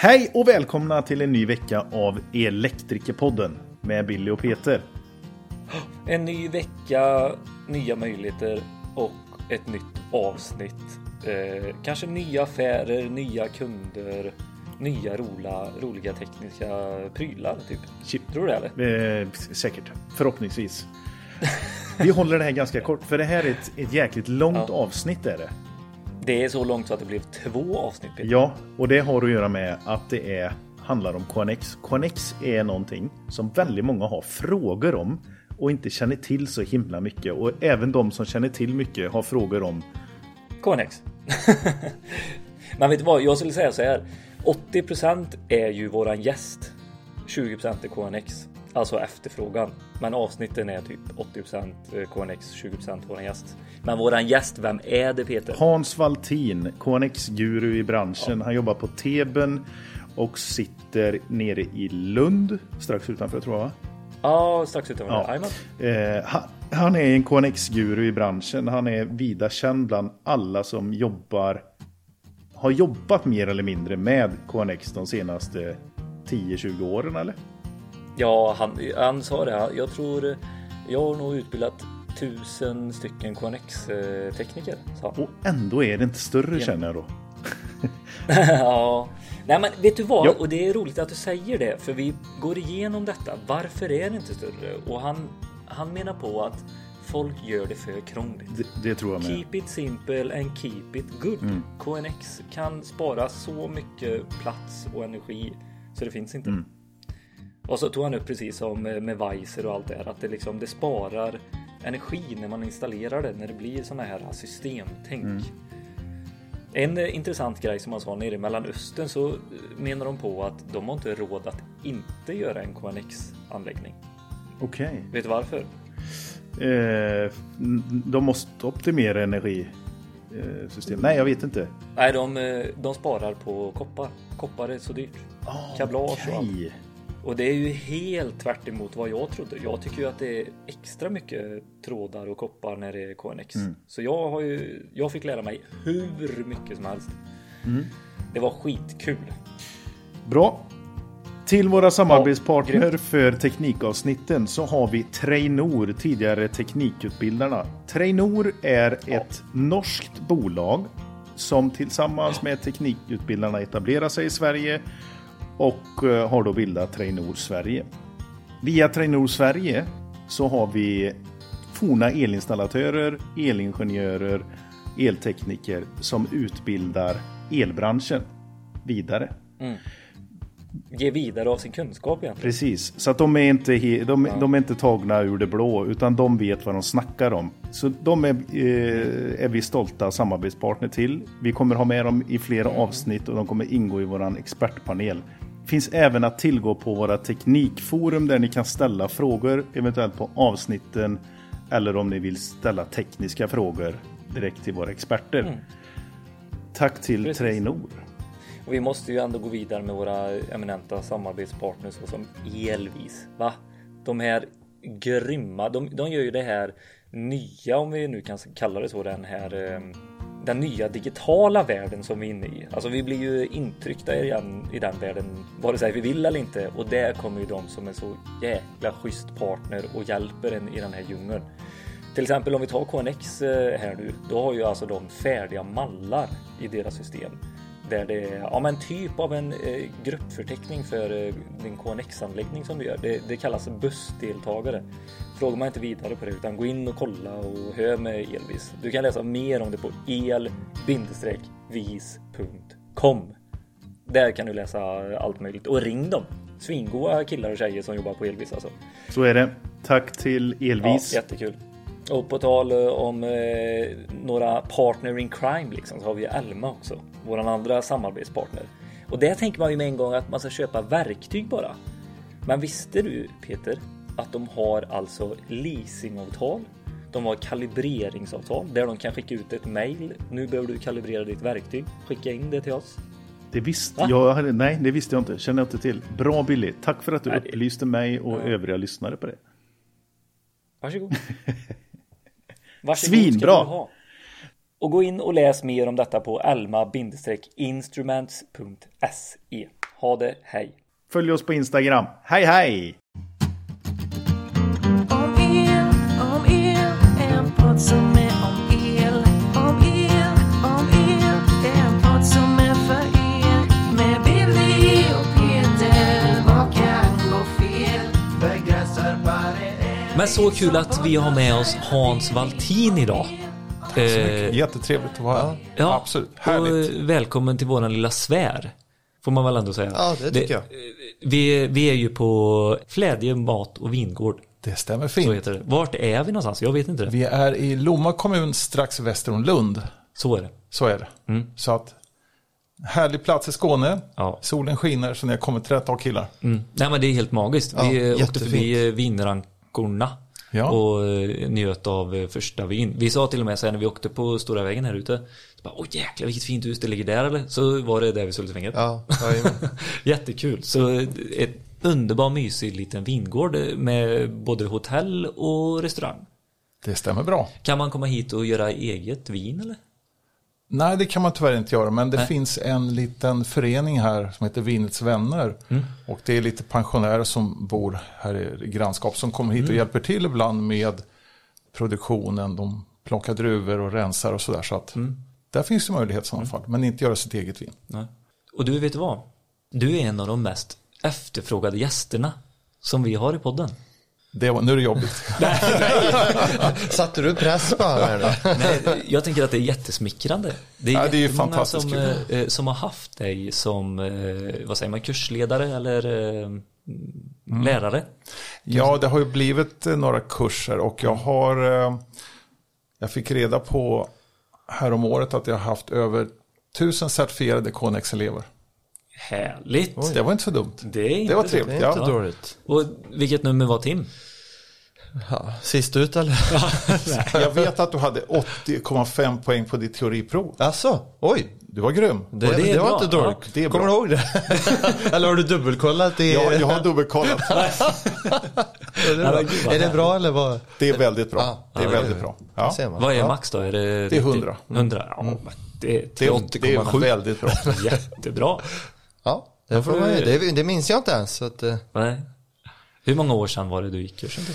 Hej och välkomna till en ny vecka av Elektrikerpodden med Billy och Peter. En ny vecka, nya möjligheter och ett nytt avsnitt. Eh, kanske nya affärer, nya kunder, nya roliga, roliga tekniska prylar typ. Chip. Tror du det eller? Eh, säkert, förhoppningsvis. Vi håller det här ganska kort för det här är ett, ett jäkligt långt Ja. avsnitt är det. Det är så långt så att det blev två avsnitt. Peter. Ja, och det har att göra med att det är, handlar om KNX. KNX är någonting som väldigt många har frågor om och inte känner till så himla mycket. Och även de som känner till mycket har frågor om KNX. Men vet du vad, jag skulle säga så här. 80% är ju våran gäst. 20% är KNX. Alltså efterfrågan. Men avsnitten är typ 80% KNX, 20% våran gäst. Men våran gäst, vem är det Peter? Hans Valtin, KNX-guru i branschen. Han jobbar på Teben och sitter nere i Lund, strax utanför tror jag. va? Ja, strax utanför. Ja. Eh, han, han är en KNX-guru i branschen. Han är vida känd bland alla som jobbar, har jobbat mer eller mindre med KNX de senaste 10-20 åren eller? Ja, han, han sa det. Jag tror jag har nog utbildat tusen stycken KNX-tekniker. Och ändå är det inte större Ja. känner jag då. ja, nej men vet du vad? Ja. Och det är roligt att du säger det, för vi går igenom detta. Varför är det inte större? Och han, han menar på att folk gör det för krångligt. Det, det tror jag med. Keep it simple and keep it good. Mm. KNX kan spara så mycket plats och energi så det finns inte. Mm. Och så tog han upp precis som med Weiser och allt det här att det liksom det sparar energi när man installerar det när det blir sådana här systemtänk. Mm. En eh, intressant grej som man sa nere i Mellanöstern så eh, menar de på att de har inte råd att inte göra en KNX anläggning. Okej. Vet du varför? Eh, de måste optimera energisystem. Nej, jag vet inte. Nej, de, eh, de sparar på koppar. Koppar är så dyrt. Kablage och allt. Och det är ju helt tvärt emot vad jag trodde. Jag tycker ju att det är extra mycket trådar och koppar när det är KNX. Mm. Så jag har ju, jag fick lära mig hur mycket som helst. Mm. Det var skitkul. Bra. Till våra samarbetspartner för teknikavsnitten så har vi Trainor, tidigare Teknikutbildarna. Trainor är ett norskt bolag som tillsammans med Teknikutbildarna etablerar sig i Sverige och eh, har då bildat Trainor Sverige. Via Trainor Sverige så har vi forna elinstallatörer, elingenjörer, eltekniker som utbildar elbranschen vidare. Ge vidare av sin kunskap egentligen. Precis, så att de är inte, de, de är inte tagna ur det blå utan de vet vad de snackar om. Så de är, eh, är vi stolta samarbetspartner till. Vi kommer ha med dem i flera avsnitt och de kommer ingå i våran expertpanel. Finns även att tillgå på våra teknikforum där ni kan ställa frågor, eventuellt på avsnitten eller om ni vill ställa tekniska frågor direkt till våra experter. Tack till Precis. Trainor. Och vi måste ju ändå gå vidare med våra eminenta samarbetspartners såsom Elvis. Va? De här grymma, de, de gör ju det här nya, om vi nu kan kalla det så, den här eh, den nya digitala världen som vi är inne i. Alltså vi blir ju intryckta i den, i den världen, vare sig vi vill eller inte. Och där kommer ju de som är så jäkla schysst partner och hjälper en i den här djungeln. Till exempel om vi tar KNX eh, här nu, då har ju alltså de färdiga mallar i deras system. Där det är ja, men typ av en eh, gruppförteckning för eh, din KNX-anläggning som du gör. Det, det kallas bussdeltagare. Frågar man inte vidare på det utan gå in och kolla och hör med Elvis. Du kan läsa mer om det på el-vis.com. Där kan du läsa allt möjligt och ring dem. Svingoa killar och tjejer som jobbar på Elvis alltså. Så är det. Tack till Elvis. Ja, jättekul. Och på tal eh, om eh, några partner in crime liksom, så har vi Elma också. Våran andra samarbetspartner. Och där tänker man ju med en gång att man ska köpa verktyg bara. Men visste du Peter att de har alltså leasingavtal? De har kalibreringsavtal där de kan skicka ut ett mail. Nu behöver du kalibrera ditt verktyg. Skicka in det till oss. Det visste Va? jag. Nej, det visste jag inte. Känner jag inte till. Bra Billy. Tack för att du Nej, upplyste mig och övriga lyssnare på det. Varsågod. Varsågod Svinbra. ha. Och gå in och läs mer om detta på elma-instruments.se. Ha det, hej! Följ oss på Instagram. Hej hej! Men så kul att vi har med oss Hans Valtin idag. Eh, Jättetrevligt att vara här. Ja, Absolut. Och Härligt. eh, välkommen till våran lilla sfär. Får man väl ändå säga. Ja, det tycker jag. Vi, vi är ju på Flädje mat och vingård. Det stämmer Så fint. heter det. Vart är vi någonstans? Jag vet inte det. Vi är i Lomma kommun strax väster om Lund. Så är det. Så är det. Så att härlig plats i Skåne. Ja. Solen skiner så ni har kommit till rätt av killar. Mm. Nej men det är helt magiskt. Vi eh, åkte jättefint. förbi eh, vinrankorna. Ja. Och eh, njöt av eh, första vin. Vi sa till och med sen när vi åkte på stora vägen här ute. Så bara, Åh jäklar vilket fint hus det ligger där eller? Så var det där vid Sultefingret. Ja, jajamän. Jättekul. Så eh, ett underbar mysig liten vingård med både hotell och restaurang. Det stämmer bra. Kan man komma hit och göra eget vin eller? Nej, det kan man tyvärr inte göra. Men det Nej. finns en liten förening här som heter Vinets vänner. Mm. Och det är lite pensionärer som bor här i grannskap som kommer hit och Mm. hjälper till ibland med produktionen. De plockar druvor och rensar och sådär. Så att Mm. där finns det möjlighet i sådana fall. Men inte göra sitt eget vin. Nej. Och du, vet vad? Du är en av de mest efterfrågade gästerna som vi har i podden. Det var, nu är det jobbigt. Satte du press på honom? Nej, jag tänker att det är jättesmickrande. Det är, Ja, det är fantastiskt som, kul. eh, som har haft dig som, eh, vad säger man, kursledare eller eh, Mm. lärare. Ja, det har ju blivit eh, några kurser och jag har, eh, jag fick reda på häromåret att jag har haft över tusen certifierade Connex-elever. Härligt. Det var inte så dumt. Det är inte Det var trevligt. Det är inte Ja. dåligt. Och vilket nummer var Tim? Ja, sist ut eller? Jag vet att du hade 80,5 poäng på ditt teoriprov. Alltså, oj. Du var grym. Det, det det, var bra. inte dåligt. Ja, det är Kommer du ihåg det? eller har du dubbelkollat? Det, Jag, jag har dubbelkollat. är, det Ja, bra? är det bra eller vad? Det är väldigt bra. Ja, Det är ja, väldigt ja. bra. Ja. Vad är ja. max då? Är det, Det är 100. 100? Ja, men det, är Det, är, det är 38,7. väldigt bra. Jättebra. Ja, det, får man, det, det minns jag inte ens. Så att, eh, Nej. Hur många år sedan var det du gick kursen till?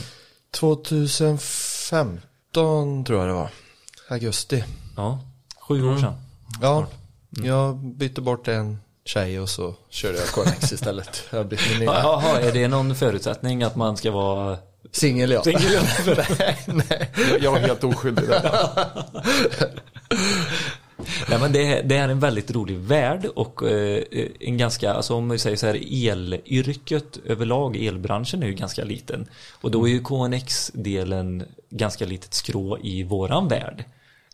2015 tror jag det var. Augusti. Ja, sju år sedan. Ja, jag bytte bort en tjej och så körde jag Connex istället. Jag blivit min nya Jaha, är det någon förutsättning att man ska vara singel ja. singel? Nej. Jag, jag var helt oskyldig där. Nej men det, det är en väldigt rolig värld och eh, en ganska, alltså om vi säger så här elyrket överlag, elbranschen är ju ganska liten. Och då är ju KNX-delen ganska litet skrå i våran värld.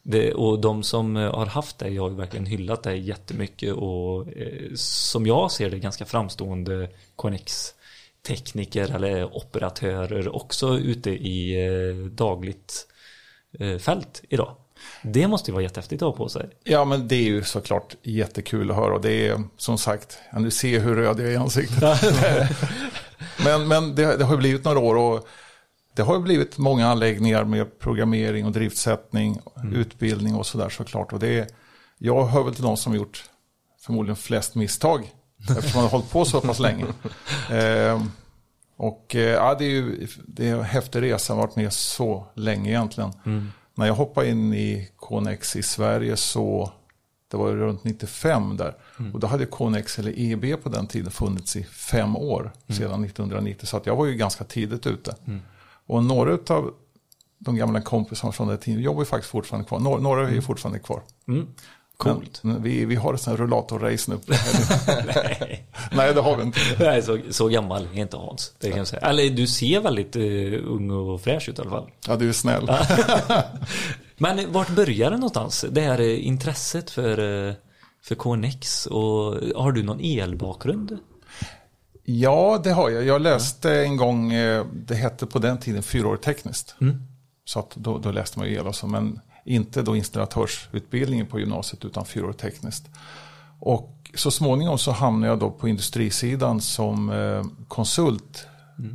Det, och de som eh, har haft det har ju verkligen hyllat det jättemycket och eh, som jag ser det ganska framstående KNX tekniker eller operatörer också ute i eh, dagligt eh, fält idag. Det måste ju vara jättehäftigt att ha på sig. Ja, men det är ju såklart jättekul att höra. Och det är som sagt, ja, nu ser hur röd jag är i ansiktet. men men det, det har ju blivit några år och det har ju blivit många anläggningar med programmering och driftsättning, utbildning och sådär såklart. Och det är, jag hör väl till de som gjort förmodligen flest misstag eftersom man har hållit på så pass länge. Eh, och ja, det är ju det är en häftig resa, varit med så länge egentligen. När jag hoppade in i Connex i Sverige så det var runt 95 där. Och då hade Connex eller EB på den tiden funnits i fem år sedan 1990. Så att jag var ju ganska tidigt ute. Och några av de gamla kompisarna från den tiden jobbar ju faktiskt fortfarande kvar. Några, några är ju fortfarande kvar. Coolt. Men, vi, vi har sånt här rullatorrace nu. Nej, Nej, det har vi inte. Nej så, så gammal är inte Hans. Det kan jag säga. Eller du ser väldigt uh, ung och fräsch ut i alla fall. Ja, du är snäll. Men vart börjar det någonstans? Det här eh, intresset för, eh, för KNX och har du någon elbakgrund? Ja, det har jag. Jag läste en gång, det hette på den tiden fyraårigt tekniskt. Så att då, då läste man ju el och så, men inte då installatörsutbildningen på gymnasiet utan fyraårigt tekniskt. Och så småningom så hamnade jag då på industrisidan som eh, konsult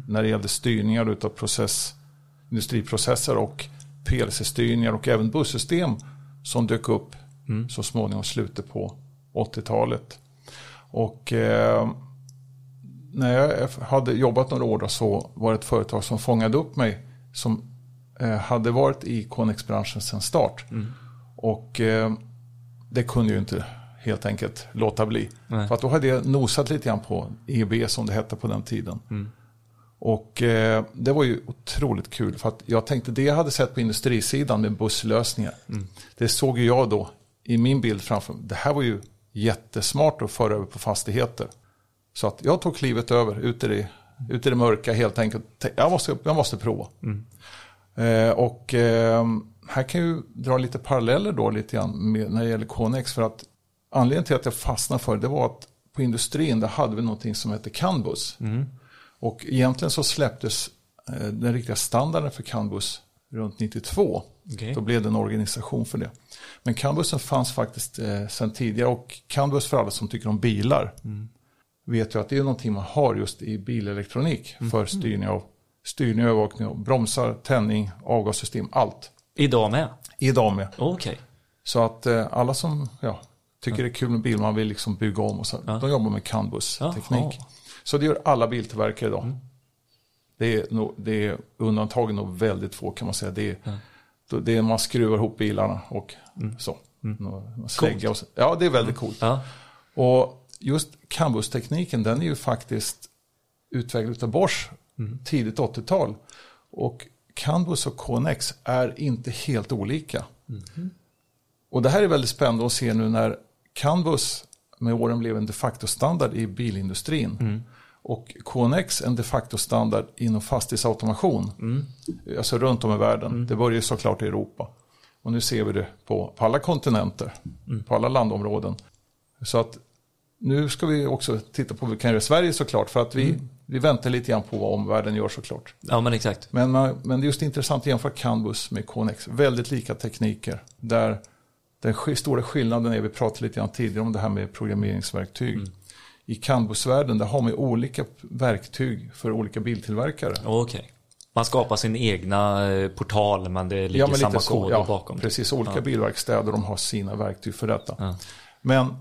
när det gällde styrningar utav process, industriprocesser och PLC-styrningar och även bussystem som dök upp så småningom slutet på 80-talet. Och eh, när jag hade jobbat några år då, så var det ett företag som fångade upp mig som hade varit i Connex-branschen sedan start. Och eh, det kunde ju inte helt enkelt låta bli. Nej. För att då hade jag nosat lite grann på EB som det hette på den tiden. Och eh, det var ju otroligt kul för att jag tänkte det jag hade sett på industrisidan med busslösningar. Det såg ju jag då i min bild framför mig. Det här var ju jättesmart att föra över på fastigheter. Så att jag tog klivet över ut i det, ut i det mörka helt enkelt. Jag måste, jag måste prova. Eh, och eh, här kan jag ju dra lite paralleller då lite grann med, när det gäller Connex. För att anledningen till att jag fastnade för det, det var att på industrin där hade vi någonting som hette Canbus. Och egentligen så släpptes eh, den riktiga standarden för Canbus runt 92. Okej. Då blev det en organisation för det. Men Canbusen fanns faktiskt eh, sedan tidigare och Canbus för alla som tycker om bilar vet ju att det är någonting man har just i bilelektronik för styrning av styrning, övervakning bromsar, tändning, avgassystem, allt. Idag med? Idag med. Okej. Så att eh, alla som ja, tycker det är kul med bil, man vill liksom bygga om och så, de jobbar med Canbus-teknik. Så det gör alla biltillverkare idag. Det, är nog, det är undantagen nog väldigt få kan man säga. Det är, då- det är man skruvar ihop bilarna och så. Mm. Slägga och så. Ja, det är väldigt coolt. Ja. Och just Canbus-tekniken den är ju faktiskt utvecklad av Bosch tidigt 80-tal. Och Canbus och Connex är inte helt olika. Och det här är väldigt spännande att se nu när Canbus med åren blev en de facto-standard i bilindustrin. Och Connex en de facto-standard inom fastighetsautomation. Alltså runt om i världen. Det börjar ju såklart i Europa. Och nu ser vi det på, på alla kontinenter. På alla landområden. Så att nu ska vi också titta på vad vi kan göra i Sverige såklart. För att vi, vi väntar lite grann på vad omvärlden gör såklart. ja, men exakt. Men, men det är just intressant att jämföra Canbus med Connex. Väldigt lika tekniker. Där den stora skillnaden är, vi pratade lite grann tidigare om det här med programmeringsverktyg. I Canbus-världen där har man olika verktyg för olika biltillverkare. Okej. Man skapar sin egna eh, portal men det ligger Ja, men samma kod Ja, bakom. precis. Olika bilverkstäder de har sina verktyg för detta. Ja. Men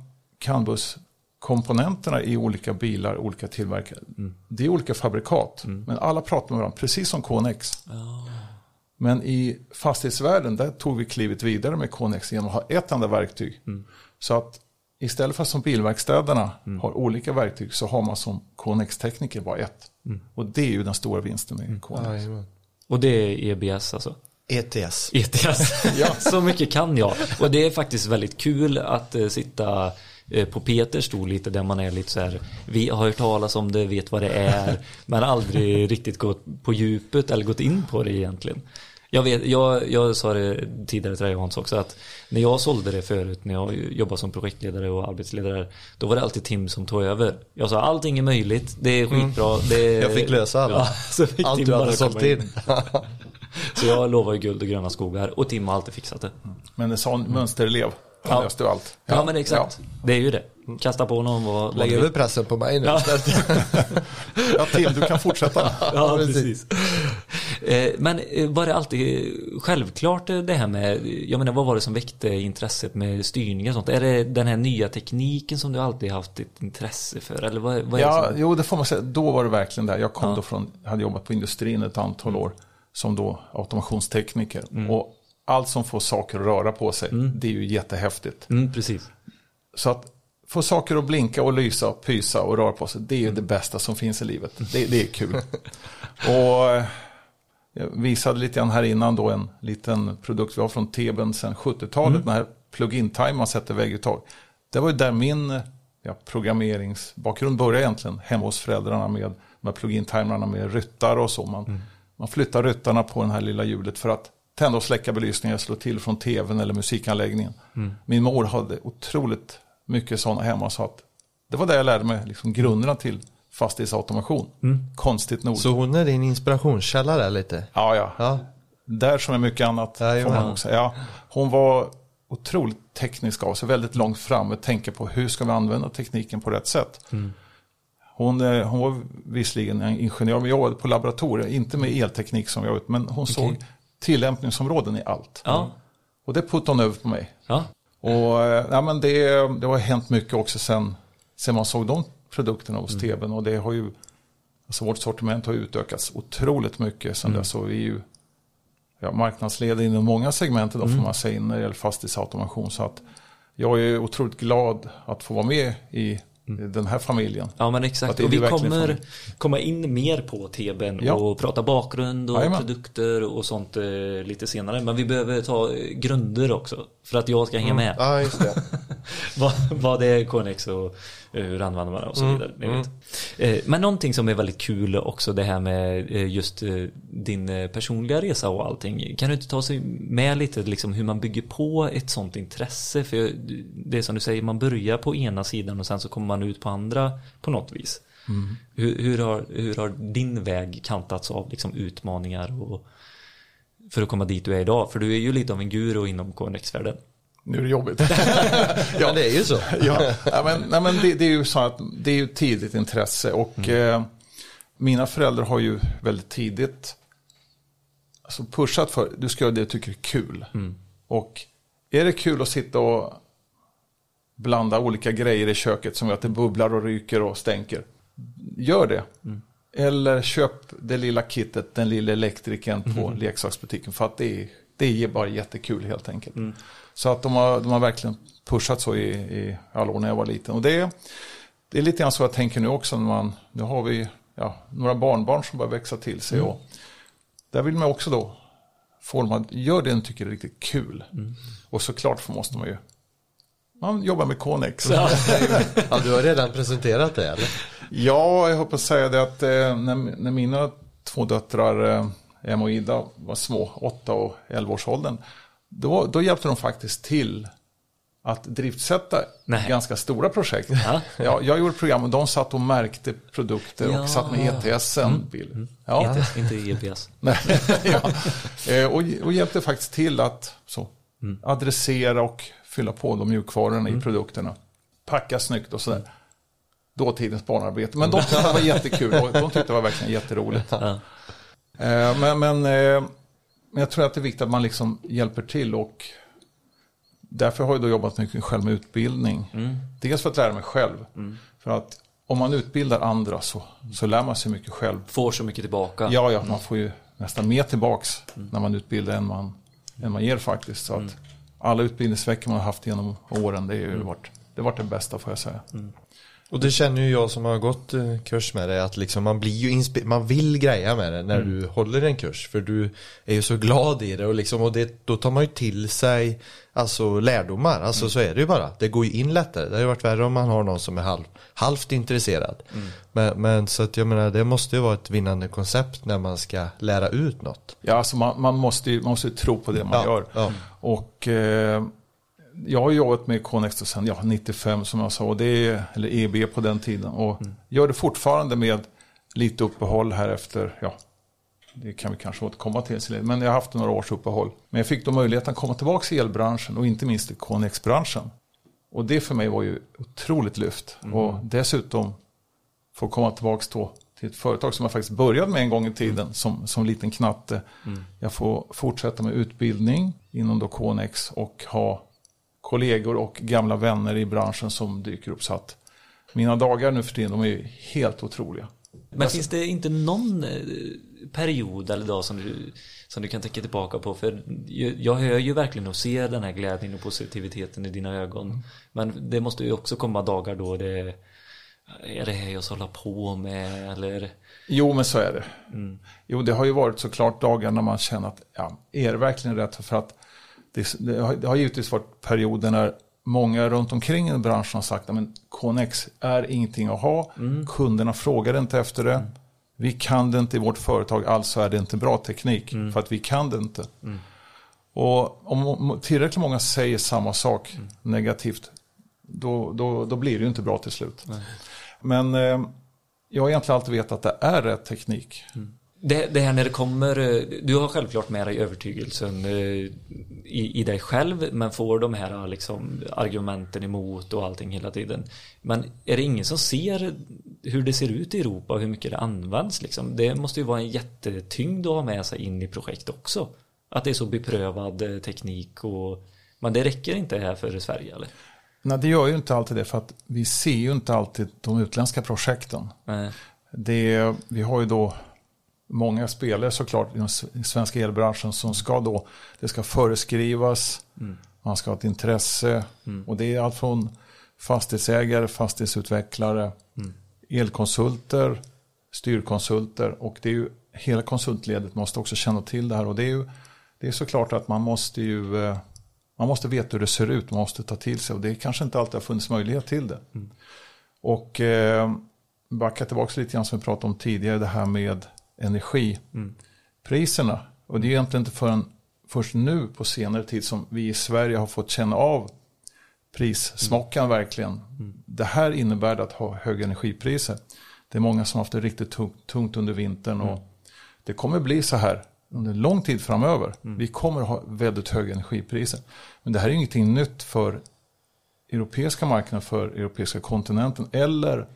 Canbus-komponenterna i olika bilar, olika tillverkare, Mm. det är olika fabrikat. Men alla pratar med varandra, precis som Connex. Men i fastighetsvärlden, där tog vi klivet vidare med Connex genom att ha ett enda verktyg. Mm. Så att istället för som bilverkstäderna har olika verktyg så har man som Connex-tekniker bara ett. Mm. Och det är ju den stora vinsten med Connex. Jajamän. Och det är EBS alltså? ETS. ETS. ja, så mycket kan jag. Och det är faktiskt väldigt kul att eh, sitta på Peters stol lite där man är lite så här. Vi har hört talas om det, vet vad det är. Men aldrig riktigt gått på djupet eller gått in på det egentligen. Jag, vet, jag, jag sa det tidigare till dig Hans också att när jag sålde det förut när jag jobbade som projektledare och arbetsledare då var det alltid Tim som tog över. Jag sa allting är möjligt, det är skitbra. Det är... Jag fick lösa alla. Ja, så fick Allt Tim du bara hade sålt in. Så jag lovar ju guld och gröna skogar och Tim har alltid fixat det. Men en sån mönsterelev, han Ja. löste allt. Ja, men exakt. Det är ju det. Kasta på någon vad, vad Lägg över pressen på mig nu Ja. Ja, Tim, du kan fortsätta. Ja, precis. Eh, Men eh, var det alltid självklart eh, det här med, jag menar vad var det som väckte intresset med styrning och sånt? Är det den här nya tekniken som du alltid haft ett intresse för? Eller vad, vad är Ja, det som... jo, det får man säga. Då var det verkligen där. Jag kom Ja. då från, hade jobbat på industrin ett antal år som då automationstekniker. Och allt som får saker att röra på sig, det är ju jättehäftigt. Mm, precis. Så att få saker att blinka och lysa och pysa och röra på sig, det är ju det bästa som finns i livet. Det, det är kul. och jag visade lite grann här innan då en liten produkt vi har från Teben sedan 70-talet, den här plug-in time man sätter vägguttag. Det var ju där min ja, programmeringsbakgrund började egentligen, hemma hos föräldrarna med de här plug-in timerna med ryttare och så. Man, man flyttar ryttarna på det här lilla hjulet för att tända och släcka belysningen, slå till från tvn eller musikanläggningen. Min mor hade otroligt mycket sådana hemma så att det var där jag lärde mig liksom grunderna till fastighetsautomation. Konstigt nog. Så hon är din inspirationskälla där lite? Ja, ja. Ja. Där som är mycket annat. Ja, får man säga. Ja, hon var otroligt teknisk av sig, väldigt långt fram och tänker på hur ska vi använda tekniken på rätt sätt. Hon, eh, hon var visserligen en ingenjör, men jobbade på laboratorier, inte med elteknik som jag vet, men hon såg tillämpningsområden i allt. Ja. Och det puttade hon över på mig. Ja. Och eh, ja, men det, det har hänt mycket också sen, sen man såg de produkterna hos TVn och det har ju, alltså vårt sortiment har utökats otroligt mycket sen dess och vi är ju ja, marknadsledare inom många segment idag får man säga när det gäller fastighetsautomation så att jag är otroligt glad att få vara med i den här familjen. Ja men exakt. det Och vi kommer fan- komma in mer på TBn Ja. och prata bakgrund och Jajamän. produkter och sånt eh, lite senare. Men vi behöver ta eh, grunder också. För att jag ska hänga med. Ja, just det. vad, vad är KNX och hur använder man det och så vidare. Ni vet. Eh, Men någonting som är väldigt kul också det här med eh, just eh, din eh, personliga resa och allting. Kan du inte ta sig med lite liksom hur man bygger på ett sånt intresse? För det är som du säger, man börjar på ena sidan och sen så kommer man ut på andra på något vis. Hur, hur, har, hur har din väg kantats av liksom utmaningar och för att komma dit du är idag? För du är ju lite av en guru inom KNX-världen. Nu är det jobbigt. Ja, det är ju så. ja, men, nej, men det, det är ju så att det är ju tidigt intresse och eh, mina föräldrar har ju väldigt tidigt alltså pushat för du ska göra det du tycker är kul. Och är det kul att sitta och blanda olika grejer i köket som gör att det bubblar och ryker och stänker. Gör det. Eller köp det lilla kittet, den lilla elektrikern på leksaksbutiken. För att det, är- det ger bara jättekul helt enkelt. Så att de har, de har verkligen pushat så i, i alla år när jag var liten. Och det, är- det är lite grann så jag tänker nu också. När man, nu har vi ja, några barnbarn som börjar växa till sig. Och där vill man också då få dem att göra det de tycker är riktigt kul. Och såklart så måste man ju man jobbar med Connex. Ja, du har redan presenterat det eller? Ja, jag hoppas säga det att eh, när, när mina två döttrar, eh, Emma och Ida, var små, 8 och 11 års åldern, då, då hjälpte de faktiskt till att driftsätta Nej. ganska stora projekt. Ja. Ja, jag gjorde program och de satt och märkte produkter Ja. och satt med ETSen. Bill. Ja. Inte, inte EPS. Nej, ja. Eh, och, och hjälpte faktiskt till att så, adressera och fylla på de mjukvarorna i produkterna. Packa snyggt och sådär. Dåtidens barnarbete. Men de tyckte det var jättekul och de tyckte det var verkligen jätteroligt. Ja. Eh, men, men, eh, men jag tror att det är viktigt att man liksom hjälper till och därför har jag då jobbat mycket själv med utbildning. Dels för att lära mig själv. För att om man utbildar andra så, så lär man sig mycket själv. Får så mycket tillbaka. Ja, ja, man får ju nästan mer tillbaks när man utbildar än man, än man ger faktiskt. Så att alla utbildningsveckor man har haft genom åren, det har ju varit, det varit det bästa får jag säga. Och det känner ju jag som har gått eh, kurs med det att liksom man blir ju inspi- man vill greja med det när du håller en kurs för du är ju så glad i det och liksom och det, då tar man ju till sig alltså lärdomar, alltså så är det ju bara. Det går ju in lättare. Det har ju varit värre om man har någon som är halv, halvt intresserad. Men, men så att jag menar det måste ju vara ett vinnande koncept när man ska lära ut något. Ja, alltså man, man, måste ju, man måste tro på det man Ja, gör. ja. Och eh, jag har jobbat med Connex sedan ja, 95 som jag sa, och det är, eller EB på den tiden. Och gör det fortfarande med lite uppehåll här efter, ja, det kan vi kanske återkomma till. Men jag har haft några års uppehåll. Men jag fick då möjligheten att komma tillbaka i elbranschen och inte minst i Connex-branschen. Och det för mig var ju otroligt lyft. Och dessutom få komma tillbaka då till ett företag som jag faktiskt började med en gång i tiden som, som liten knatte. Jag får fortsätta med utbildning inom då Connex och ha kollegor och gamla vänner i branschen som dyker upp. Så att mina dagar nu för tiden, de är helt otroliga. Men finns det inte någon eh, period eller dag som du, som du kan tänka tillbaka på? För jag- hör ju verkligen och ser den här glädjen och positiviteten i dina ögon. Men det måste ju också komma dagar då det är det här jag ska hålla på med eller Jo, men så är det. Jo, det har ju varit såklart dagar när man känner att, ja, är det verkligen rätt? För att det, det, har, det har givetvis varit perioder när många runt omkring i branschen har sagt att Connex är ingenting att ha. Kunderna frågar inte efter det. Vi kan det inte i vårt företag, alltså är det inte bra teknik. För att vi kan det inte. Och om tillräckligt många säger samma sak negativt, då, då, då blir det ju inte bra till slut. Men eh, jag har egentligen alltid vetat att det är rätt teknik. Det, det här när det kommer, eh, du har självklart med dig övertygelsen eh, i, i dig själv men får de här liksom argumenten emot och allting hela tiden. Men är det ingen som ser hur det ser ut i Europa och hur mycket det används liksom? Det måste ju vara en jättetyngd att ha med sig in i projekt också. Att det är så beprövad eh, teknik och men det räcker inte här för Sverige eller? Nej, det gör ju inte alltid det för att vi ser ju inte alltid de utländska projekten. Nej. Det, vi har ju då många spelare såklart i den s- i svenska elbranschen som ska då, det ska föreskrivas, man ska ha ett intresse och det är allt från fastighetsägare, fastighetsutvecklare, elkonsulter, styrkonsulter och det är ju hela konsultledet måste också känna till det här och det är ju det är såklart att man måste ju eh, man måste veta hur det ser ut, man måste ta till sig och det kanske inte alltid har funnits möjlighet till det. Och eh, backa tillbaka lite grann som vi pratade om tidigare, det här med energipriserna. Och det är egentligen inte förrän först nu på senare tid som vi i Sverige har fått känna av prissmockan verkligen. Det här innebär att ha höga energipriser. Det är många som har haft det riktigt tungt, tungt under vintern och det kommer bli så här under lång tid framöver. Vi kommer ha väldigt höga energipriser. Men det här är ingenting nytt för europeiska marknaden, för europeiska kontinenten eller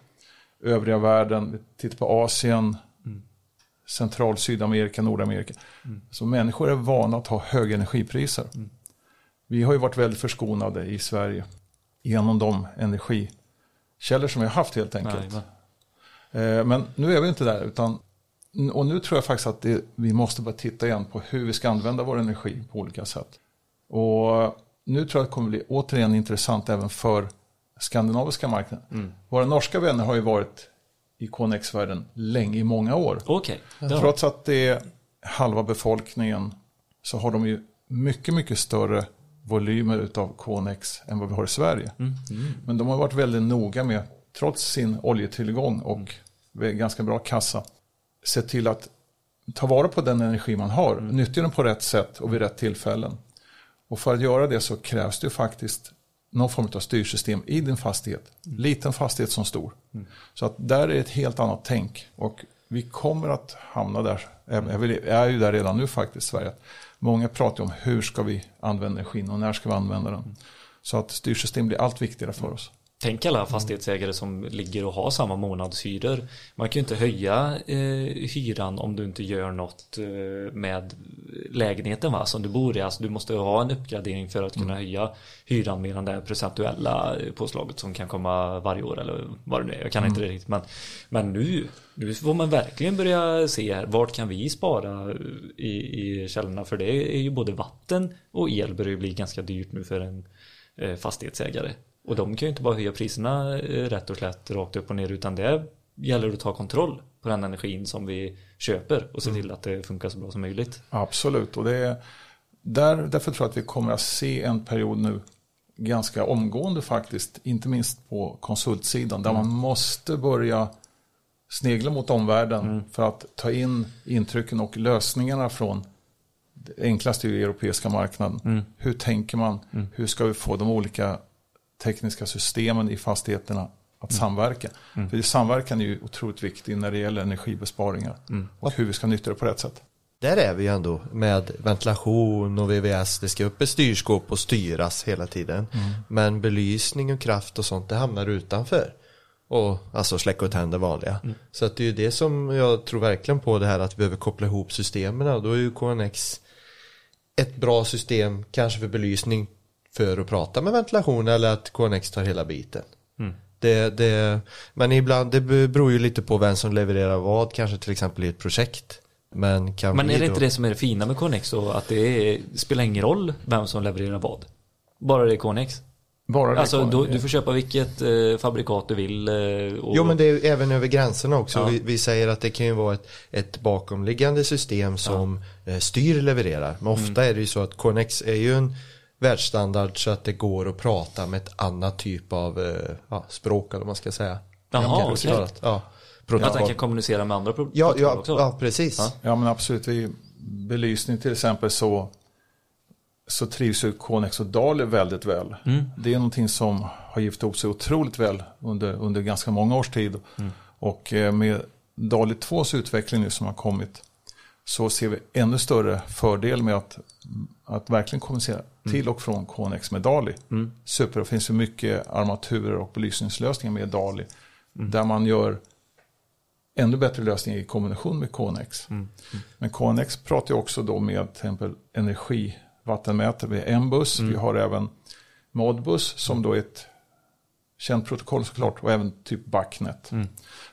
övriga världen. Vi tittar på Asien, Central, Sydamerika, Nordamerika. Så människor är vana att ha höga energipriser. Vi har ju varit väldigt förskonade i Sverige genom de energikällor som vi har haft helt enkelt. Jajamän. Eh, Men nu är vi inte där. Utan, och nu tror jag faktiskt att det, vi måste börja titta igen på hur vi ska använda vår energi på olika sätt. Och nu tror jag att det kommer bli återigen intressant även för skandinaviska marknaden. Våra norska vänner har ju varit i KNX-världen länge, i många år. Ja. Trots att det är halva befolkningen så har de ju mycket, mycket större volymer utav KNX än vad vi har i Sverige. Men de har varit väldigt noga med, trots sin oljetillgång och ganska bra kassa, se till att ta vara på den energi man har, nyttja den på rätt sätt och vid rätt tillfällen. Och för att göra det så krävs det faktiskt någon form av styrsystem i din fastighet. Liten fastighet som stor. Så att där är ett helt annat tänk. Och vi kommer att hamna där. Jag är ju där redan nu faktiskt i Sverige. Många pratar om hur ska vi använda energin och när ska vi använda den. Så att styrsystem blir allt viktigare för oss. Tänk alla fastighetsägare som ligger och har samma månadshyror. Man kan ju inte höja eh, hyran om du inte gör något eh, med lägenheten va, som du bor i. Alltså, du måste ha en uppgradering för att kunna höja hyran med det procentuella eh, påslaget som kan komma varje år eller vad det nu är. Jag kan inte det riktigt. Men, men nu, nu får man verkligen börja se här, vart kan vi spara i, i källorna? För det är ju både vatten och el börjar ju bli ganska dyrt nu för en eh, fastighetsägare. Och de kan ju inte bara höja priserna eh, rätt och slätt rakt upp och ner utan det gäller att ta kontroll på den energin som vi köper och se till att det funkar så bra som möjligt. Absolut, och det är där, därför tror jag att vi kommer att se en period nu ganska omgående faktiskt, inte minst på konsultsidan, där man måste börja snegla mot omvärlden för att ta in intrycken och lösningarna från det enklaste är ju europeiska marknaden. Hur tänker man? Hur ska vi få de olika tekniska systemen i fastigheterna att samverka? För samverkan är ju otroligt viktig när det gäller energibesparingar och hur vi ska nyttja det på rätt sätt. Där är vi ju ändå med ventilation och VVS. Det ska upp ett styrskåp och styras hela tiden. Men belysning och kraft och sånt det hamnar utanför. Och alltså släcka och tända vanliga. Så att det är ju det som jag tror verkligen på det här att vi behöver koppla ihop systemen. Och då är ju KNX ett bra system kanske för belysning för att prata med ventilation eller att KNX tar hela biten. Det, det, men ibland, det beror ju lite på vem som levererar vad, kanske till exempel i ett projekt. Men kan Men är det då... inte det som är det fina med Connex då? Att det är, spelar ingen roll vem som levererar vad? Bara det är Connex? Bara det Alltså då, du får köpa vilket eh, fabrikat du vill. Eh, och, Jo men det är även över gränserna också. Ja. Vi, vi säger att det kan ju vara ett, ett bakomliggande system som eh, styr levererar. Men ofta Mm. är det ju så att Connex är ju en världsstandard så att det går att prata med ett annat typ av eh, ja, språk eller vad man ska säga. Jaha, Ja, okej. förklarat. Ja, Att han kan kommunicera med andra pro- Ja, ja, också? ja, precis. Ja. Ja men absolut, i belysning till exempel så, så trivs ju Konex och Dali väldigt väl. Det är någonting som har gift ihop sig otroligt väl under, under ganska många års tid. Och eh, med Dali 2s utveckling nu som har kommit så ser vi ännu större fördel med att, att verkligen kommunicera till och från Konex med Dali. Super, det finns ju mycket armaturer och belysningslösningar med Dali. Där man gör ännu bättre lösningar i kombination med KNX. Men KNX pratar ju också då med till exempel energivattenmätare. Vi har en buss, vi har även Modbus som då är ett känt protokoll såklart och även typ Backnet.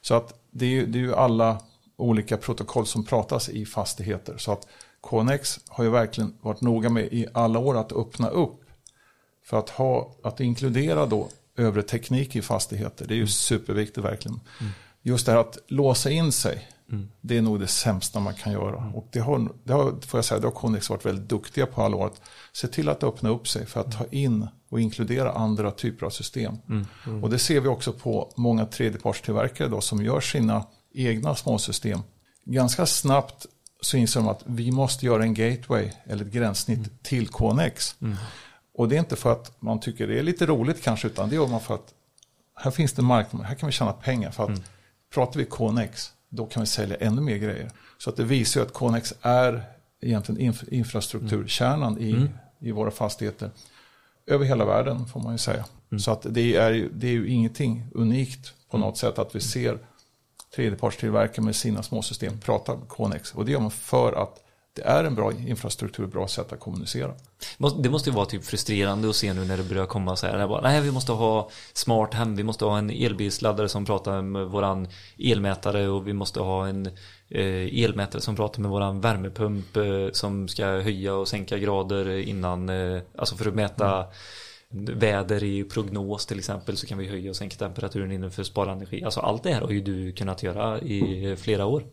Så att det är, ju, det är ju alla olika protokoll som pratas i fastigheter. Så att KNX har ju verkligen varit noga med i alla år att öppna upp för att, ha, att inkludera då övre teknik i fastigheter. Det är ju superviktigt verkligen. Just det här att låsa in sig. Det är nog det sämsta man kan göra. Och det har, det har, får jag säga, det har Connex varit väldigt duktiga på alla år. Att se till att öppna upp sig för att ta in och inkludera andra typer av system. Och det ser vi också på många tredjepartstillverkare då, som gör sina egna småsystem. Ganska snabbt så inser de att vi måste göra en gateway eller ett gränssnitt till KNX. Och det är inte för att man tycker det är lite roligt kanske, utan det gör man för att här finns det marknad, här kan vi tjäna pengar. För att pratar vi KNX, då kan vi sälja ännu mer grejer. Så att det visar ju att KNX är egentligen inf- infrastrukturkärnan i, i våra fastigheter. Över hela världen får man ju säga. Så att det är, det är ju ingenting unikt på något sätt att vi ser tredjepartstillverkare med sina småsystem prata KNX. Och det gör man för att det är en bra infrastruktur, bra sätt att kommunicera. Det måste ju vara typ frustrerande att se nu när det börjar komma så här. Bara, nej, vi måste ha smart hem, vi måste ha en elbilsladdare som pratar med våran elmätare och vi måste ha en eh, elmätare som pratar med våran värmepump eh, som ska höja och sänka grader innan, eh, alltså för att mäta väder i prognos till exempel så kan vi höja och sänka temperaturen innan för att spara energi. Alltså allt det här har ju du kunnat göra i flera år.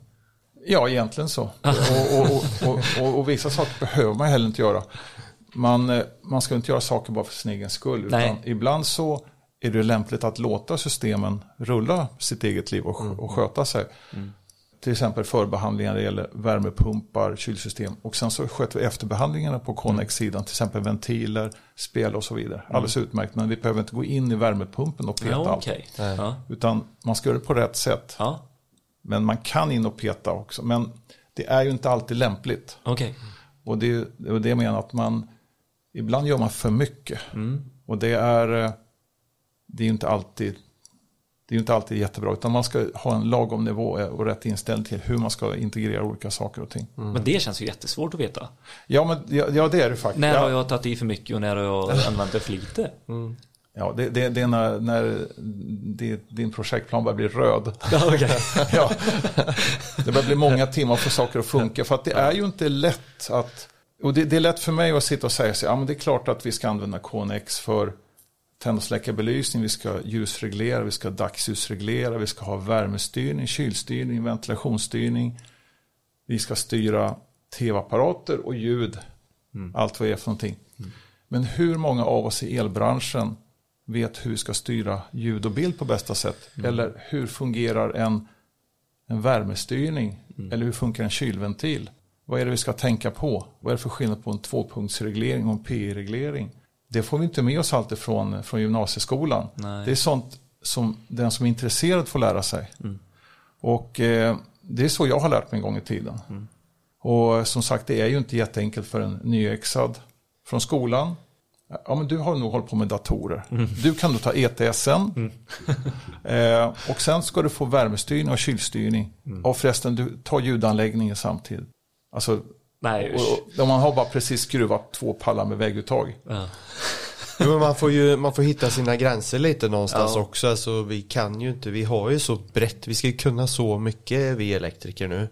Ja, egentligen så. Och, och, och, och, vissa saker behöver man heller inte göra. Man, eh, man ska inte göra saker bara för sin egen skull. Utan ibland så är det lämpligt att låta systemen rulla sitt eget liv och, och sköta sig. Till exempel förbehandlingar när det gäller värmepumpar, kylsystem. Och sen så sköter vi efterbehandlingarna på Connex-sidan. Till exempel ventiler, spel och så vidare. Alldeles utmärkt. Men vi behöver inte gå in i värmepumpen och peta Ja, allt. okej. Ja, Utan man ska göra det på rätt sätt. ja. Men man kan in och peta också. Men det är ju inte alltid lämpligt. okej. Och det, är- det är det jag menar att man, ibland gör man för mycket. Och det är, eh, det är ju inte alltid, det är ju inte alltid jättebra. Utan man ska ha en lagom nivå och rätt inställning till hur man ska integrera olika saker och ting. Men det känns ju jättesvårt att veta. Ja, men, ja, ja, det är det faktiskt. När har ja, jag tagit i för mycket och när har jag använt det för lite? ja, det, det, det är när, när det, din projektplan börjar bli röd. okay. ja. Det börjar bli många timmar för saker att funka. För att det är ju inte lätt att... Och det, det är lätt för mig att sitta och säga så, ja men det är klart att vi ska använda KNX för tänd och släcka belysning, vi ska ljusreglera, vi ska dagsljusreglera, vi ska ha värmestyrning, kylstyrning, ventilationsstyrning. Vi ska styra tv-apparater och ljud. Allt vad det är för någonting. Men hur många av oss i elbranschen vet hur vi ska styra ljud och bild på bästa sätt? Eller hur fungerar en, en värmestyrning? Eller hur funkar en kylventil? Vad är det vi ska tänka på? Vad är det för skillnad på en tvåpunktsreglering och en PI-reglering? Det får vi inte med oss alltid från, från gymnasieskolan. Nej. Det är sånt som den som är intresserad får lära sig. Och eh, det är så jag har lärt mig en gång i tiden. Och som sagt, det är ju inte jätteenkelt för en nyexad från skolan. Ja, men du har nog hållit på med datorer. Du kan nog ta ETSen. eh, och sen ska du få värmestyrning och kylstyrning. Och förresten, du tar ljudanläggningen samtidigt. Alltså, Nej, och, och, man har bara precis skruvat två pallar med vägguttag. Ja. Jo, men man får ju man får hitta sina gränser lite någonstans Ja. också. Alltså, vi kan ju inte, vi har ju så brett, vi ska ju kunna så mycket vi elektriker nu.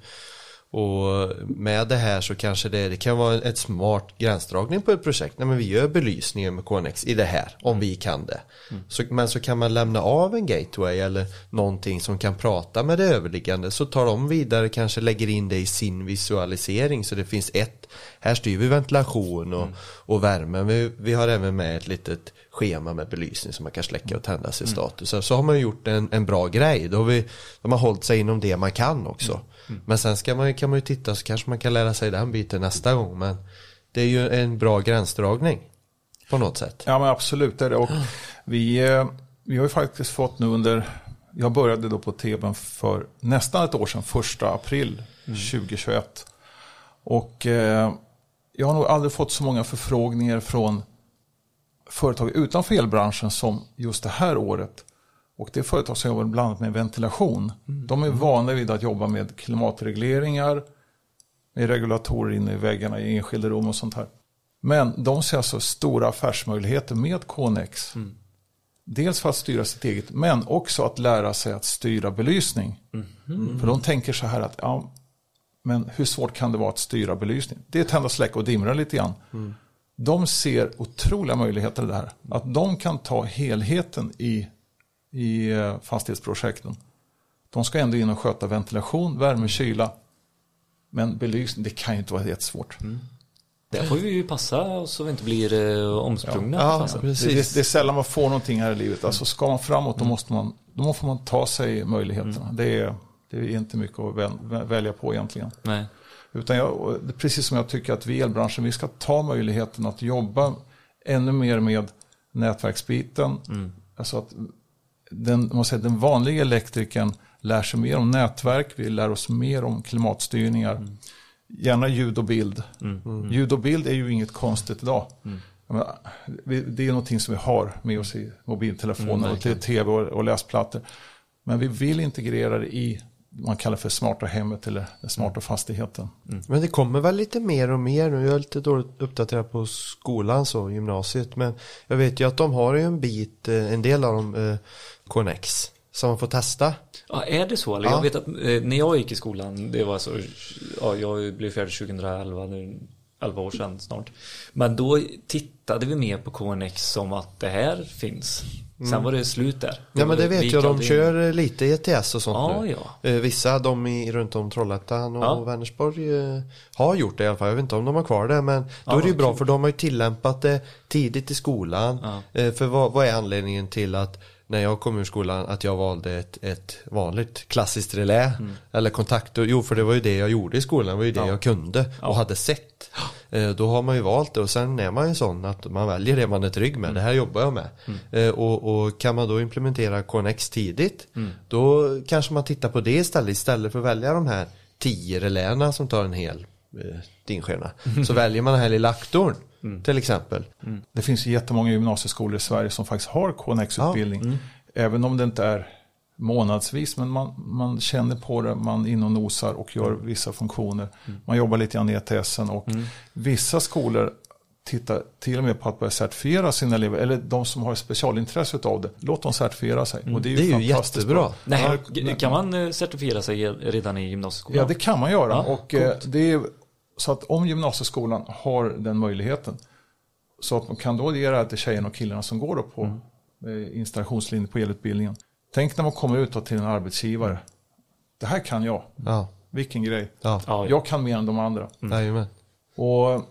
Och med det här så kanske det, det kan vara ett smart gränsdragning på ett projekt. Nej men vi gör belysningen med KNX i det här, om vi kan det. Så, men så kan man lämna av en gateway eller någonting som kan prata med det överliggande. Så tar de vidare, kanske lägger in det i sin visualisering. Så det finns ett, här styr vi ventilation och, och värme. Vi, vi har även med ett litet schema med belysning som man kan släcka och tända sin status. Så, så har man gjort en, en bra grej. Då har, vi, de har hållit sig inom det man kan också. Men sen ska man, ju- kan man ju titta så kanske man kan lära sig den biten nästa gång. Men det är ju en bra gränsdragning. På något sätt. Ja, men absolut. Är det. Och vi, eh, vi har ju faktiskt fått nu under, jag började då på TB'n för nästan ett år sedan, första april 2021. Och eh, jag har nog aldrig fått så många förfrågningar från företag utanför elbranschen som just det här året. Och det är företag som jobbar bland annat med ventilation. De är vana vid att jobba med klimatregleringar, med regulatorer inne i väggarna i enskilda rum och sånt här. Men de ser alltså stora affärsmöjligheter med KNX. Dels för att styra sitt eget, men också att lära sig att styra belysning. För de tänker så här att, ja, men hur svårt kan det vara att styra belysning? Det är tända, släcka och dimra lite grann. De ser otroliga möjligheter i det här. Att de kan ta helheten i, i eh, fastighetsprojekten. De ska ändå in och sköta ventilation, värme, kyla. Men belysning, det kan ju inte vara jättesvårt. Där får vi ju passa så vi inte blir eh, omsprungna. Ja, Fasen. Det, det, precis. det är sällan man får någonting här i livet. Alltså ska man framåt då måste man, då måste man ta sig möjligheterna. Det, är, det är inte mycket att väl, välja på egentligen. Nej. Utan jag, precis som jag tycker att vi i elbranschen, vi ska ta möjligheten att jobba ännu mer med nätverksbiten. Alltså att den, man säger, den vanliga elektrikern lär sig mer om nätverk, vi lär oss mer om klimatstyrningar. Gärna ljud och bild. Ljud och bild är ju inget konstigt idag. Menar, vi- Det är någonting som vi har med oss i mobiltelefoner och till tv och, och läsplattor. Men vi vill integrera det i vad man kallar för smarta hemmet eller den smarta fastigheten. Men det kommer väl lite mer och mer nu. Jag är lite dåligt uppdaterad på skolan så, gymnasiet. Men jag vet ju att de har ju en bit, eh, en del av dem, eh, Connex. Som man får testa. Ja, är det så? Eller Ja. Jag vet att eh, när jag gick i skolan, det var så, ja, jag blev färdig 2011, det är 11 år sedan snart. Men då tittade vi mer på KNX som att det här finns. Sen var det slut där. Ja men det vet jag, de kör lite ETS och sånt Ja, nu. ja. Eh, Vissa, de i, runt om Trollhättan och Ja. Vänersborg eh, har gjort det i alla fall. Jag vet inte om de har kvar det men då Ja, är det ju bra för de har ju tillämpat det tidigt i skolan. För vad, vad är anledningen till att när jag kom ur skolan att jag valde ett, ett vanligt klassiskt relä Mm. eller kontaktor? Jo för det var ju det jag gjorde i skolan, det var ju det jag kunde och hade sett. Eh, Då har man ju valt det och sen är man ju sån att man väljer det man är trygg med. Det här jobbar jag med. Eh, Och, och kan man då implementera KNX tidigt då kanske man tittar på det istället istället för att välja de här tio reläna som tar en hel eh, dinskena. Så väljer man den här lilla aktorn till exempel. Det finns ju jättemånga gymnasieskolor i Sverige som faktiskt har KNX-utbildning. Även om det inte är månadsvis, men man, man känner på det, man in och nosar och gör vissa funktioner. Man jobbar lite grann i ETSen och vissa skolor tittar till och med på att börja certifiera sina elever, eller de som har specialintresse av det, låt dem certifiera sig. Och det är ju, Det är ju fantastiskt jättebra. bra. Nej, Ja, kan man eh, certifiera sig redan i gymnasieskolan? Ja, det kan man göra. Ja, och eh, det är så att om gymnasieskolan har den möjligheten så att man kan då ge det här till tjejerna och killarna som går då på eh, installationslinjen på elutbildningen. Tänk när man kommer ut då till en arbetsgivare. Det här kan jag. Ja, Vilken grej. ja, Ja, ja. Jag kan mer än de andra. jajamän. Och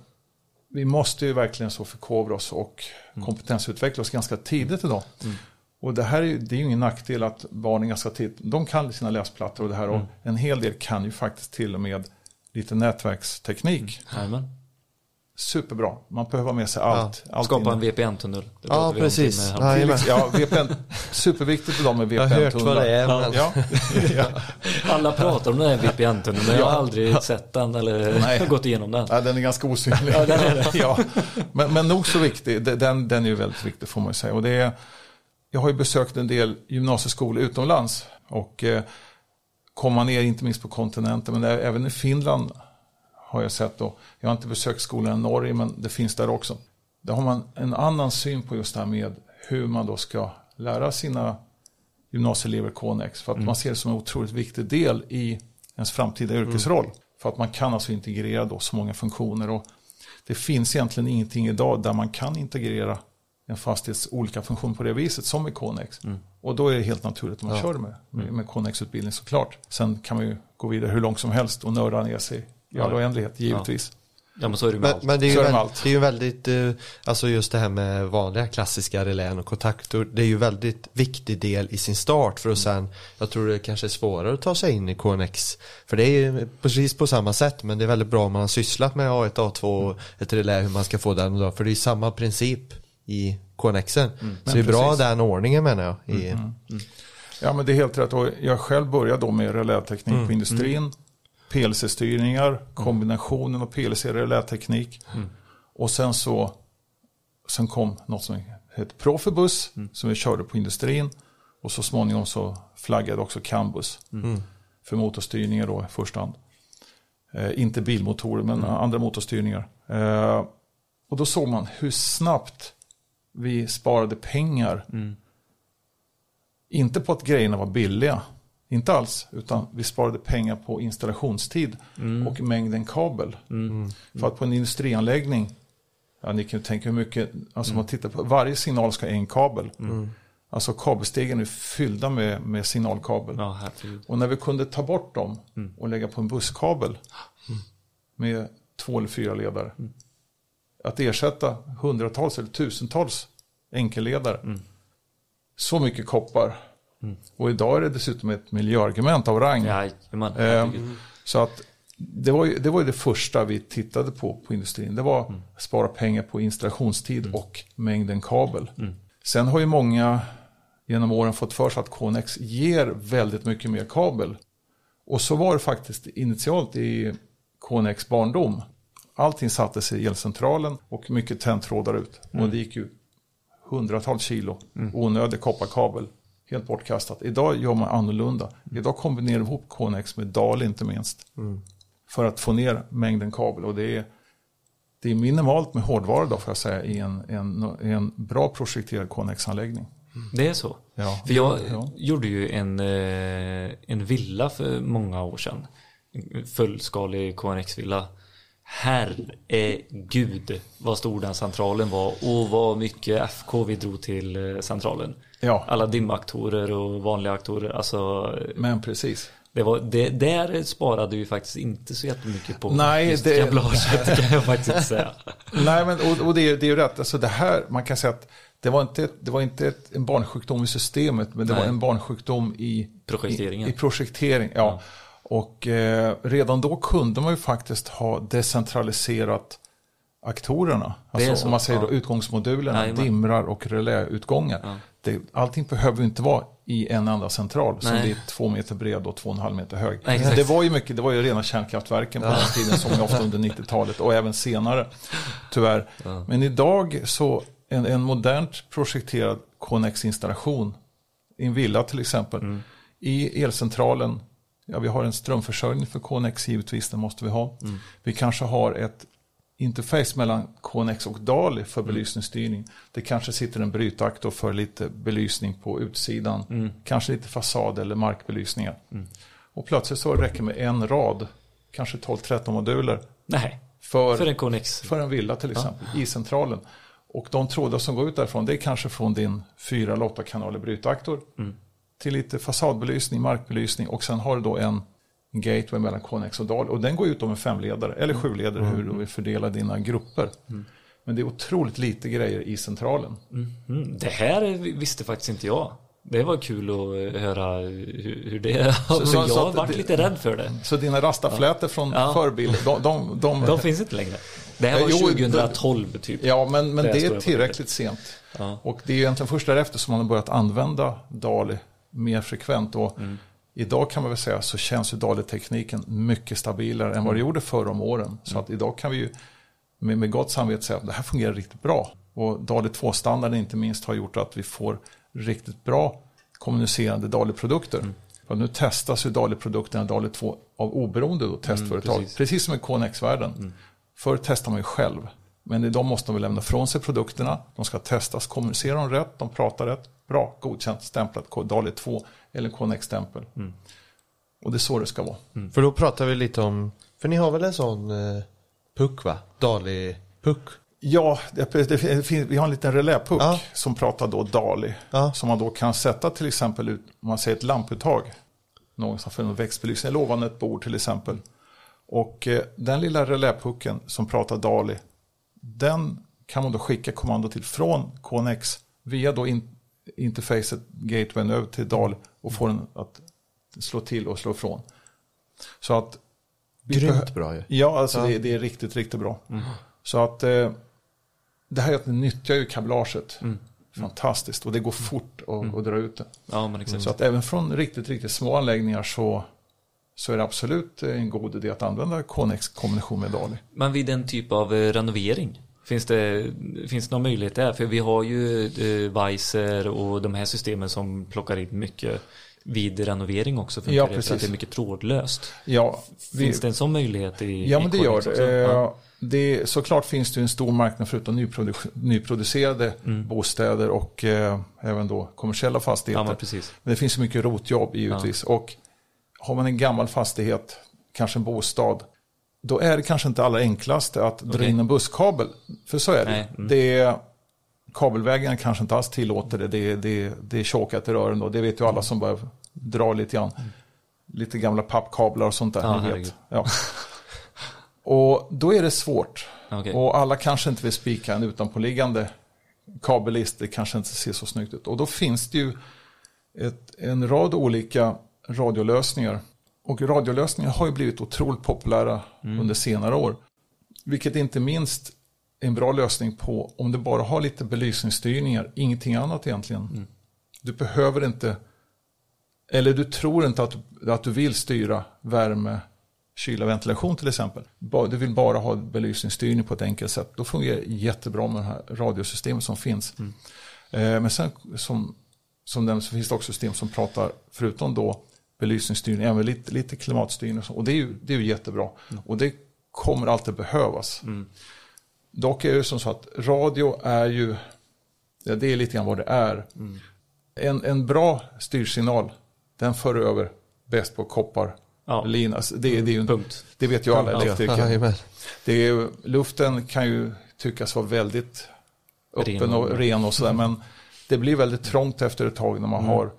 vi måste ju verkligen så förkovra oss och kompetensutveckla oss ganska tidigt idag. Och det här är ju, det är ju ingen nackdel att barnen ganska tidigt, de kan sina läsplattor och det här och en hel del kan ju faktiskt till och med lite nätverksteknik. Jajamän. Superbra, man behöver ha med sig allt. allt Skapa innan. en VPN-tunnel. Det Ja, precis. med- Ja, Ja, VPN, superviktigt idag med Jag har hört vad det är. Men... Ja, ja. Alla pratar om den här VPN-tunneln men jag har aldrig sett den eller Nej. gått igenom den. Ja, den är ganska osynlig. Ja, den är det. ja. men, men nog så viktig. Den, den är ju väldigt viktig får man ju säga. Och det är, jag har ju besökt en del gymnasieskolor utomlands. Och eh, komma ner, inte minst på kontinenten, men ä- även i Finland har jag sett då. Jag har inte besökt skolan i Norge, men det finns där också. Där har man en annan syn på just det här med hur man då ska lära sina gymnasieelever KNX. För att man ser det som en otroligt viktig del i ens framtida yrkesroll. För att man kan alltså integrera då så många funktioner. Och det finns egentligen ingenting idag där man kan integrera en fastighets olika funktioner på det viset som i KNX. Och då är det helt naturligt att man kör med, med, med KNX-utbildning såklart. Sen kan man ju gå vidare hur långt som helst och nörda ner sig i all oändlighet, givetvis. Ja men så är det med Men, allt. men det är ju Så är det med väldigt, allt. det är ju väldigt eh, alltså just det här med vanliga klassiska relän och kontaktor, det är ju väldigt viktig del i sin start för att sen, jag tror det kanske är svårare att ta sig in i KNX, för det är ju precis på samma sätt, men det är väldigt bra om man har sysslat med A1, A2 och ett relä, hur man ska få den, då, för det är ju samma princip i KNXen. så det är bra precis. den ordningen menar jag. I, Ja men det är helt rätt. Jag själv började då med reläteknik på industrin. PLC-styrningar, kombinationen av PLC och reläteknik. Och sen så sen kom något som heter Profibus som vi körde på industrin. Och så småningom så flaggade också Cambus för motorstyrningar då i första hand. Eh, inte bilmotorer men andra motorstyrningar. Eh, och då såg man hur snabbt vi sparade pengar Inte på att grejerna var billiga. Inte alls. Utan vi sparade pengar på installationstid och mängden kabel. För att på en industrianläggning, ja, ni kan ju tänka hur mycket, alltså man tittar på, varje signal ska ha en kabel. Alltså kabelstegen är fyllda med, med signalkabel. Ja. Och när vi kunde ta bort dem och lägga på en busskabel med två eller fyra ledare. Att ersätta hundratals eller tusentals enkelledare. Så mycket koppar. Och idag är det dessutom ett miljöargument av rang. Jajamän, Eh, så att det var, ju, det var ju det första vi tittade på på industrin. Det var att spara pengar på installationstid och mängden kabel. Sen har ju många genom åren fått för sig att Connex ger väldigt mycket mer kabel. Och så var det faktiskt initialt i Connex barndom. Allting sattes i elcentralen och mycket tändtrådar ut. Och det gick ju hundratals kilo onödig kopparkabel. Helt bortkastat. Idag gör man annorlunda. Idag kombinerar vi ihop Connex med DAL inte minst. För att få ner mängden kabel. Och det är, det är minimalt med hårdvara då får jag säga i en, en, en bra projekterad Connex-anläggning. Det är så. Ja. För jag Ja. gjorde ju en, eh, en villa för många år sedan. En Fullskalig KNX-villa. Herregud vad stor den centralen var och vad mycket FK vi drog till eh, centralen. Ja. Alla dimaktorer och vanliga aktorer. Alltså, Men precis. det var, det, där sparade vi faktiskt inte så jättemycket på Nej, just det- kablaget kan jag faktiskt inte säga. Nej, men och, och det, är, det är ju rätt. Alltså det här, man kan säga att det var inte, det var inte ett, en barnsjukdom i systemet, men det Nej. var en barnsjukdom i Projekteringen. I, i projektering, ja. Och eh, redan då kunde man ju faktiskt ha decentraliserat aktorerna. Alltså så, om man säger ja. då utgångsmodulerna, Jajamän. dimrar och reläutgångar. Det, allting behöver ju inte vara i en enda central som Nej. det är två meter bred och två och en halv meter hög. Nej, det var ju mycket, det var ju rena kärnkraftverken på den tiden som ofta under 90-talet och även senare. Tyvärr. Men idag så en, en modernt projekterad Connex-installation i en villa till exempel. Mm. I elcentralen, ja vi har en strömförsörjning för Connex givetvis, det måste vi ha. Mm. Vi kanske har ett interface mellan Connex och DALI för Mm. belysningsstyrning. Det kanske sitter en brytaktor för lite belysning på utsidan. Mm. Kanske lite fasad eller markbelysningar. Och plötsligt så räcker med en rad, kanske 12-13 moduler Nej, för, för en Connex. för en villa till exempel i centralen. Och de trådar som går ut därifrån det är kanske från din 4 eller 8 kanaler brytaktor till lite fasadbelysning, markbelysning och sen har du då en gateway mellan Connex och DAL och den går ut om en femledare eller sjuledare hur du vill fördela dina grupper. Men det är otroligt lite grejer i centralen. Mm, det här visste faktiskt inte jag. Det var kul att eh, höra hur, det är. så- jag så har att varit lite rädd för det. Så dina rastaflätor från Ja. förebild, de, de, de, De finns inte längre. Det här var Eh, jo, 2012 typ. Ja, men, men Det det är jag tillräckligt sent. Ja. Och det är egentligen först därefter som man har börjat använda DALI mer frekvent. Och Mm. Idag kan man väl säga så känns ju DALI-tekniken mycket stabilare än vad Mm. det gjorde förr om åren. Så att idag kan vi ju med, med gott samvete säga att det här fungerar riktigt bra. Och DALI 2-standarden inte minst har gjort att vi får riktigt bra kommunicerande DALI-produkter. Mm. För nu testas ju DALI-produkterna DALI 2 av oberoende då, testföretag. Mm, precis. precis. som i KNX-världen. Förr testar man ju själv. Men idag måste de väl lämna från sig produkterna. De ska testas, kommunicerar de rätt, de pratar rätt. Bra, godkänt, stämplat, DALI 2 eller KNX-stämpel. Och det är så det ska vara. För då pratar vi lite om, för ni har väl en sån eh, puck va? Dali-puck? Ja, det, det, det, finns- vi har en liten reläpuck Ja. som pratar då DALI. Ja. Som man då kan sätta till exempel ut, om man säger ett lamputtag. Någonstans för en växtbelysning, eller ovan ett bord till exempel. Och eh, den lilla reläpucken som pratar DALI, den kan man då skicka kommando till från KNX via då in, interfacet gatewayn över till DALI och få den att slå till och slå ifrån. Så att Grymt bra ju. Ja, alltså Det, det är riktigt, riktigt bra. Så att eh, det här är att ni nyttjar ju kablaget. Fantastiskt. Och det går fort att, att dra ut det. Ja, men exakt. Så att även från riktigt, riktigt små anläggningar så, så är det absolut en god idé att använda Connex kombination med DALI. Men vid en typ av eh, renovering, finns det, finns det någon möjlighet där? För vi har ju eh, Weiser och de här systemen som plockar in mycket vid renovering också funkar Ja, det för att precis. det är mycket trådlöst. Ja, vi, Finns det en sån möjlighet i ja men det gör det. Ja. Eh, det. Såklart finns det en stor marknad förutom nyprodu- nyproducerade Mm. bostäder och eh, även då kommersiella fastigheter. Ja, men precis. Men det finns mycket rotjobb givetvis. Och har man en gammal fastighet, kanske en bostad, då är det kanske inte allra enklaste att dra Okej. in en busskabel. För så är det. Mm. det är, kabelvägen kanske inte alls tillåter det. Det är, det det är tjåkat i rören då. Det vet ju alla som bara drar lite grann. Lite gamla pappkablar och sånt där. Herregud. Ja. Och då är det svårt. Okej. Och alla kanske inte vill spika en utanpåliggande kabellist. Det kanske inte ser så snyggt ut. Och då finns det ju ett, en rad olika radiolösningar. Och radiolösningar har ju blivit otroligt populära under senare år. Vilket inte minst är en bra lösning på om du bara har lite belysningsstyrningar, ingenting annat egentligen. Du behöver inte, eller du tror inte att, att du vill styra värme, kyla, ventilation till exempel. Du vill bara ha belysningsstyrning på ett enkelt sätt. Då fungerar det jättebra med det här radiosystemet som finns. Eh, Men sen som, som den så finns det också system som pratar, förutom då belysningsstyrning, även lite, lite klimatstyrning och så. Och det är ju, det är ju jättebra. Och det kommer alltid behövas. Dock är det som så att radio är ju, ja, det är lite grann vad det är. En, en bra styrsignal, den för över bäst på koppar. Ja. Lin, alltså det, det, är ju, Punkt. det vet ju alla elektriker. Det är, luften kan ju tyckas vara väldigt öppen Ren och- och ren och sådär. Men det blir väldigt trångt efter ett tag när man har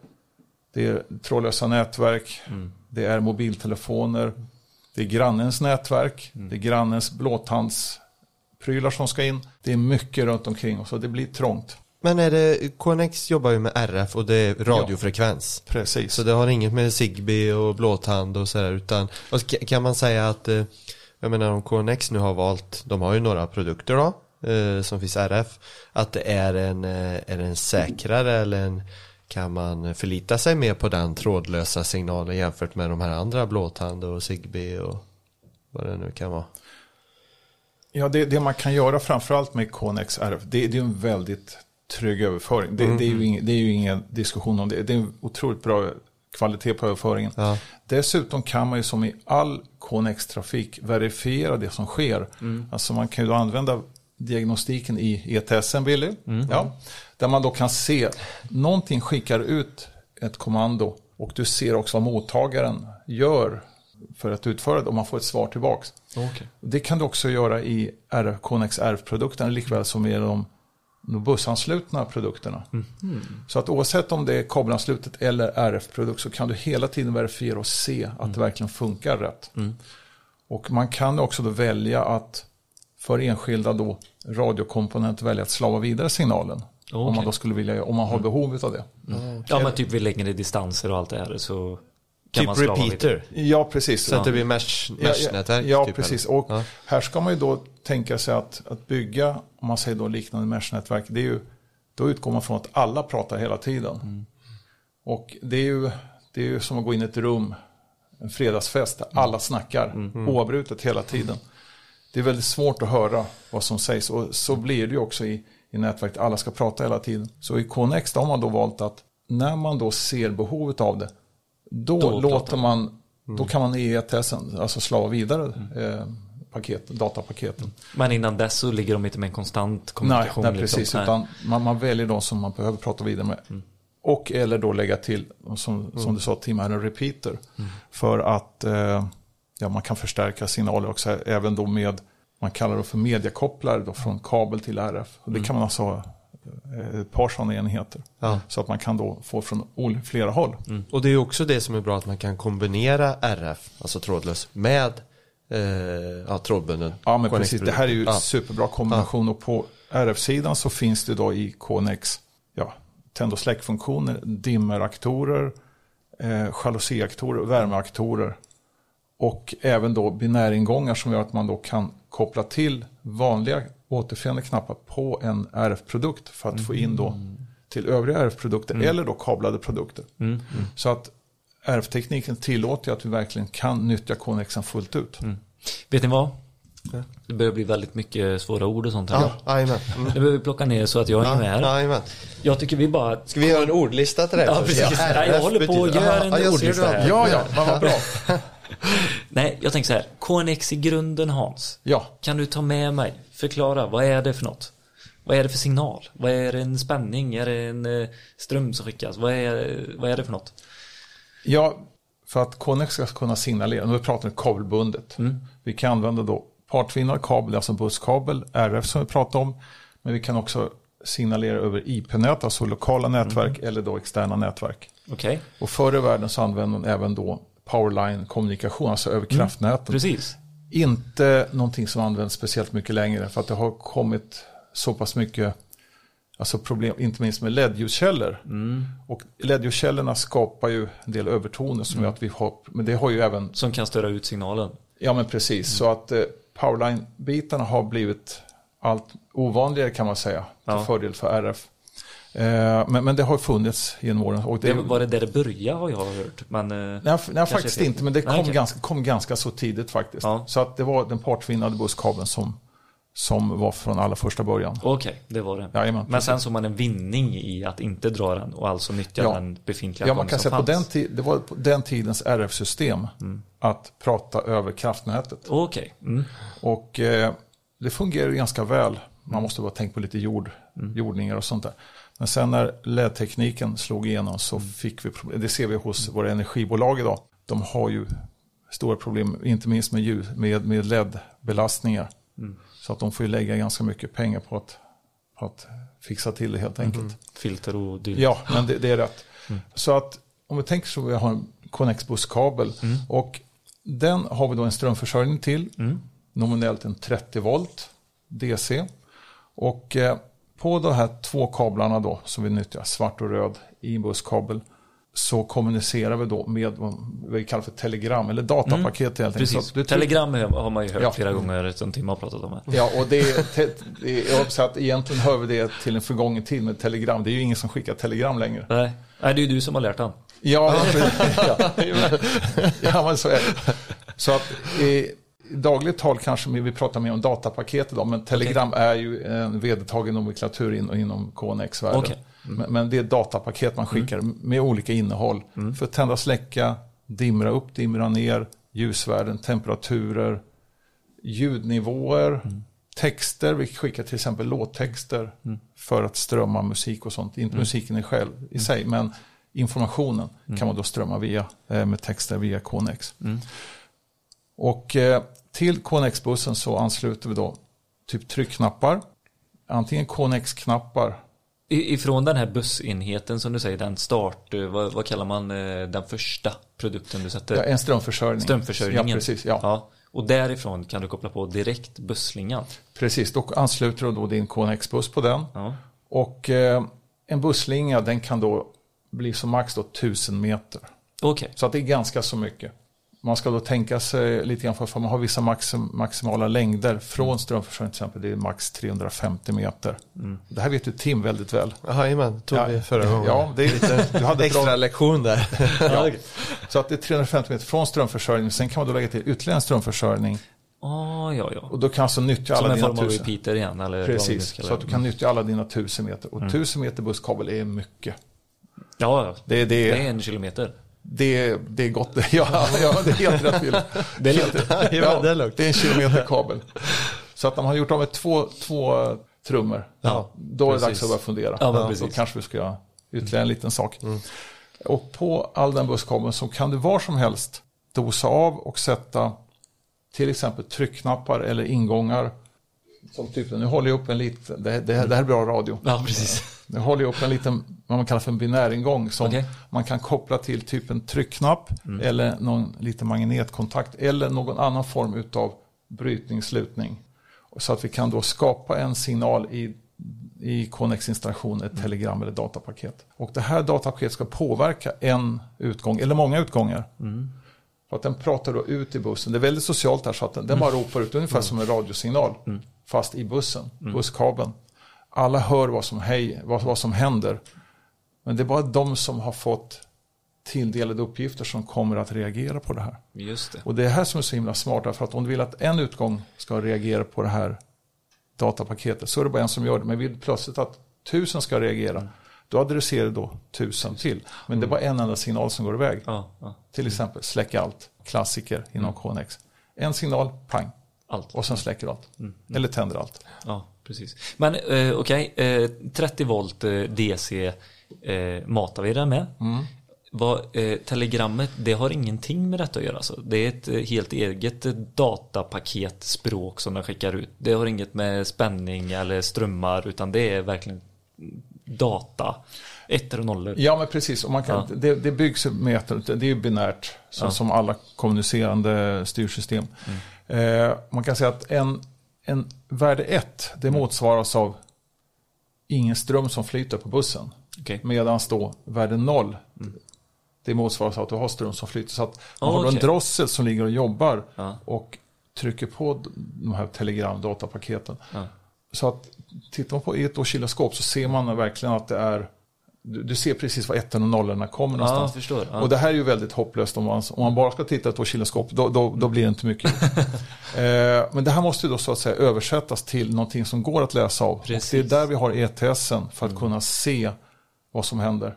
det är trådlösa nätverk, det är mobiltelefoner, det är grannens nätverk, det är grannens blåtandsprylar som ska in. Det är mycket runt omkring och så det blir trångt. Men är det, KNX jobbar ju med RF och det är radiofrekvens. Precis. Så det har inget med Zigbee och blåtand och sådär utan och ka- kan man säga att eh, jag menar om KNX nu har valt, de har ju några produkter då eh, som finns RF att det är en, eh, är det en säkrare eller en kan man förlita sig mer på den trådlösa signalen jämfört med de här andra blåtand och Zigbee och vad det nu kan vara. Ja, det, det man kan göra framförallt med Connex RF, det, det är en väldigt trygg överföring. Det, det, är ju ingen, det är ju ingen diskussion om det. Det är en otroligt bra kvalitet på överföringen. Ja. Dessutom kan man ju som i all Connex-trafik verifiera det som sker. Alltså man kan ju då använda diagnostiken i ETSen, Billy. Ja, där man då kan se, någonting skickar ut ett kommando och du ser också vad mottagaren gör för att utföra det och man får ett svar tillbaks. Det kan du också göra i RF, Connex RF-produkterna likväl som i de, bussanslutna produkterna. Så att oavsett om det är kabelanslutet eller RF-produkt så kan du hela tiden verifiera och se att det verkligen funkar rätt. Och man kan också då välja att för enskilda då radiokomponenter välja att slava vidare signalen. Om Okej. man då skulle vilja, om man har behov av det. Ja men typ vid längre distanser och allt det här så kan man Typ repeater. Ja, precis. Så att det blir mesh, Ja, mesh-nätverk. Ja, typ, precis. eller? Och Ja. här ska man ju då tänka sig att, att bygga, om man säger då liknande mesh-nätverk, det är ju, då utgår man från att alla pratar hela tiden. Mm. Och det är, ju, det är ju som att gå in i ett rum, en fredagsfest, där Mm. alla snackar oavbrutet hela tiden. Det är väldigt svårt att höra vad som sägs och så blir det ju också i, i nätverk, alla ska prata hela tiden. Så i då har man då valt att när man då ser behovet av det, då, Då låter man, då kan man i ETSen, alltså slava vidare eh, paket, datapaketen. Men innan dess så ligger de inte med en konstant Nej, kommunikation. nej, liksom. precis, Nej. utan man, man väljer de som man behöver prata vidare med. Och eller då lägga till, som, som du sa Tim, här en repeater. För att eh, ja, man kan förstärka signaler också, även då med, man kallar det för mediakopplare då, från kabel till RF. Och det kan man alltså ha eh, ett par sådana enheter. Ja. Så att man kan då få från flera håll. Och det är också det som är bra att man kan kombinera RF, alltså trådlös, med eh, ja, trådbunden. Ja, men KNX precis. Det här är ju Ja. superbra kombination. Och på RF-sidan så finns det då i KNX ja, tänd och släckfunktioner, dimmeraktorer, eh, jalousiaktorer, värmeaktorer. Och även då binäringångar som gör att man då kan koppla till vanliga återförenade knappar på en RF-produkt för att få in då till övriga RF-produkter eller då kablade produkter. Så att RF-tekniken tillåter ju att vi verkligen kan nyttja KNXen fullt ut. Vet ni vad? Det börjar bli väldigt mycket svåra ord och sånt här. Ja. Mm. Det behöver vi plocka ner så att jag hänger med här. Jajamän. Jag tycker vi bara... Ska vi göra en ordlista till det? Ja, precis. Ja, jag håller på att göra en Ja, ordlista det. här. Ja, ja, vad bra. Nej, jag tänker så här. KNX i grunden Hans. Ja, Kan du ta med mig? Förklara, vad är det för något? Vad är det för signal? Vad är det en spänning? Är det en eh, ström som skickas? Vad är, vad är det för något? Ja, för att Connex ska kunna signalera, nu pratar vi kabelbundet. Vi kan använda då partvinnad kabel, alltså busskabel, RF som vi pratade om. Men vi kan också signalera över IP-nät, alltså lokala nätverk eller då externa nätverk. Okej, Och förr i världen så använde man även då powerline-kommunikation, alltså över kraftnäten. precis. Inte någonting som används speciellt mycket längre för att det har kommit så pass mycket alltså problem, inte minst med LED-ljuskällor. Och LED-ljuskällorna skapar ju en del övertoner som gör att vi har, men det har ju även, Som kan störa ut signalen. ja men precis, så att eh, powerline-bitarna har blivit allt ovanligare kan man säga, till Ja. fördel för RF. Eh, men, men det har funnits genom åren. Och Det var det där det började har jag hört. Men, eh, Nej, nej faktiskt inte, men det kom, Nej, ganska, kom ganska så tidigt faktiskt. Ja. Så att det var den partvinnade busskabeln som, som var från allra första början. Okej, det var det. Jajamän, Men sen såg man en vinning i att inte dra den och alltså nyttja Ja. den befintliga Ja, man kan säga på den, det var på den tidens RF-system Mm. att prata över kraftnätet. Okej, mm. Och eh, det fungerar ju ganska väl. Man måste bara tänka på lite jord, jordningar och sånt där. Men sen när LED-tekniken slog igenom så fick vi problem. Det ser vi hos våra energibolag idag. De har ju stora problem, inte minst med, ljus, med, med LED-belastningar. Så att de får ju lägga ganska mycket pengar på att, på att fixa till det helt enkelt. filter och dylikt. Ja, men det, det är rätt. Så att om vi tänker så vi har en Connex-busskabel och den har vi då en strömförsörjning till. Nominellt en 30 volt DC. Och eh, på de här två kablarna då som vi nyttjar, svart och röd i en busskabel så kommunicerar vi då med vad vi kallar för telegram eller datapaket helt enkelt. Precis. Telegram har man ju hört Ja. flera gånger som Tim har pratat om. Här. Ja, och det är, det jag hoppas att egentligen hör vi det till en förgången tid med telegram. Det är ju ingen som skickar telegram längre. Nej. Nej, det är ju du som har lärt han. Ja, ja, ja men så är det. Så att i dagligt tal kanske vi pratar mer om datapaket idag, men Telegram är ju en vedertagen nomenklatur in, inom KNX-världen. Okej. Men, men det är datapaket man skickar med olika innehåll. För att tända, släcka, dimra upp, dimra ner, ljusvärden, temperaturer, ljudnivåer, texter. Vi skickar till exempel låttexter för att strömma musik och sånt. Inte musiken i själv i sig, men informationen kan man då strömma via, eh, med texter via KNX. Och eh, till KNX-bussen så ansluter vi då typ tryckknappar. Antingen KNX-knappar I, ifrån den här bussenheten som du säger, den start, eh, vad, vad kallar man eh, den första produkten du sätter? Ja, en strömförsörjning. Strömförsörjningen. Ja, precis. Ja. Och därifrån kan du koppla på direkt busslingan. precis. Då ansluter du då din KNX-buss på den. Ja. Och eh, en busslinga den kan då bli som max då 1000 meter. Okej, Så att det är ganska så mycket. Man ska då tänka sig lite grann för för man har vissa maxim, maximala längder från strömförsörjning till exempel. Det är max 350 meter. Det här vet ju Tim väldigt väl. Jajamän, tog Ja. vi förra gången. Ja, det är lite, du hade ett bra Extra lektion där. Ja. Så att det är 350 meter från strömförsörjning. Sen kan man då lägga till ytterligare en strömförsörjning. ah, ja, ja. Och då kan alltså nyttja Som alla en dina form av tusen. repeater igen, eller Precis, så att du det. kan nyttja alla dina tusen meter. Och tusen meter busskabel är mycket. Ja, ja. Det, det, Det är en kilometer. Det, det är gott. Ja, ja, det är helt rätt Wille. Det är lugnt. Ja, det är lugnt. det är en kilometer kabel. Så att när man har gjort av med två, två trummor, Ja, då är det dags precis. att börja fundera. Ja, då kanske vi ska göra ytterligare en liten sak. Och på all den busskabeln så kan du var som helst dosa av och sätta till exempel tryckknappar eller ingångar. Som typ, nu håller jag upp en liten, det, det, det här är bra radio. Ja, precis. Nu håller jag upp en liten, vad man kallar för en binäringång som Okej. man kan koppla till typ en tryckknapp eller någon liten magnetkontakt eller någon annan form utav brytning-slutning. Så att vi kan då skapa en signal i, i Connex-installation, ett telegram eller datapaket. Och det här datapaketet ska påverka en utgång eller många utgångar. För att den pratar då ut i bussen. Det är väldigt socialt här så att den, den bara ropar ut ungefär som en radiosignal. Fast i bussen, busskabeln. Alla hör vad som, hej, vad, vad som händer. Men det är bara de som har fått tilldelade uppgifter som kommer att reagera på det här. Just det. Och det är här som är så himla smart, därför att om du vill att en utgång ska reagera på det här datapaketet så är det bara en som gör det. Men vill plötsligt att tusen ska reagera, då adresserar du då tusen till. Men det är bara en enda signal som går iväg. Ja, ja. Till exempel släck allt, klassiker inom KNX. En signal, pang, Allt. och sen släcker du allt. Eller tänder allt. Ja, precis. Men eh, okej, eh, 30 volt eh, DC eh, matar vi den med. Vad, eh, telegrammet, det har ingenting med detta att göra. Alltså. Det är ett eh, helt eget eh, datapaket språk som den skickar ut. Det har inget med spänning eller strömmar utan det är verkligen data. Ettor och nollor. Ja, men precis. Och man kan, Ja. det, det byggs med, det är binärt, så, Ja. som alla kommunicerande styrsystem. Eh, man kan säga att en, en värde 1, det motsvaras av ingen ström som flyter på bussen. Okej. Medan då värde 0, det motsvaras av att du har ström som flyter. Så att man Ah, har då en drossel som ligger och jobbar Ja. och trycker på de här telegram-datapaketen. Ja. Så att tittar man på i ett oscilloskop så ser man verkligen att det är du, du ser precis var ettan och nollorna kommer Ja, någonstans. förstår. Ja. Och det här är ju väldigt hopplöst om man, om man bara ska titta på ett oscilloskop. Då, då, då blir det inte mycket. eh, men det här måste ju då så att säga översättas till någonting som går att läsa av. Det är där vi har ETSen för att kunna se vad som händer.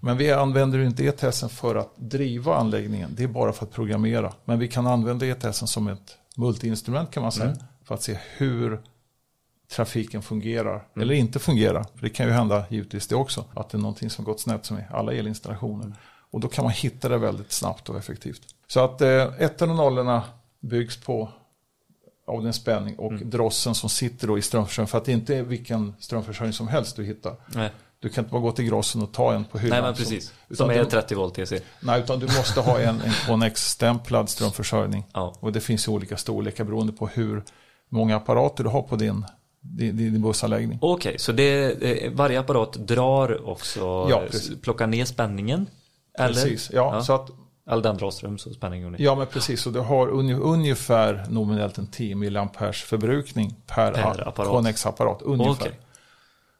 Men vi använder inte ETSen för att driva anläggningen. Det är bara för att programmera. Men vi kan använda ETSen som ett multiinstrument kan man säga. För att se hur trafiken fungerar eller inte fungerar. För det kan ju hända givetvis det också. Att det är någonting som gått snett som i alla elinstallationer. Och då kan man hitta det väldigt snabbt och effektivt. Så att eh, ettan och nollorna byggs på av den spänning och drossen som sitter då i strömförsörjningen. För att det inte är vilken strömförsörjning som helst du hittar. Nej. Du kan inte bara gå till grossen och ta en på hyllan. Nej men som- precis. utan Som är du- 30 volt DC. Nej, utan du måste ha en, en Connex-stämplad strömförsörjning. Ja. Och det finns ju olika storlekar beroende på hur många apparater du har på din, din, din bussanläggning. Okej, så det, eh, varje apparat drar också, Ja, eh, precis. plockar ner spänningen? Eller? Precis, ja, Så att, All den drar ström så spänning går ner. ja men precis. Och du har unge- ungefär nominellt en 10 mA förbrukning per, Per apparat. Connex-apparat. Ungefär. Okej.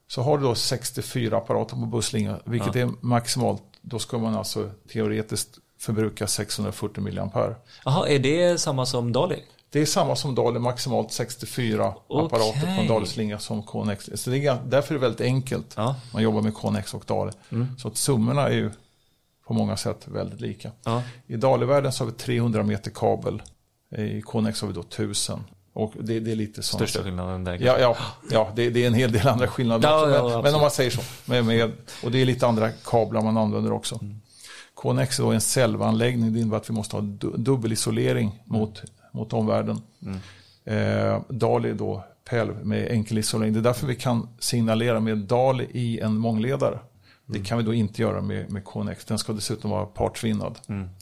Så har du då 64 apparater på busslinjen, vilket är maximalt. Då ska man alltså teoretiskt förbruka 640 mA. Jaha, är det samma som Dali? Det är samma som Dali, maximalt 64 Okej. apparater på en Dali-slinga som Connex. Så det är, därför är det väldigt enkelt. Ja. Man jobbar med Connex och Dali. Så att summorna är ju på många sätt väldigt lika. Ja. I Dali-världen så har vi 300 meter kabel. I Connex har vi då 1000. Och det, det är lite som... Största skillnaden där. Ja, ja, ja det, det är en hel del andra skillnader Ja, också. ja, Men, men om man säger så. Med, med, och det är lite andra kablar man använder också. KNX är en cellvanläggning. Det innebär att vi måste ha du, dubbel isolering mot, mot omvärlden. Eh, DALI är då PELV med enkel isolering. Det är därför vi kan signalera med DALI i en mångledare. Det kan vi då inte göra med, med KNX. Den ska dessutom vara partsvinnad.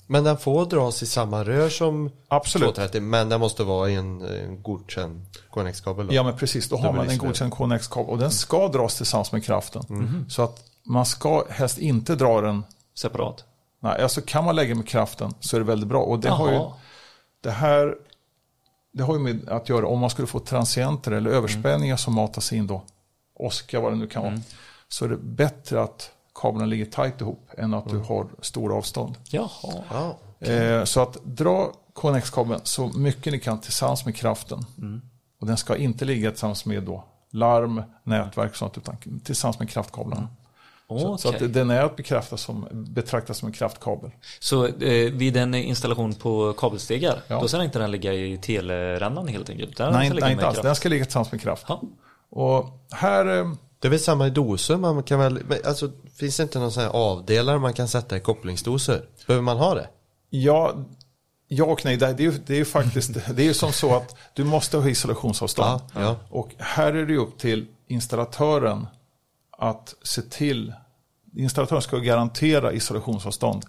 Men den får dras i samma rör som Absolut. 230 men den måste vara i en, en godkänd då? Ja men precis, då har man en godkänd KNX-kabel och den ska dras tillsammans med kraften. Så att man ska helst inte dra den, Separat. nej, alltså kan man lägga med kraften så är det väldigt bra. Och det har ju, det här, det har ju med att göra om man skulle få transienter eller överspänningar som matas in då, åska vad det nu kan vara, så är det bättre att kablarna ligger tajt ihop än att du har stora avstånd. Jaha. Ja. Eh, så att dra KNX-kabeln så mycket ni kan tillsammans med kraften. Och den ska inte ligga tillsammans med då larm, nätverk och sånt, utan tillsammans med kraftkablarna. Så, så att den är att bekräfta som, betraktas som en kraftkabel. Så eh, vid en installation på kabelstegar, Ja. då ska inte den ligga i telerännan helt enkelt? Den Nej, nej inte alls. Den ska ligga tillsammans med kraft. Ja. Och här, eh, Det är väl samma i doser, man kan väl, alltså finns det inte någon sån här avdelare man kan sätta i kopplingsdoser? Behöver man ha det? ja, ja och nej, det är ju, det är ju faktiskt, det är ju som så att du måste ha isolationsavstånd. Ja, ja. Och här är det upp till installatören att se till, installatören ska garantera isolationsavstånd.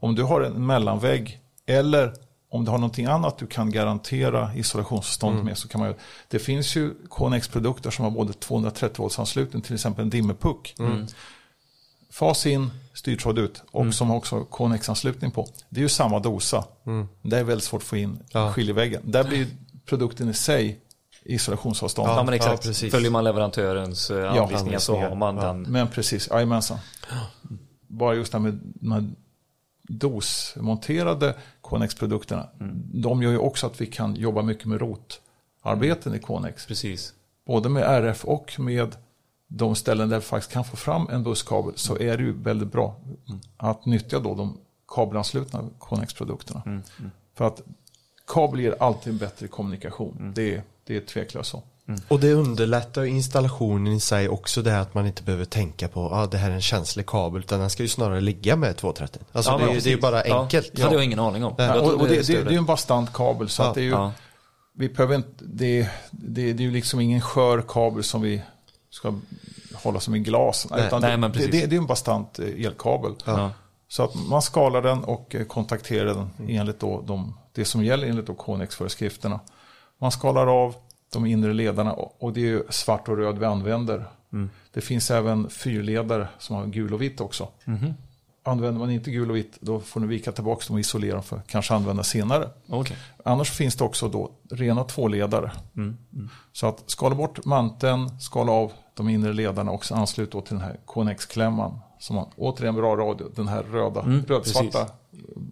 Om du har en mellanvägg eller om du har någonting annat du kan garantera isolationsavstånd med så kan man ju, det finns ju KNX-produkter som har både 230 volts anslutning, till exempel en dimmerpuck. Fas in, styrtråd ut och som också har KNX-anslutning på. Det är ju samma dosa. Det är väldigt svårt att få in Ja. skiljeväggen. Där blir produkten i sig isolationsavstånd. Ja, men exakt. Ja. Följer man leverantörens eh, anvisningar så har man Ja. den. Men precis, jajamensan. Bara just det här med, med DOS-monterade Connex-produkterna, de gör ju också att vi kan jobba mycket med rotarbeten i Connex. Precis. Både med RF och med de ställen där vi faktiskt kan få fram en busskabel så är det ju väldigt bra att nyttja då de kabelanslutna Connex-produkterna. För att kabel ger alltid en bättre kommunikation. Det, är, det är tveklöst så. Och det underlättar installationen i sig också det här att man inte behöver tänka på att ah, det här är en känslig kabel utan den ska ju snarare ligga med 230. Alltså Ja, det, är, det är bara Ja, enkelt. Det hade jag ingen aning om. Jag och, och det, det, det är ju en bastant kabel så Ja, att det är ju, ja. vi behöver inte, det, det, det är ju liksom ingen skör kabel som vi ska hålla som i glas. Nej, utan nej, det, men det, det, är en bastant eh, elkabel. Ja. Så att man skalar den och eh, kontakterar den enligt då de, det som gäller enligt då Connex-föreskrifterna. Man skalar av de inre ledarna och det är svart och röd vi använder. Det finns även fyrledare som har gul och vitt också. Använder man inte gul och vitt då får ni vika tillbaka dem och isolera dem för att kanske använda senare. Okej. Annars finns det också då rena tvåledare. Så att skala bort manteln, skala av de inre ledarna och anslut då till den här KNX-klämman. Som har, återigen bra radio, den här röda, rödsvarta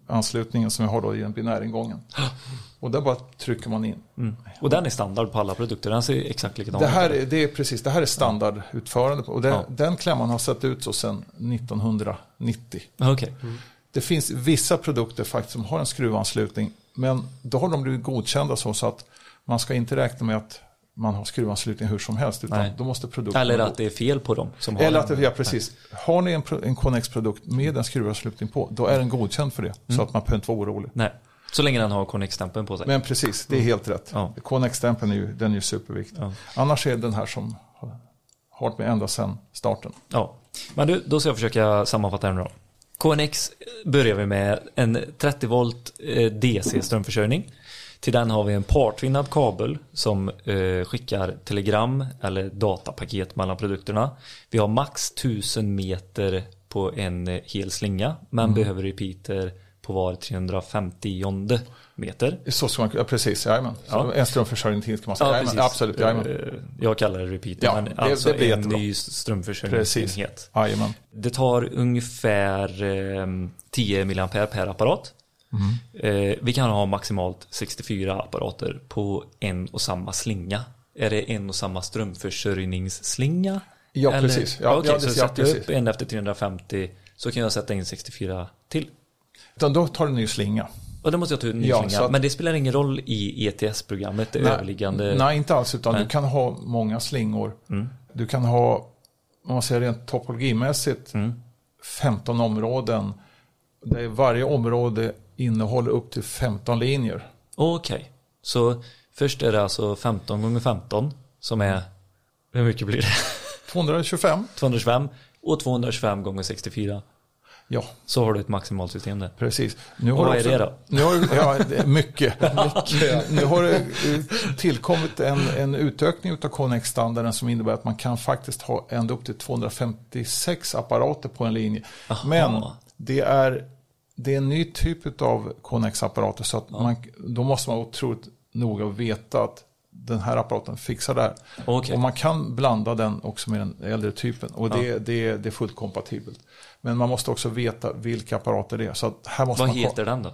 anslutningen som vi har då i den binäringången. Och där bara trycker man in. Och den är standard på alla produkter. Den ser exakt likadan Det ut. här, är- det är precis, det här är standardutförande. Och det, Ja. Den klämman har sett ut så sedan 1990. Okej. Det finns vissa produkter faktiskt som har en skruvanslutning. Men då har de blivit godkända så, så att man ska inte räkna med att man har skruvanslutning hur som helst. Utan Nej. då måste produkten Eller att det är fel på dem. Som har Eller den. att det, ja precis. Har ni en, en Connex-produkt med en skruvanslutning på, då är den godkänd för det. Så att man behöver inte vara orolig. Nej. Så länge den har Connex-stämpeln på sig. Men precis, det är helt rätt. Ja. Connex-stämpeln är ju, den är ju superviktig. Ja. Annars är den här som har varit med ända sedan starten. Ja, men du, då ska jag försöka sammanfatta nu då. KNX börjar vi med en 30 volt eh, DC strömförsörjning. Till den har vi en partvinnad kabel som eh, skickar telegram eller datapaket mellan produkterna. Vi har max 1000 meter på en eh, hel slinga men behöver repeater på var 350 meter. Så ska man, ja, precis, jajamän. Ja. En strömförsäljning till ska man säga. jajamän, absolut, jajamän. Eh, Jag kallar det repeater, Ja, men det- alltså det blir en jättebra. ny strömförsörjningsenhet. jajamän. Det tar ungefär eh, 10 mA per apparat. Mm. Eh, vi kan ha maximalt 64 apparater på en och samma slinga. Är det en och samma strömförsörjningsslinga? Ja, Eller- precis. Ja, ja, det- så ja, sätter jag upp en efter 350 så kan jag sätta in 64 till. Utan då tar du en ny slinga. Och det måste jag ta ut en ny Ja, slinga. att- Men det spelar ingen roll i ETS-programmet, det överliggande. Nej, inte alls. Utan Nej. du kan ha många slingor. Du kan ha, om man säger rent topologimässigt, 15 områden. Där varje område innehåller upp till 15 linjer. Okej, så först är det alltså 15 gånger 15 som är, hur mycket blir det? 225. 225 och 225 gånger 64. Ja, Så har du ett maximalt system där. precis. Nu Och har vad också- är det då? Nu har, ja, är mycket. Nu har det tillkommit en, en utökning av Connex-standarden som innebär att man kan faktiskt ha ända upp till 256 apparater på en linje. Aha. Men det är, det är en ny typ av Connex-apparater så att man, då måste man vara otroligt noga och veta att den här apparaten fixar det här. Okej. Och man kan blanda den också med den äldre typen och det, det, det är fullt kompatibelt. Men man måste också veta vilka apparater det är. Så här måste Vad man heter den då?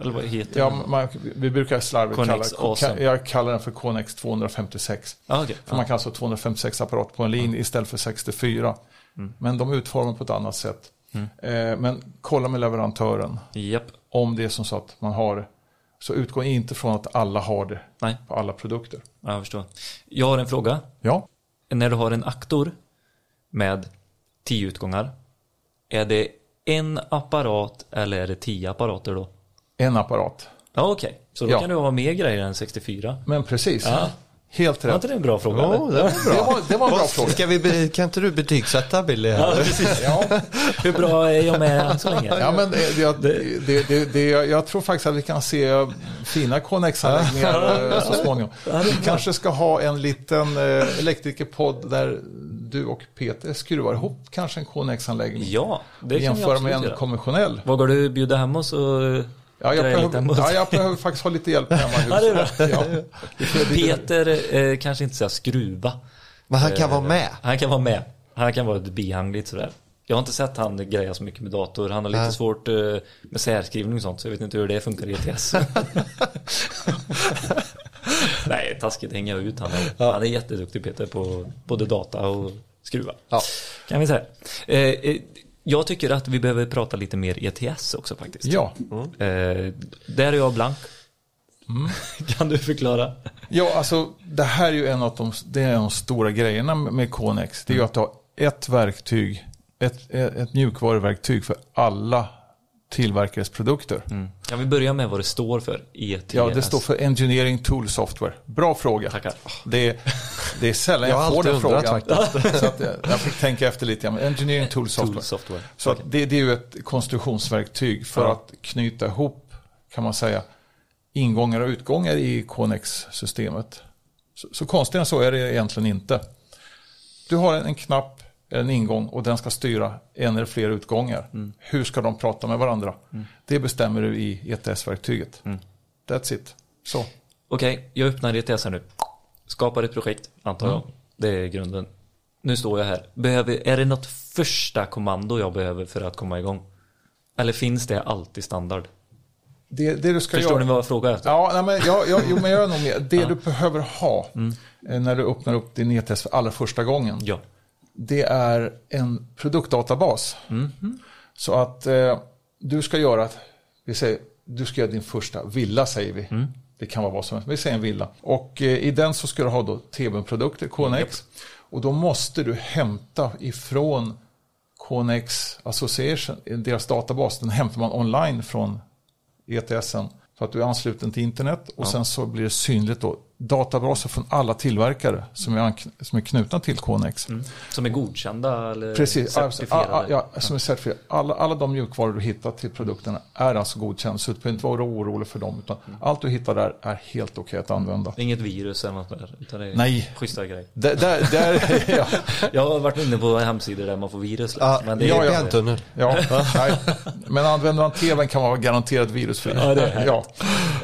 Eller vad heter Ja, den? man, vi brukar slarvigt kalla, Awesome. jag kallar den för Connex 256. Ah, okej. För man kan alltså ha 256 apparater på en linje istället för 64. Mm. Men de är utformade på ett annat sätt. Eh, men kolla med leverantören Japp. om det är som så att man har. Så utgå inte från att alla har det Nej, på alla produkter. ja, jag förstår. Jag har en fråga. Ja, När du har en aktor med 10 utgångar. Är det en apparat eller är det 10 apparater då? en apparat. Ja, okej. Så då Ja. kan det vara mer grejer än 64. Men precis, Ja. helt Var rätt. inte det en bra fråga? Ja, eller? det var Det var, det var en bra fråga. Ska vi, kan inte du betygsätta Billy? Ja, precis. Ja. Hur bra är jag med än så länge? Ja, men det, jag, det, det, det, jag tror faktiskt att vi kan se fina Connex-anläggningar eh, så småningom. Vi kanske ska ha en liten eh, elektrikerpodd där du och Peter skruvar ihop kanske en Connex-anläggning. Ja, det kan vi Jämföra med en göra. konventionell. Vågar du bjuda hem oss och Ja, jag behöver, ja, jag behöver faktiskt ha lite hjälp hemma i Ja, det är huset. Ja, Peter eh, kanske inte säga skruva. Men han kan vara med. Han kan vara med. Han kan vara ett bihang lite sådär. Jag har inte sett han greja så mycket med dator. Han har lite Nej. svårt eh, med särskrivning och sånt så jag vet inte hur det funkar i ETS. Nej, taskigt hänga ut han. är- Han är jätteduktig Peter på både data och skruva. Ja. Kan vi säga. Eh, eh, jag tycker att vi behöver prata lite mer ETS också faktiskt. Ja, Eh, där är jag blank. kan du förklara? ja alltså det här är ju en av de, det är de stora grejerna med Connex. Det är ju att ha ett verktyg, ett, ett mjukvaruverktyg för alla tillverkares produkter. Kan vi börja med vad det står för? ETS. Ja, det står för Engineering Tool Software. Bra fråga. Tackar. Det är, det är sällan Jag jag, får den frågan. Så att jag, jag fick tänka efter lite. Engineering Tool Software. Tool software. Så att det, det är ju ett konstruktionsverktyg för Ja. att knyta ihop, kan man säga, ingångar och utgångar i Connex-systemet. Så, så konstigt än så är det egentligen inte. Du har en, en knapp, en ingång och den ska styra en eller fler utgångar. Hur ska de prata med varandra? Det bestämmer du i ETS-verktyget. That's it. Så. Okej, jag öppnar ETS här nu. Skapar ett projekt, antar jag. Det är grunden. Nu står jag här. Behöver, är det något första kommando jag behöver för att komma igång? Eller finns det alltid standard? Det, det du ska Förstår göra... ni vad jag frågar efter? Ja, nej, men jag, jag, jo, men jag är nog med. Det du behöver ha eh, när du öppnar upp din e-test för allra första gången. Ja. Det är en produktdatabas. Så att eh, du ska göra, vi säger, du ska göra din första villa säger vi. Det kan vara vad som helst, vi säger en villa. Och eh, i den så ska du ha då TBN-produkter, KNX. Och då måste du hämta ifrån KNX Association, deras databas, den hämtar man online från ETSen. Så att du är ansluten till internet och sen så blir det synligt då databaser från alla tillverkare som är, som är knutna till KNX. Som är godkända eller Precis, certifierade? a- a- ja, som är certifierade. Alla, alla de mjukvaror du hittar till produkterna är alltså godkända. Så du behöver inte vara orolig för dem. Utan allt du hittar där är helt okej att använda. Inget virus eller något där, utan det är Nej. schyssta grejer. Där, där, där, ja, Jag har varit inne på hemsidor där man får virus. Ja, men det det är ja, ja. ja, nej. Men använder man tvn kan man vara garanterat virusfri. Ja, det är ja.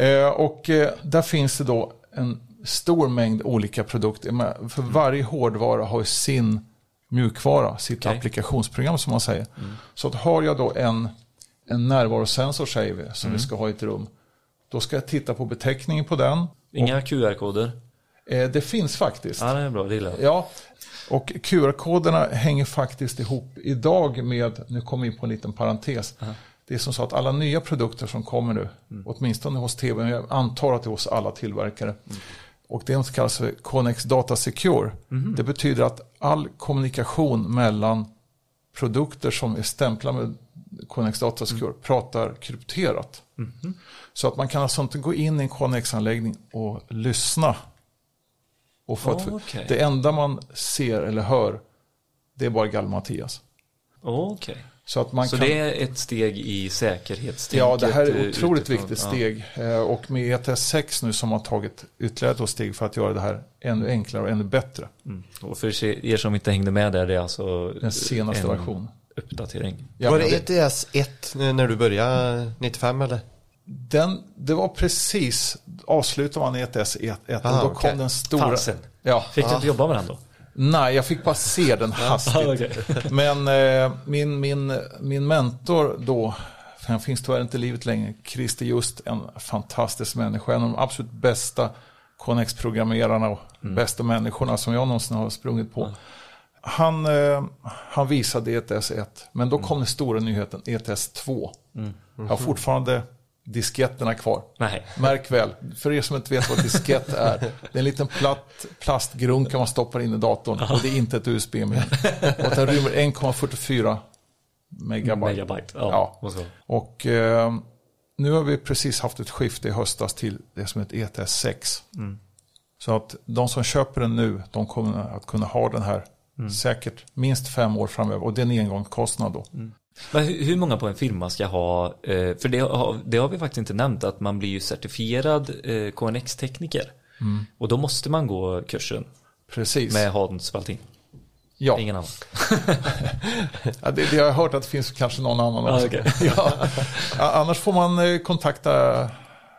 Eh, Och eh, där finns det då en stor mängd olika produkter. För varje hårdvara har sin mjukvara, sitt Okej. applikationsprogram som man säger. Så att har jag då en, en närvarosensor säger vi, som vi ska ha i ett rum. Då ska jag titta på beteckningen på den. Inga QR-koder? Eh, Det finns faktiskt. Ja, det är bra. Det gillar jag. Ja, och QR-koderna hänger faktiskt ihop idag med, nu kommer vi in på en liten parentes. Det är som så att alla nya produkter som kommer nu, åtminstone hos TV, men jag antar att det är hos alla tillverkare. Och det som kallas för Connex Data Secure. Det betyder att all kommunikation mellan produkter som är stämplade med Connex Data Secure pratar krypterat. Så att man kan alltså inte gå in i en Connex-anläggning och lyssna. Och för att, Okej. Det enda man ser eller hör, det är bara Gall-Mattias. Okej. Så att man Så kan... det är ett steg i säkerhetstänket? Ja, det här är eh, ett otroligt utifrån. viktigt Ja. steg. Eh, Och med ETS 6 nu som har tagit ytterligare ett steg för att göra det här ännu enklare och ännu bättre. Mm. Och för er som inte hängde med där, det är alltså Den senaste en versionen. uppdatering. Ja, var det ETS 1 när du började 95 eller? Den, det var precis, avslutade man ETS 1, och Ah, då okej. kom den stora... Ja, Fick du inte jobba med den då? Nej, jag fick bara se den hastigt. Men eh, min, min, min mentor då, för han finns tyvärr inte i livet längre, Christer Just, en fantastisk människa, en av de absolut bästa Connex-programmerarna och bästa människorna som jag någonsin har sprungit på. Han, eh, han visade ETS 1, men då kom den stora nyheten ETS 2. Jag har fortfarande disketterna kvar. Nej. Märk väl, för er som inte vet vad diskett är. Det är en liten platt plastgrunka man stoppar in i datorn och det är inte ett USB-minne. Och den rymmer 1,44 megabyte. Megabyte. Ja. Ja. Och eh, nu har vi precis haft ett skifte i höstas till det som heter ETS 6. Så att de som köper den nu, de kommer att kunna ha den här säkert minst fem år framöver. Och det är en engångskostnad då. Men hur många på en firma ska ha, eh, för det har, det har vi faktiskt inte nämnt, att man blir ju certifierad eh, KNX-tekniker. Mm. Och då måste man gå kursen Precis. med Hans Valtin. ja. Ingen annan. Ja, det, det har jag hört att det finns kanske någon annan också. okej. ja. Ja, Annars får man eh, kontakta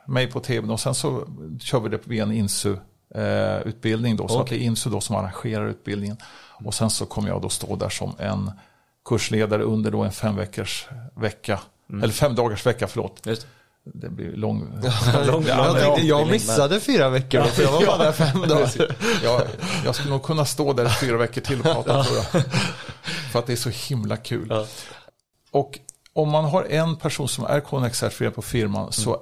mig på tv och sen så kör vi det via en INSU-utbildning. då, så Okej. att det är INSU då som arrangerar utbildningen. Och sen så kommer jag då stå där som en kursledare under då en fem veckors vecka. Eller fem dagars vecka, förlåt. Just. Det blir lång. Lång, Jag, tänkte, jag missade fyra veckor då, för jag var bara där fem dagar. jag, jag skulle nog kunna stå där fyra veckor till och prata tror jag. För att det är så himla kul. Ja. Och om man har en person som är Connex-certifierad på firman så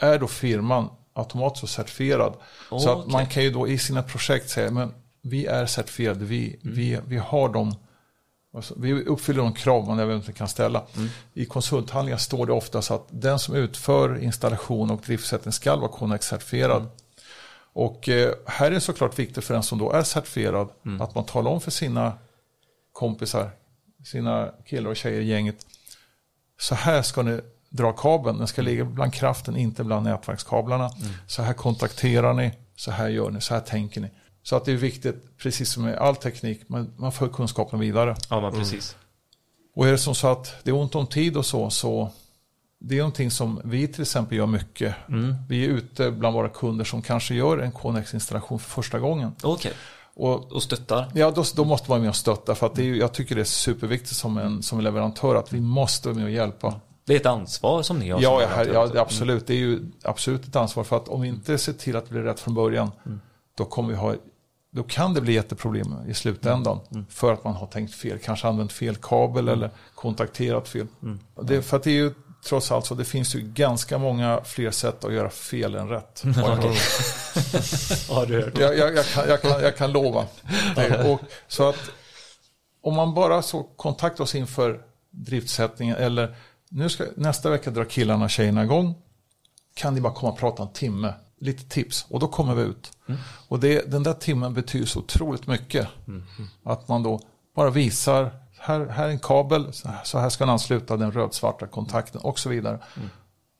är då firman automatiskt certifierad. så att Okej. man kan ju då i sina projekt säga, men vi är certifierade, vi, vi, vi har dem. Alltså, vi uppfyller de krav man eventuellt kan ställa. I konsulthandlingar står det ofta så att den som utför installation och driftsättning ska vara Connex-certifierad. Och eh, här är det såklart viktigt för den som då är certifierad att man talar om för sina kompisar, sina killar och tjejer i gänget. Så här ska ni dra kabeln, den ska ligga bland kraften, inte bland nätverkskablarna. Så här kontakterar ni, så här gör ni, så här tänker ni. Så att det är viktigt, precis som med all teknik, man, man för kunskapen vidare. Ja, men precis. Och är det som så att det är ont om tid och så, så det är någonting som vi till exempel gör mycket. Vi är ute bland våra kunder som kanske gör en Connex-installation för första gången. Okej. Och Och stöttar. Ja, då, då måste man vara med och stötta. För att det är, jag tycker det är superviktigt som en, som en leverantör att vi måste vara med och hjälpa. Det är ett ansvar som ni har. Ja, ja, ja, också. absolut. Det är ju absolut ett ansvar. För att om vi inte ser till att det blir rätt från början, då kommer vi ha då kan det bli jätteproblem i slutändan. För att man har tänkt fel, kanske använt fel kabel eller kontakterat fel. Det, för att det är ju trots allt så, det finns ju ganska många fler sätt att göra fel än rätt. har du hört? jag, jag, jag, kan, jag, kan, jag kan lova. Och, så att om man bara så kontaktar oss inför driftsättningen eller nu ska, nästa vecka drar killarna och tjejerna igång. Kan ni bara komma och prata en timme, lite tips och då kommer vi ut. Och det, den där timmen betyder så otroligt mycket. Att man då bara visar, här, här är en kabel, så här, ska den ansluta den rödsvarta kontakten och så vidare.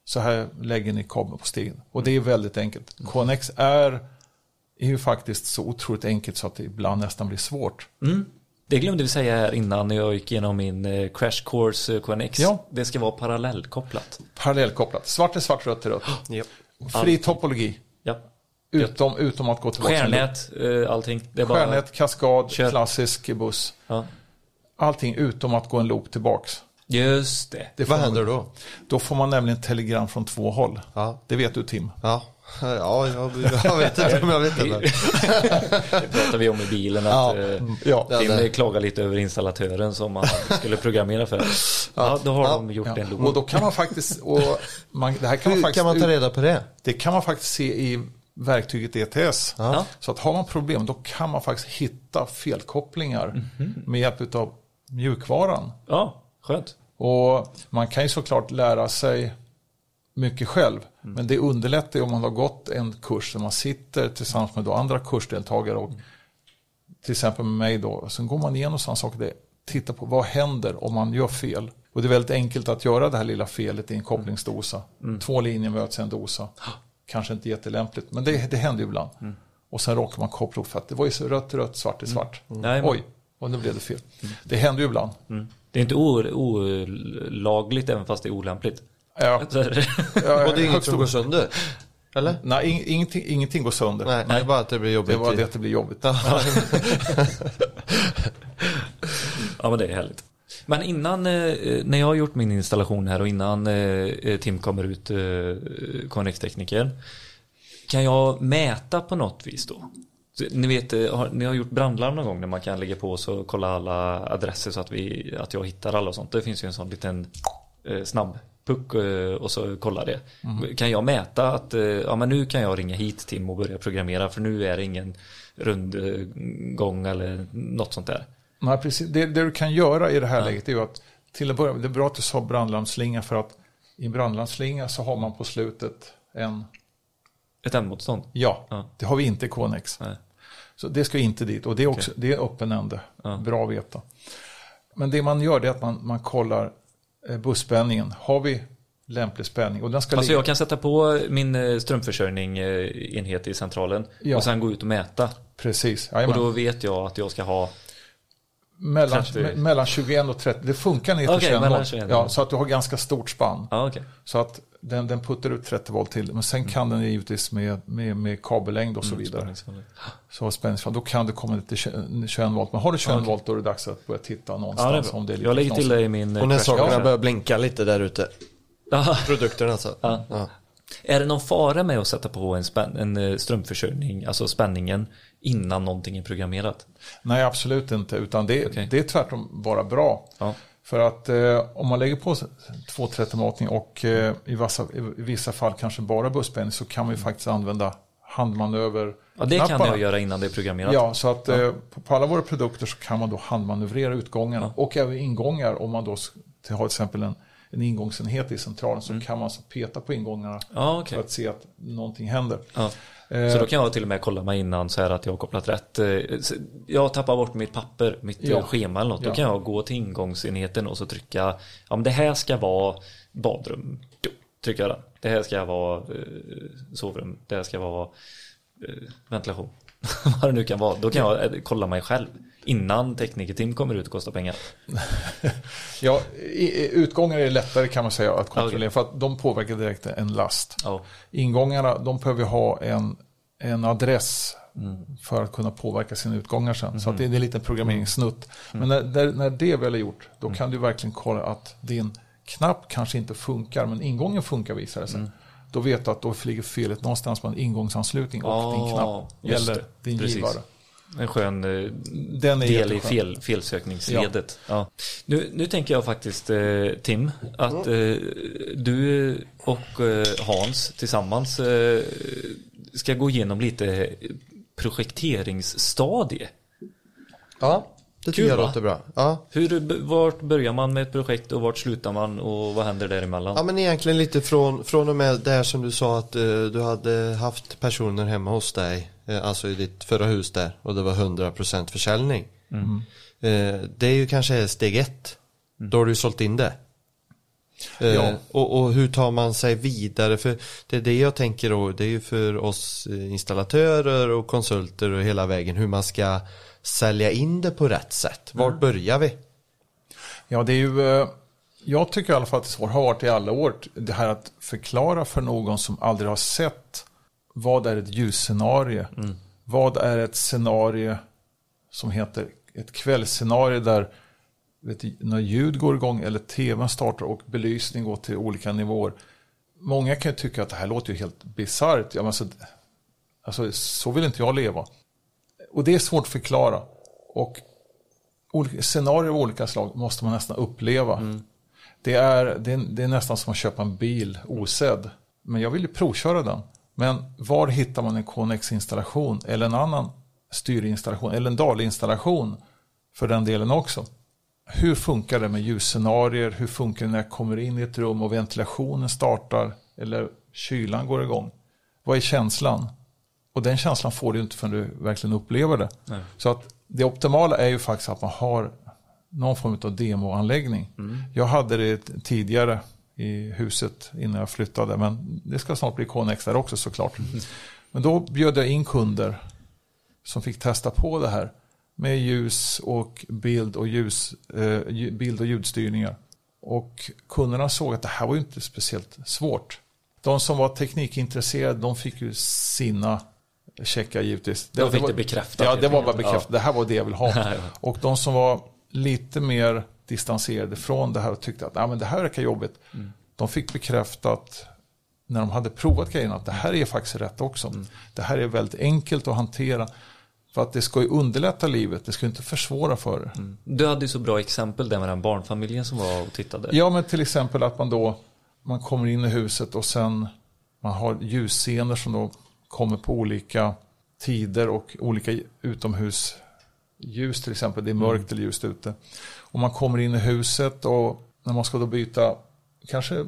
Så här lägger ni kabeln på stegen. Och det är väldigt enkelt. KNX är, är ju faktiskt så otroligt enkelt så att det ibland nästan blir svårt. Mm. Det glömde vi säga här innan när jag gick igenom min eh, crash course eh, KNX. Ja. Det ska vara parallellkopplat. Parallellkopplat. Svart är svart, rött är rött. Japp. Fri topologi. Ja. Utom, utom att gå tillbaka. Stjärnät, eh, allting. Det är bara... Stjärnät, kaskad, Kör. klassisk buss. Ja. Allting utom att gå en loop tillbaks. Just det. Det Vad man- händer då? Då får man nämligen telegram från två håll. Ja. Det vet du Tim. Ja, ja jag, jag vet inte om jag vet det. Det pratade vi om i bilen. Att, Ja. eh, Ja. Tim det- klagar lite över installatören som man skulle programmera för. Ja, då har Ja. de gjort Ja. en Och loop. då kan man faktiskt, och man, det här kan man Hur faktiskt, kan man ta reda på det? det kan man faktiskt se i verktyget ETS. Ja. Så att har man problem då kan man faktiskt hitta felkopplingar med hjälp av mjukvaran. Ja, skönt. Och man kan ju såklart lära sig mycket själv. Men det underlättar ju om man har gått en kurs där man sitter tillsammans med då andra kursdeltagare och till exempel med mig då. Sen går man igenom sådana saker. Det, titta på vad händer om man gör fel. Och det är väldigt enkelt att göra det här lilla felet i en kopplingsdosa. Två linjer möts i en dosa. Kanske inte jättelämpligt, men det, det händer ju ibland. Och sen råkar man koppla ihop för att det var ju så rött, rött, svart är svart. Nej, men- Oj, och nu blev det fel. Det händer ju ibland. Det är inte olagligt även fast det är olämpligt. Ja, Så är det. ja, Och det är inget som går sönder? Eller? Nej, ing, ingenting, ingenting går sönder. Nej, det är bara att det blir jobbigt. Det var det att det blir jobbigt. Ja men det är härligt. Men innan, eh, när jag har gjort min installation här och innan eh, Tim kommer ut, eh, Connex-tekniker. Kan jag mäta på något vis då? Ni vet, eh, har, ni har gjort brandlarm någon gång när man kan lägga på så och kolla alla adresser så att, vi, att jag hittar alla och sånt. Det finns ju en sån liten eh, snabb puck eh, och så kolla det. Kan jag mäta att eh, ja, men nu kan jag ringa hit Tim och börja programmera för nu är det ingen rundgång eller något sånt där. Nej, precis. Det, det du kan göra i det här läget är ju att till att börja med, det är bra att du sa brandlarmslinga för att i brandlarmslinga så har man på slutet en, Ett ändmotstånd? ja, Ja. det har vi inte i. Nej. Så det ska inte dit och det är också, det är öppen ände. Bra att veta. Men det man gör är att man, man kollar busspänningen. Har vi lämplig spänning? Och den ska Alltså ligga, jag kan sätta på min eh, strömförsörjning eh, enhet i centralen Ja. och sen gå ut och mäta. Precis, Och jajamän. då vet jag att jag ska ha mellan, 30. me- mellan 21 och 30. Det funkar ner till Okej, 21 mellan volt. 21, Ja, ja. så att du har ganska stort spann. Ja, okej. Så att den, den puttar ut 30 volt till. Men sen kan den givetvis med, med, med kabellängd och så vidare. Spänningsfall. Så spänningsfall, då kan du komma till 20 21 volt. Men har du 21 volt då är det dags att börja titta Ja, det någonstans. bra. om det är lite Jag lägger till det i min eh, Och när crash sakerna börjar blinka lite där ute. Ja. Produkterna alltså. Ja. Ja. Är det någon fara med att sätta på en, spän- en eh, strömförsörjning, alltså spänningen, innan någonting är programmerat? Nej, absolut inte. Utan det, Okej. det är tvärtom bara bra. Ja. För att eh, om man lägger på 230 matning och eh, i, vissa, i vissa fall kanske bara busspänning så kan man ju faktiskt använda handmanöver. Ja, det kan knapparna. jag göra innan det är programmerat. Ja, så att eh, på, på alla våra produkter så kan man då handmanövrera utgångarna och även ingångar. Om man då till, har till exempel en, en ingångsenhet i centralen så kan man så peta på ingångarna Mm. Ja, okej. för att se att någonting händer. Ja. Eh, Så då kan jag till och med kolla mig innan så här att jag har kopplat rätt. Eh, Jag tappar bort mitt papper, mitt Ja. eh, schema eller något. Då Ja. kan jag gå till ingångsenheten och så trycka, ja men det här ska vara badrum. Då trycker jag den. Det här ska vara eh, sovrum. Det här ska vara eh, ventilation. Vad det nu kan vara. Då kan jag eh, kolla mig själv. Innan teknikerteam kommer ut och kostar pengar. Ja, utgångar är lättare kan man säga att kontrollera för att de påverkar direkt en last. Ja. Ingångarna, de behöver ha en, en adress Mm. för att kunna påverka sina utgångar sen. Så att det är en liten Mm. programmeringssnutt. Men när, när, när det väl är gjort, då kan du verkligen kolla att din knapp kanske inte funkar, men ingången funkar visar det sig. Mm. Då vet du att då ligger felet någonstans på en ingångsanslutning och Ja, din knapp. Eller din Precis. givare. En skön eh, del i fel, felsökningsledet. Ja. Nu, nu tänker jag faktiskt eh, Tim att eh, du och eh, Hans tillsammans ska gå igenom lite projekteringsstadie. ja, det tycker Kul, jag va? låter bra. Ja. Hur, vart börjar man med ett projekt och vart slutar man och vad händer däremellan? Ja men egentligen lite från, från och med där som du sa att eh, du hade haft personer hemma hos dig, eh, alltså i ditt förra hus där och det var 100% försäljning. Eh, det är ju kanske steg ett. Då har du sålt in det. Eh, Ja. och, och hur tar man sig vidare? För det är det jag tänker då, det är ju för oss eh, installatörer och konsulter och hela vägen hur man ska sälja in det på rätt sätt. Vart börjar vi? Ja, det är ju... eh, Jag tycker i alla fall att det svårt har varit i alla år. Det här att förklara för någon som aldrig har sett vad är ett ljusscenario? Vad är ett scenario som heter ett kvällsscenario där vet när ljud går igång eller tvn startar och belysning går till olika nivåer. Många kan ju tycka att det här låter ju helt bisarrt. Alltså, alltså, så vill inte jag leva. Och det är svårt att förklara. Och olika, scenarier av olika slag måste man nästan uppleva. Det, är, det, är, det är nästan som att köpa en bil osedd. Men jag vill ju provköra den. Men var hittar man en Connex-installation eller en annan styrinstallation eller en DAL-installation för den delen också? Hur funkar det med ljusscenarier? Hur funkar det när jag kommer in i ett rum och ventilationen startar eller kylan går igång? Vad är känslan? Och den känslan får du inte förrän du verkligen upplever det. Så att det optimala är ju faktiskt att man har någon form av demoanläggning. Jag hade det tidigare i huset innan jag flyttade. Men det ska snart bli Connex där också såklart. Men då bjöd jag in kunder som fick testa på det här. Med ljus och bild och, ljus, eh, bild och ljudstyrningar. Och kunderna såg att det här var ju inte speciellt svårt. De som var teknikintresserade de fick ju sina checkar givetvis. De fick var, det bekräftat, Ja, det var bara bekräftat. Ja. Det här var det jag vill ha. Och de som var lite mer distanserade från det här och tyckte att ah, men det här verkar jobbigt. Mm. De fick bekräftat när de hade provat grejerna att det här är faktiskt rätt också. Mm. Det här är väldigt enkelt att hantera. För att det ska ju underlätta livet, det ska inte försvåra för er. Mm. Du hade ju så bra exempel där med den barnfamiljen som var och tittade. Ja, men till exempel att man då man kommer in i huset och sen man har ljusscener som då kommer på olika tider och olika utomhusljus till exempel. Det är mörkt eller ljust ute. Och man kommer in i huset och när man ska då byta kanske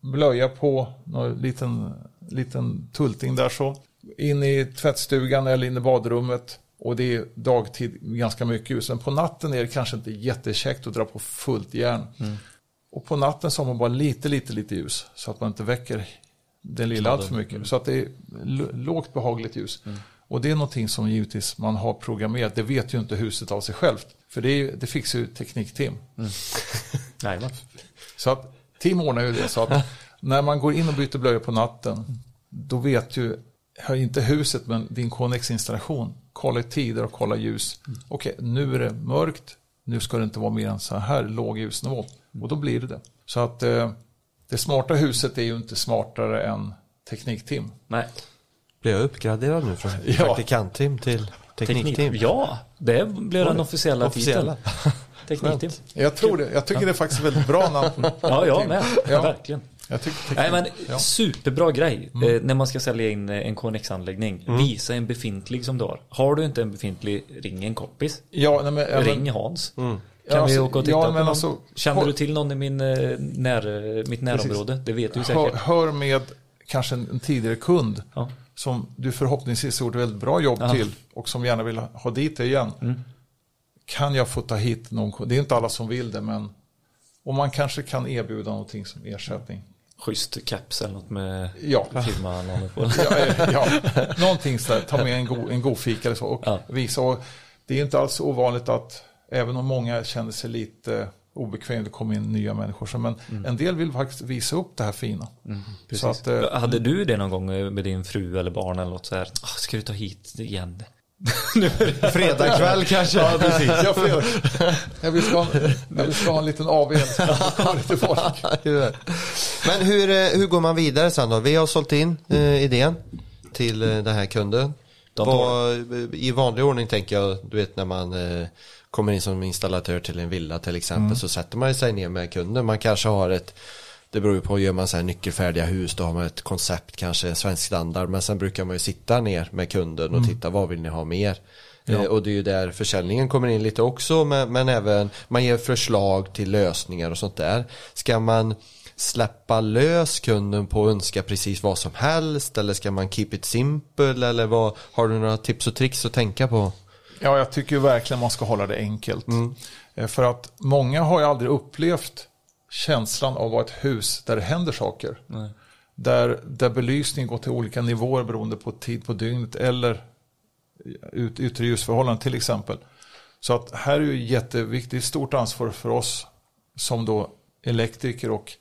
blöja på någon liten, liten tulting där så. In i tvättstugan eller in i badrummet. Och det är dagtid ganska mycket ljus. Men på natten är det kanske inte jättekäckt att dra på fullt järn. Och på natten så har man bara lite, lite, lite ljus. Så att man inte väcker den lilla allt för mycket. Så att det är lågt behagligt ljus. Och det är någonting som givetvis man har programmerat. Det vet ju inte huset av sig självt. För det, är, det fixar ju teknikteam. Jajamän. Så att team ordnar ju det. Så att när man går in och byter blöjor på natten. Då vet ju, inte huset men din Connex-installation. Kolla tider och kolla ljus. Okej, nu är det mörkt. Nu ska det inte vara mer än så här låg ljusnivå. Och då blir det det. Så att eh, det smarta huset är ju inte smartare än teknikteam. Nej. Blir jag uppgraderad nu från Ja. praktikantteam till teknikteam? Ja, det blir den officiella, Officiella. titeln. Teknikteam. Jag tror det. Jag tycker det är faktiskt väldigt bra namn. Ja, jag med. Ja. Verkligen. Nej men ja. Mm. superbra grej eh, när man ska sälja in eh, en KNX-anläggning. Visa en befintlig som du har. Har du inte en befintlig, ring en kompis. Ja, nej, men, Ring Hans. Kan Ja, vi alltså, åka och titta ja, på någon? alltså, Känner hör- du till någon i min, eh, när, mitt närområde? Det vet du hör, säkert. hör med kanske en, en tidigare kund Ja. som du förhoppningsvis gjort ett väldigt bra jobb. Mm. till och som gärna vill ha, dit det igen. Kan jag få ta hit någon? Det är inte alla som vill det men om man kanske kan erbjuda någonting som ersättning. Schysst caps eller något med Ja. håller på. ja, eh, ja, någonting sådär, ta med en god, en god fika eller så och visa. Och det är inte alls ovanligt att även om många känner sig lite obekvämt det kommer in nya människor. Så, men Mm. en del vill faktiskt visa upp det här fina. så att, eh, Hade du det någon gång eh, med din fru eller barn eller något så här? "Ah, Ska du ta hit igen? Fredag kväll kanske? Ja, precis. Jag, får, jag, vill ska, jag vill ska ha en liten folk. Men hur, eh, hur går man vidare sen då? Vi har sålt in eh, idén till eh, den här kunden. De Vad, I vanlig ordning tänker jag, du vet när man eh, kommer in som installatör till en villa till exempel så sätter man sig ner med kunden. Man kanske har ett det beror ju på, gör man så här nyckelfärdiga hus då har man ett koncept, kanske en svensk standard. Men sen brukar man ju sitta ner med kunden och titta vad vill ni ha mer. Eh, och det är ju där försäljningen kommer in lite också. Men, men även man ger förslag till lösningar och sånt där. Ska man släppa lös kunden på att önska precis vad som helst? Eller ska man keep it simple? Eller vad, har du några tips och tricks att tänka på? Ja, jag tycker ju verkligen man ska hålla det enkelt. Eh, För att många har ju aldrig upplevt känslan av att vara ett hus där det händer saker. Där, där belysning går till olika nivåer beroende på tid på dygnet eller ut, yttre ljusförhållanden till exempel. Så att här är ju jätteviktigt, stort ansvar för oss som då elektriker och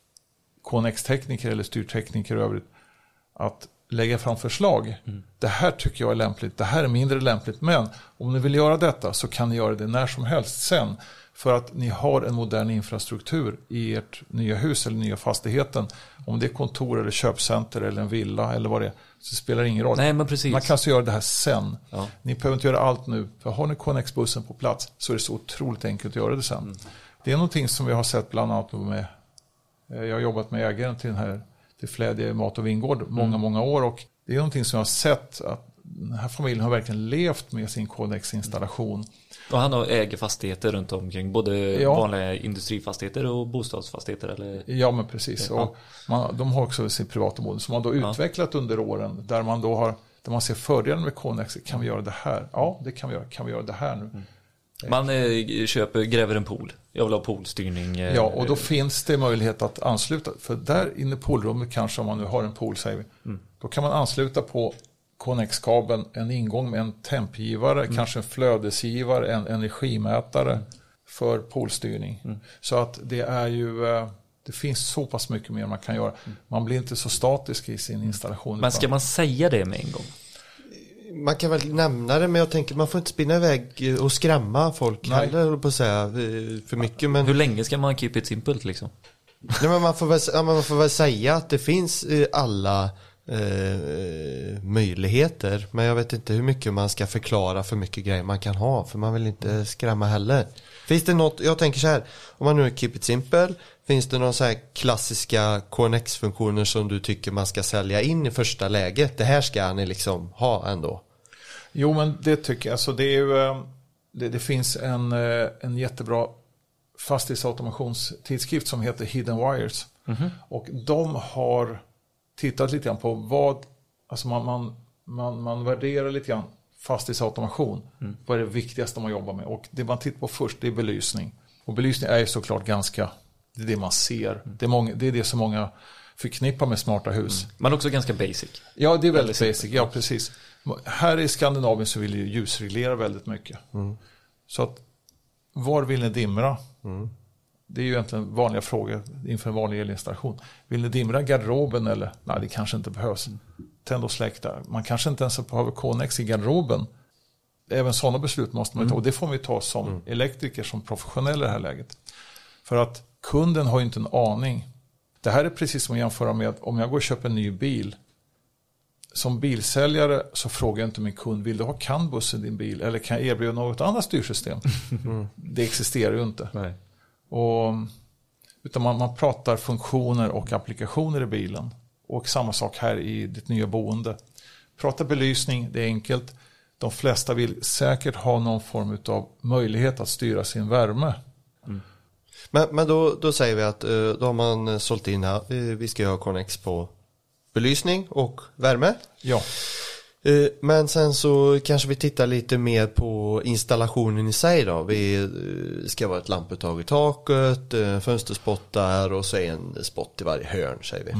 KNX-tekniker eller styrtekniker i övrigt att lägga fram förslag. Det här tycker jag är lämpligt, det här är mindre lämpligt. Men om ni vill göra detta så kan ni göra det när som helst sen. För att ni har en modern infrastruktur i ert nya hus eller nya fastigheten. Om det är kontor eller köpcenter eller en villa eller vad det är. Så spelar det ingen roll. Nej men precis. Man kan alltså göra det här sen. Ja. Ni behöver inte göra allt nu. För har ni Connex-bussen på plats så är det så otroligt enkelt att göra det sen. Mm. Det är någonting som vi har sett bland annat med, eh, jag har jobbat med ägaren till den här, till Flädje Mat och Vingård många, Mm. många år. Och det är någonting som jag har sett att den här familjen har verkligen levt med sin Connex-installation. Och han äger fastigheter runt omkring. Både Ja. vanliga industrifastigheter och bostadsfastigheter. Eller? Ja, men precis. Ja. Och man, de har också sin privatområde som man då Ja. utvecklat under åren. Där man då har, där man ser fördelen med Connex. Kan vi göra det här? Ja, det kan vi göra. Kan vi göra det här nu? Man eh, köper, gräver en pool. Jag vill ha poolstyrning. eh, Ja, och då finns det möjlighet att ansluta. För där inne i poolrummet kanske, om man nu har en pool, säger vi. Då kan man ansluta på Connex-kabeln en ingång med en tempgivare, kanske en flödesgivare, en energimätare för poolstyrning. Så att det är ju, eh, det finns så pass mycket mer man kan göra. Man blir inte så statisk i sin installation. Men ska man säga det med en gång? Man kan väl nämna det men jag tänker man får inte spinna iväg och skrämma folk Nej. heller på att säga eh, för mycket men Hur länge ska man keep it simple liksom? Nej, men man, får väl, man får väl säga att det finns eh, alla eh, möjligheter. Men jag vet inte hur mycket man ska förklara för mycket grejer man kan ha. För man vill inte skrämma heller. Finns det något, jag tänker så här. Om man nu är keep it simple. Finns det några så här klassiska KNX-funktioner som du tycker man ska sälja in i första läget? Det här ska ni liksom ha ändå. Jo, men det tycker jag. Alltså, det, är ju, eh, det, det finns en, eh, en jättebra fastighetsautomationstidskrift som heter Hidden Wires. Och de har tittat lite grann på vad, alltså man, man, man, man värderar lite grann fastighetsautomation. Vad är det viktigaste man jobbar med? Och det man tittar på först det är belysning. Och belysning är ju såklart ganska, det är det man ser. Det, är många, det är det som många förknippar med smarta hus. Men också ganska basic. Ja, det är väldigt basic. Ja, precis. Här i Skandinavien så vill ju ljusreglera väldigt mycket. Så att, var vill ni dimra? Det är ju egentligen vanliga frågor inför en vanlig elinstallation. Vill ni dimra garderoben eller? Nej, det kanske inte behövs. Tänd och släck där. Man kanske inte ens behöver Connex i garderoben. Även sådana beslut måste man ta. Och det får vi ta som elektriker, som professionell i det här läget. För att kunden har ju inte en aning. Det här är precis som att jämföra med om jag går och köper en ny bil. Som bilsäljare så frågar jag inte min kund, vill du ha CAN-buss i din bil eller kan jag erbjuda något annat styrsystem? Det existerar ju inte. Nej. Och, utan man, man pratar funktioner och applikationer i bilen. Och samma sak här i ditt nya boende. Prata belysning, det är enkelt. De flesta vill säkert ha någon form av möjlighet att styra sin värme. Men, men då, då säger vi att eh, då har man eh, sålt in här, vi ska ha Connex på belysning och värme. Ja, Eh, Men sen så kanske vi tittar lite mer på installationen i sig då. Vi ska vara ett lamputtag i taket, fönsterspottar och så en spott i varje hörn säger vi.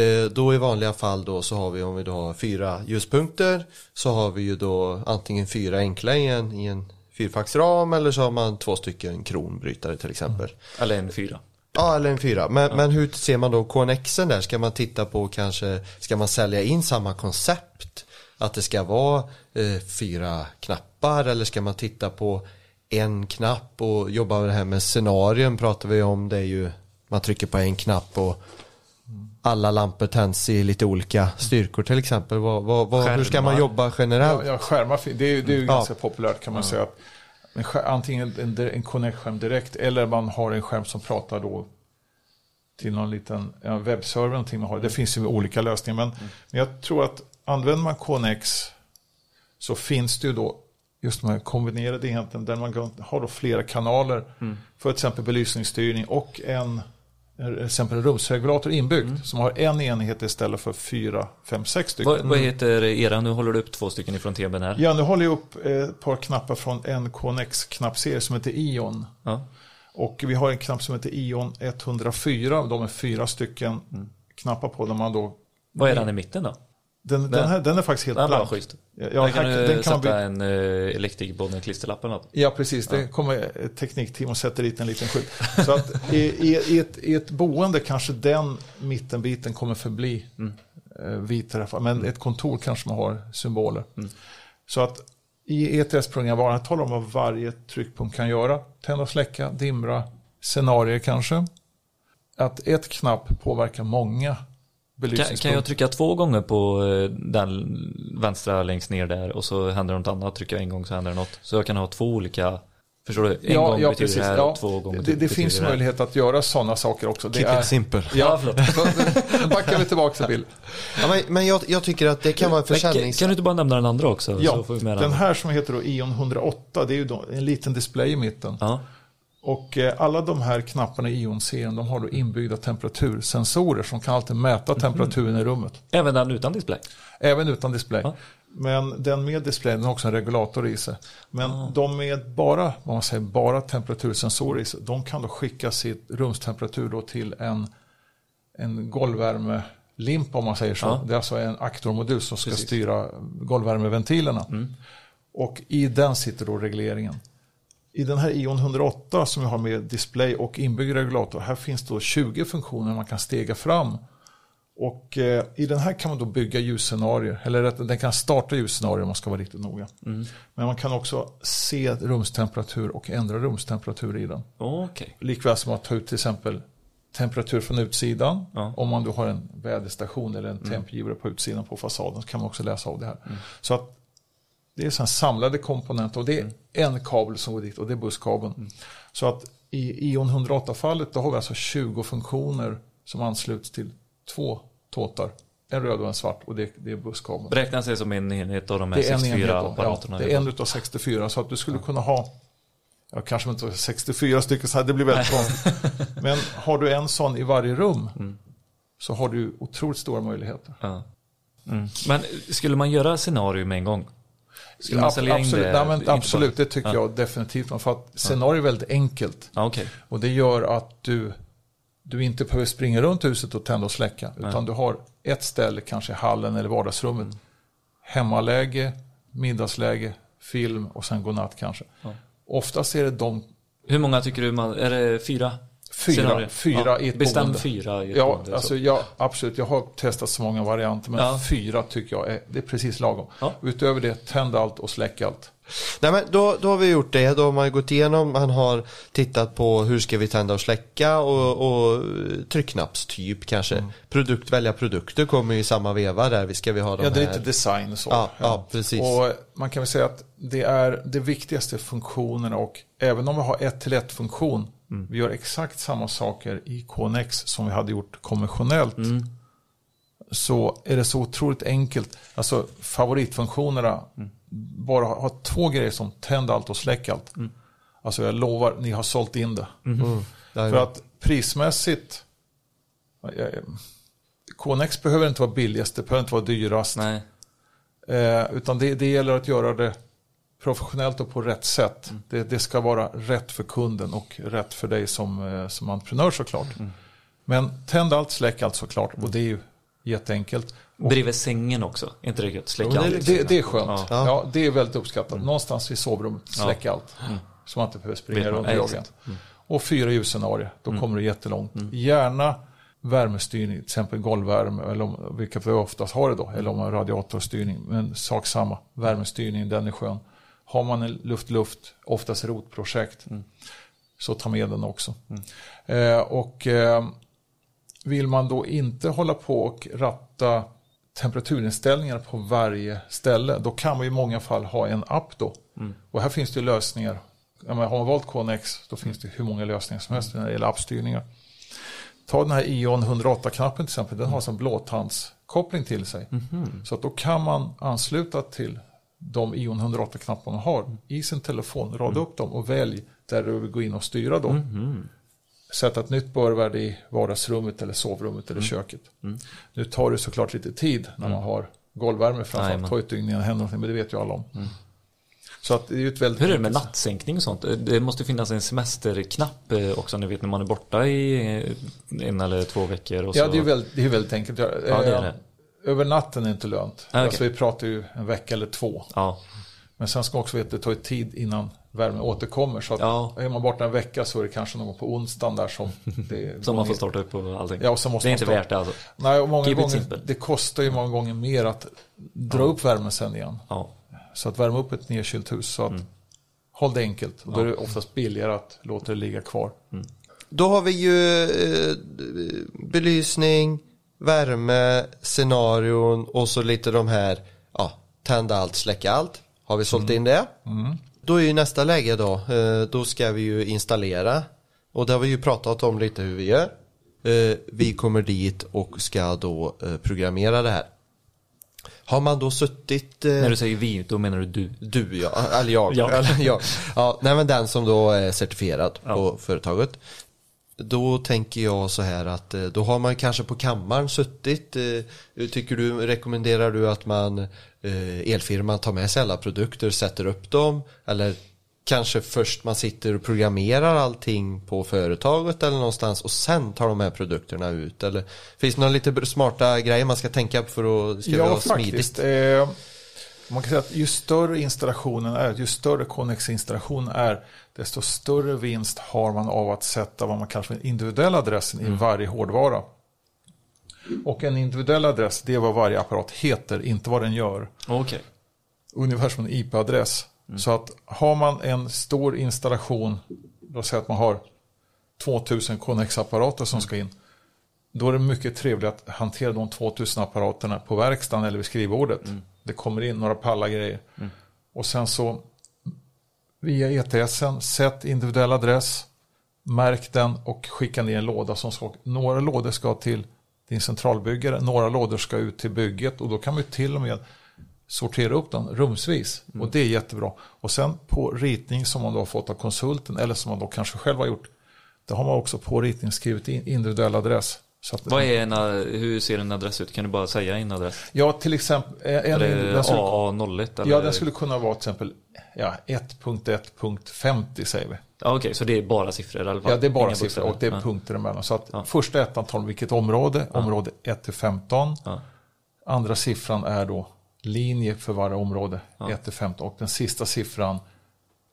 Eh, Då i vanliga fall då så har vi om vi då har fyra ljuspunkter så har vi ju då antingen fyra enkla i en, i en fyrfacksram eller så har man två stycken kronbrytare till exempel. Eller en fyra. Ja, eller en fyra. Men, men hur ser man då KNXen där? Ska man titta på kanske, ska man sälja in samma koncept? Att det ska vara eh, fyra knappar eller ska man titta på en knapp och jobba med det här med scenarion pratar vi om. Det är ju, man trycker på en knapp och alla lampor tänds i lite olika styrkor till exempel. Vad, vad, vad, hur ska man jobba generellt? ja, ja skärmar, det är, det är ju Ja. ganska populärt kan man säga. En antingen en, en Connect-skärm direkt eller man har en skärm som pratar då till någon liten ja, webbserver. Någonting man har. Det finns ju olika lösningar. Men, men jag tror att använder man Connex så finns det ju då just de här kombinerade enheterna där man har då flera kanaler för till exempel belysningsstyrning och en till exempel rumsregulator inbyggd som har en enhet istället för fyra, fem, sex stycken. Vad, vad heter era? Nu håller du upp två stycken ifrån TVn här. Ja, nu håller jag upp eh, ett par knappar från en Connex-knappserie som heter Ion. Ja. Och vi har en knapp som heter Ion 104. De är fyra stycken Mm. knappar på. Där man då, Vad är den i mitten då? Den, den, här, den är faktiskt helt Den blank. schysst. Ja, där kan här- den kan man sätta bygga- en uh, elektrikboll, en klisterlapp eller något. Ja, precis. Det kommer ett teknikteam och sätter dit en liten skylt. Så att i, i, i, ett, i ett boende kanske den mittenbiten kommer förbli Mm. eh, vit fall. Men ett kontor kanske man har symboler. Så att i ETS-programvaran talar om vad varje tryckpunkt kan göra. Tända och släcka, dimra, scenarier kanske. Att ett knapp påverkar många Kan, kan jag trycka två gånger på eh, den vänstra längst ner där och så händer något annat. Trycker jag en gång så händer det något. Så jag kan ha två olika, förstår du? En gång betyder det här och två gånger det, det finns det möjlighet att göra sådana saker också. Det Keep it simple. Ja, förlåt. Backar vi tillbaka till bild. Ja, men men jag, jag tycker att det kan vara en försäljnings... kan du inte bara nämna den andra också? Ja, så får vi med den här som heter då Ion 108, det är ju då en liten display i mitten. Ja. Och eh, alla de här knapparna i Ion-serien, de har då inbyggda temperatursensorer som kan alltid mäta temperaturen i rummet. Även den utan display? Även utan display. Ja. Men den med displayen har också en regulator i sig. Men Ah. de med bara, vad man säger, bara temperatursensorer i sig, de kan då skicka sitt rumstemperatur då till en, en golvvärmelimpa om man säger så. Ja. Det är alltså en aktormodul som ska Precis. styra golvvärmeventilerna. Mm. Och i den sitter då regleringen. I den här Ion 108 som jag har med display och inbyggd regulator, här finns då 20 funktioner man kan stega fram. Och eh, i den här kan man då bygga ljusscenarier, eller rätt, den kan starta ljusscenarier om man ska vara riktigt noga. Mm. Men man kan också se rumstemperatur och ändra rumstemperatur i den. Okej. Likväl som att ta ut till exempel temperatur från utsidan. Ja. Mm. Om man då har en väderstation eller en tempgivare på utsidan på fasaden så kan man också läsa av det här. Så att det är sån samlade komponenter och det är en kabel som går dit och det är busskabeln. Så att i Ion 108-fallet då har vi alltså 20 funktioner som ansluts till två tåtar. En röd och en svart och det, det är busskabeln. Beräknas det som en enhet av de här Det är en 64 enhet då. Ja, apparaterna? det är en utav 64 så att du skulle kunna ha Ja, kanske inte 64 stycken så här, det blir väldigt konstigt. Men har du en sån i varje rum så har du otroligt stora möjligheter. Ja. Mm. Men skulle man göra scenario med en gång? Skulle man sälja in absolut, det? nej, men absolut, det tycker Ja. jag definitivt. För att scenario är väldigt enkelt. Ja, okej. Och det gör att du du inte behöver springa runt huset och tända och släcka. Utan du har ett ställe, kanske hallen eller vardagsrummet. Mm. Hemmaläge, middagsläge, film och sen godnatt kanske. Oftast är det de Hur många tycker du man, är det fyra? Fyra, fyra ja, i ett Bestäm boende. fyra i ett Ja, boende, så. alltså jag, absolut. Jag har testat så många varianter, men Ja. fyra tycker jag är, det är precis lagom. Ja. Utöver det, tänd allt och släck allt. Nej men då, då har vi gjort det, då har man gått igenom, man har tittat på hur ska vi tända och släcka och, och tryckknappstyp kanske. Produkt, välja produkter kommer ju i samma veva där, vi ska vi ha de Ja, det är här. lite design och så. Ja, ja, precis. Och man kan väl säga att det är det viktigaste funktionerna och även om vi har ett till ett funktion, Mm. vi gör exakt samma saker i KNX som vi hade gjort konventionellt. Mm. Så är det så otroligt enkelt. Alltså favoritfunktionerna, Mm. bara ha, ha två grejer som tänd allt och släck allt. Alltså jag lovar, ni har sålt in det. Mm. Där- För att prismässigt, KNX behöver inte vara billigast, det behöver inte vara dyrast. Nej. Eh, utan det, det gäller att göra det professionellt och på rätt sätt. Mm. Det, det ska vara rätt för kunden och rätt för dig som, eh, som entreprenör såklart. Mm. Men tänd allt, släck allt såklart. Och det är ju jätteenkelt. Och Bredvid sängen också, inte det gött? Är allt. det, det är skönt. Ja. Ja. det är väldigt uppskattat. Någonstans i sovrummet, släck allt. Så man inte behöver springa runt och jaga. exakt. Och fyra ljusscenarier, då kommer du jättelångt. Gärna värmestyrning, till exempel golvvärme, eller om, vilket vi oftast har idag, eller om man har radiatorstyrning. Men sak samma, värmestyrning, den är skön. Har man en luft-luft, oftast rotprojekt, så ta med den också. Eh, och eh, vill man då inte hålla på och ratta temperaturinställningar på varje ställe, då kan man i många fall ha en app då. Och här finns det lösningar. Har man valt KNX, då finns det hur många lösningar som helst när det gäller appstyrningar. Ta den här Ion 108-knappen till exempel, den har som blåtandskoppling till sig. Så att då kan man ansluta till de Ion 108-knappar man har i sin telefon, rada upp dem och välj där du vill gå in och styra dem. Sätta ett nytt börvärde i vardagsrummet eller sovrummet eller köket. Nu tar det såklart lite tid när man har golvvärme framförallt. Ju ett dygn innan det händer någonting, men det vet ju alla om. Så att det är ju ett väldigt Hur är det med nattsänkning och sånt? Det måste finnas en semesterknapp eh, också, ni vet när man är borta i eh, en eller två veckor. Och Ja, så. det är ju väldigt, det är väldigt enkelt. Ja, Ja, det är det. Över natten är inte lönt. okej. Alltså, vi pratar ju en vecka eller två. Ja, Men sen ska man också veta att det tar tid innan värmen återkommer. Så att Ja. är man borta en vecka så är det kanske någon på onsdagen där som... Det, som man får starta upp och allting. Ja, och så måste det är man inte starta- värt det alltså. Nej, och många Keep gånger, det kostar ju många gånger mer att dra upp värmen sen igen. Ja. Så att värma upp ett nedkylt hus. Så att Mm. håll det enkelt. Och då är det oftast billigare att låta det ligga kvar. Då har vi ju eh, belysning, värme, scenarion och så lite de här, ja, tända allt, släcka allt. Har vi sålt in det? Då är ju nästa läge då, eh, då ska vi ju installera. Och det har vi ju pratat om lite hur vi gör. Eh, Vi kommer dit och ska då eh, programmera det här. Har man då suttit... När du säger vi, då menar du du. du ja, eller jag. Ja. Eller jag. Ja, nej men den som då är certifierad på företaget. Då tänker jag så här att eh, då har man kanske på kammaren suttit. eh, Tycker du, rekommenderar du att man eh, elfirman tar med sig alla produkter, sätter upp dem? Eller kanske först man sitter och programmerar allting på företaget eller någonstans och sen tar de här produkterna ut? Eller finns det några lite smarta grejer man ska tänka på för att ska Ja, vara smidigt? Eh, man kan säga att ju större installationen är, ju större Connex-installation är, desto större vinst har man av att sätta vad man kallar för en individuell adressen Mm. i varje hårdvara. Och en individuell adress, det är vad varje apparat heter, inte vad den gör. Okej. Ungefär som en IP-adress. Så att har man en stor installation, låt säga att man har 2000 Connex-apparater som ska in. Då är det mycket trevligt att hantera de 2000 apparaterna på verkstaden eller vid skrivbordet. Det kommer in några pallar grejer. Och sen så via ETSen, sätt individuell adress, märk den och skicka ner en låda som ska, några lådor ska till din centralbyggare, några lådor ska ut till bygget och då kan ju till och med sortera upp dem rumsvis. Och det är jättebra. Och sen på ritning som man då har fått av konsulten eller som man då kanske själv har gjort. Då har man också på ritning skrivit in individuell adress. Så att, Vad är en, hur ser en adress ut? Kan du bara säga en adress? Ja, till exempel. eh, En, Är det den skulle, AA01 eller? ja, den skulle kunna vara till exempel ja, 1.1.50 säger vi. Ja, Okej, så det är bara siffror i alla fall? Ja, det är bara Inga siffror och det är bokstäver? punkter emellan. Så att Ja. första ettan talar om vilket område, område 1 till 15. Ja. Andra siffran är då linje för varje område, 1 till 15. Och den sista siffran,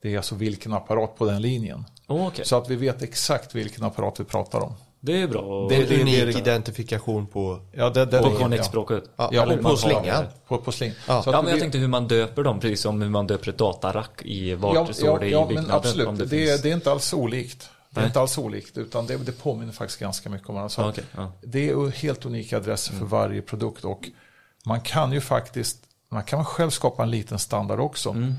det är alltså vilken apparat på den linjen. Åh, okej. Så att vi vet exakt vilken apparat vi pratar om. Det är bra. Det- Det, det- Unik det- identifikation på, Ja, det, det, på det- Connex-språket. ja, Ja, man på har- slingan. På, på sling. Ja. Ja, men jag vet- tänkte hur man döper dem, precis som hur man döper ett datarack i vart ja, det står ja, det i ja, men absolut. Det, det det är inte alls olikt. Det är inte alls olikt, utan det, det påminner faktiskt ganska mycket om varandra. Så okej, ja. Det är helt unika adresser för varje produkt och man kan ju faktiskt, man kan själv skapa en liten standard också. Mm.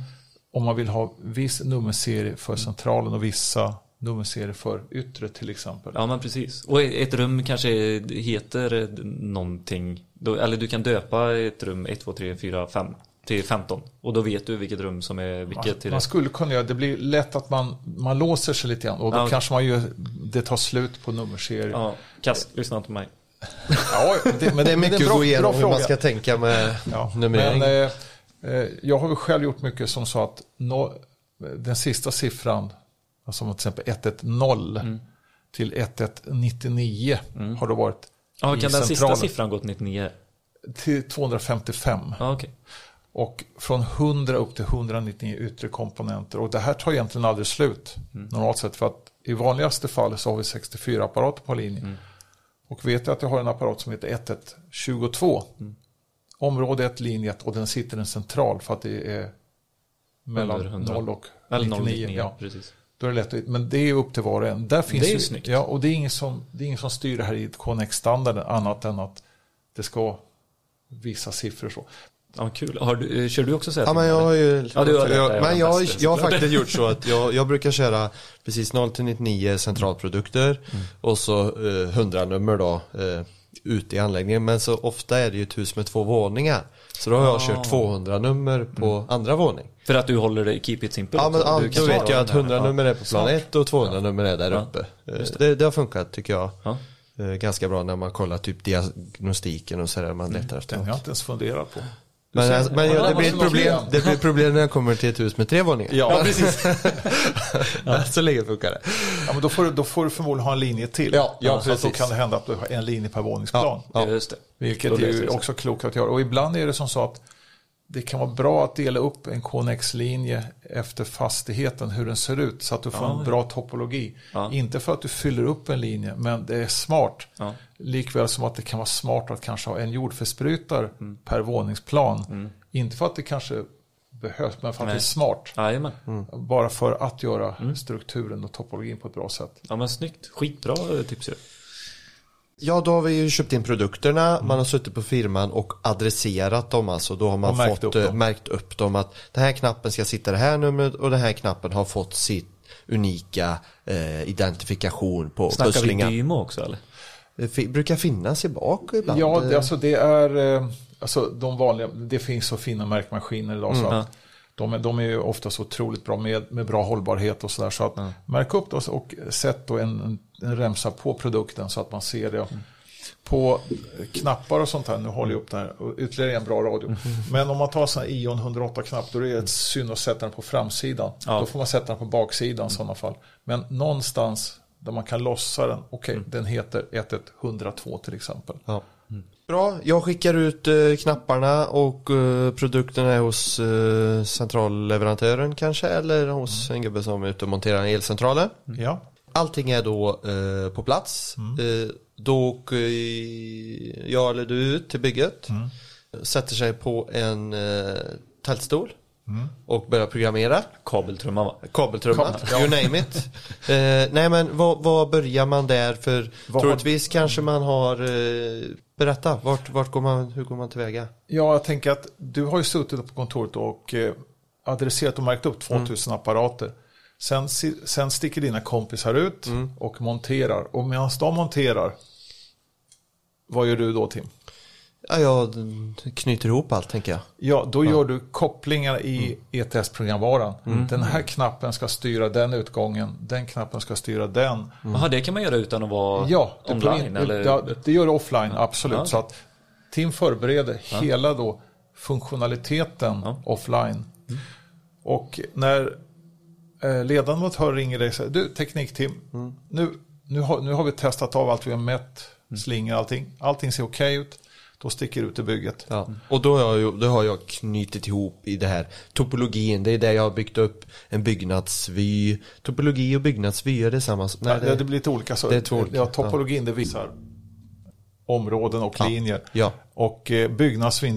Om man vill ha viss nummerserie för centralen och vissa nummerserier för yttre till exempel. Ja, men precis. Och ett rum kanske heter någonting. Eller du kan döpa ett rum 1, 2, 3, 4, 5 till 15. Och då vet du vilket rum som är vilket till Man det. skulle kunna göra, det blir lätt att man, man låser sig lite grann och då Ja, kanske man gör, det tar slut på nummerserier. Ja, kast, lyssna inte på mig. Ja, det, men Det är men mycket en att bra- gå igenom hur man ska tänka med Ja, numrering. Men, eh, eh, jag har väl själv gjort mycket som så att no, den sista siffran, alltså till exempel 110 Mm. till 1199 har då varit Ja, kan den sista siffran gått 99? till 255 Ja, okej. och från 100 upp till 199 yttre komponenter och det här tar egentligen aldrig slut Mm. normalt sett för att i vanligaste fall så har vi 64 apparater på linjen Mm. och vet jag att jag har en apparat som heter 1122 Mm. område 1, linje 1 och den sitter en central för att det är mellan Under 100. 0 och Eller 99. 099, ja. precis. Då är det lätt men det är upp till var och en. Där finns Det är ju snyggt. Ja, och det är ingen som, det är ingen som styr det här i Connex-standarden annat än att det ska vissa siffror så. Ja, kul. Har du, kör du också så här? Ja men jag har ju, Ja, du har jag, men jag, jag har faktiskt gjort så att jag, jag brukar köra precis 0 till 99 centralprodukter Mm. och så eh, 100 nummer då eh, ute i anläggningen. Men så ofta är det ju ett hus med två våningar. Så då har jag Ah. kört 200 nummer på andra våning. För att du håller det, keep it simple? Ja men ja, Du då vet jag att här. 100 Ja. nummer är på plan Smart. 1 och 200 nummer är där Ja, uppe. Just Det, det har funkat tycker jag. Ja. Eh, Ganska bra när man kollar typ diagnostiken och så där man letar efter Den har jag inte ens funderat på. Men, ser- alltså, men Ja, ja, det, blir ett problem, det blir ett problem när jag kommer till ett hus med tre våningar. Ja, precis. Så länge funkar det. Ja, men då, får du, då får du förmodligen ha en linje till. Ja, ja, så att då precis. kan det hända att du har en linje per våningsplan. Ja. Just det. Vilket är ju också klokt att göra. Och ibland är det som så att det kan vara bra att dela upp en KNX-linje efter fastigheten, hur den ser ut, så att du får Ja, en bra topologi. Ja. Inte för att du fyller upp en linje, men det är smart. Ja. Likväl som att det kan vara smart att kanske ha en jordfelsbrytare Mm. per våningsplan. Inte för att det kanske behövs, men för att Nej. det är smart. Jajamän. Bara för att göra Mm. strukturen och topologin på ett bra sätt. Ja men snyggt. Skitbra eh, tips. Ja, då har vi ju köpt in produkterna, Mm. man har suttit på firman och adresserat dem alltså. Då har man märkt fått upp eh, dem. märkt upp dem att den här knappen ska sitta det här numret och den här knappen har fått sitt unika eh, identifikation på Snackar vi pusslingar. Dymo också eller? Det brukar finnas i bak ibland. Ja, det, Eh, alltså det är, eh, alltså de vanliga, det finns så fina märkmaskiner idag så Mm, att de, är, de är ju ofta så otroligt bra med, med bra hållbarhet och sådär. Så att märk upp det och sätt då en, en remsa på produkten så att man ser det. Mm. På knappar och sånt här, nu håller jag upp det här, och ytterligare en bra radio. Mm. Men om man tar sån här Ion 108-knapp, då är det ett synd att sätta den på framsidan. Ja. Då får man sätta den på baksidan i sådana fall. Men någonstans där man kan lossa den, okej, Mm. den heter 1102 till exempel. Ja. Bra, jag skickar ut eh, knapparna och eh, produkterna är hos eh, centralleverantören kanske eller hos en gubbe som är ute och monterar elcentralen. Ja. Allting är då eh, på plats. Eh, då åker jag eller du ut till bygget. Sätter sig på en eh, tältstol. Och börjar programmera. Kabeltrumma va? Kabeltrumma, you name it. Eh, nej men vad, vad börjar man där för Vad har- troligtvis kanske man har eh, Berätta, vart, vart går man, hur går man tillväga? Ja, jag tänker att du har ju suttit på kontoret och eh, adresserat och märkt upp 2000 apparater. Sen, sen sticker dina kompisar ut och monterar. Och medan de monterar, vad gör du då Tim? Ja, jag knyter ihop allt tänker jag. Ja, då gör du kopplingar i ETS-programvaran. Den här knappen ska styra den utgången, den knappen ska styra den. Jaha, det kan man göra utan att vara Ja, det, online? eller? ja, det gör du offline, absolut. Ja. Så att Tim förbereder hela då funktionaliteten offline. Mm. Och när ledande montör ringer dig och säger du Teknik-Tim, Mm. nu, nu, har, nu har vi testat av allt, vi har mätt slingor allting, allting ser okej ut, då sticker du ut i bygget. Ja. Och då har, jag, då har jag knutit ihop i det här topologin, det är där jag har byggt upp en byggnadsvy. Topologi och byggnadsvy är det samma? Nej, det, det blir lite olika. Så, det är två olika, ja, topologin det visar områden och linjer. Ja. Och eh,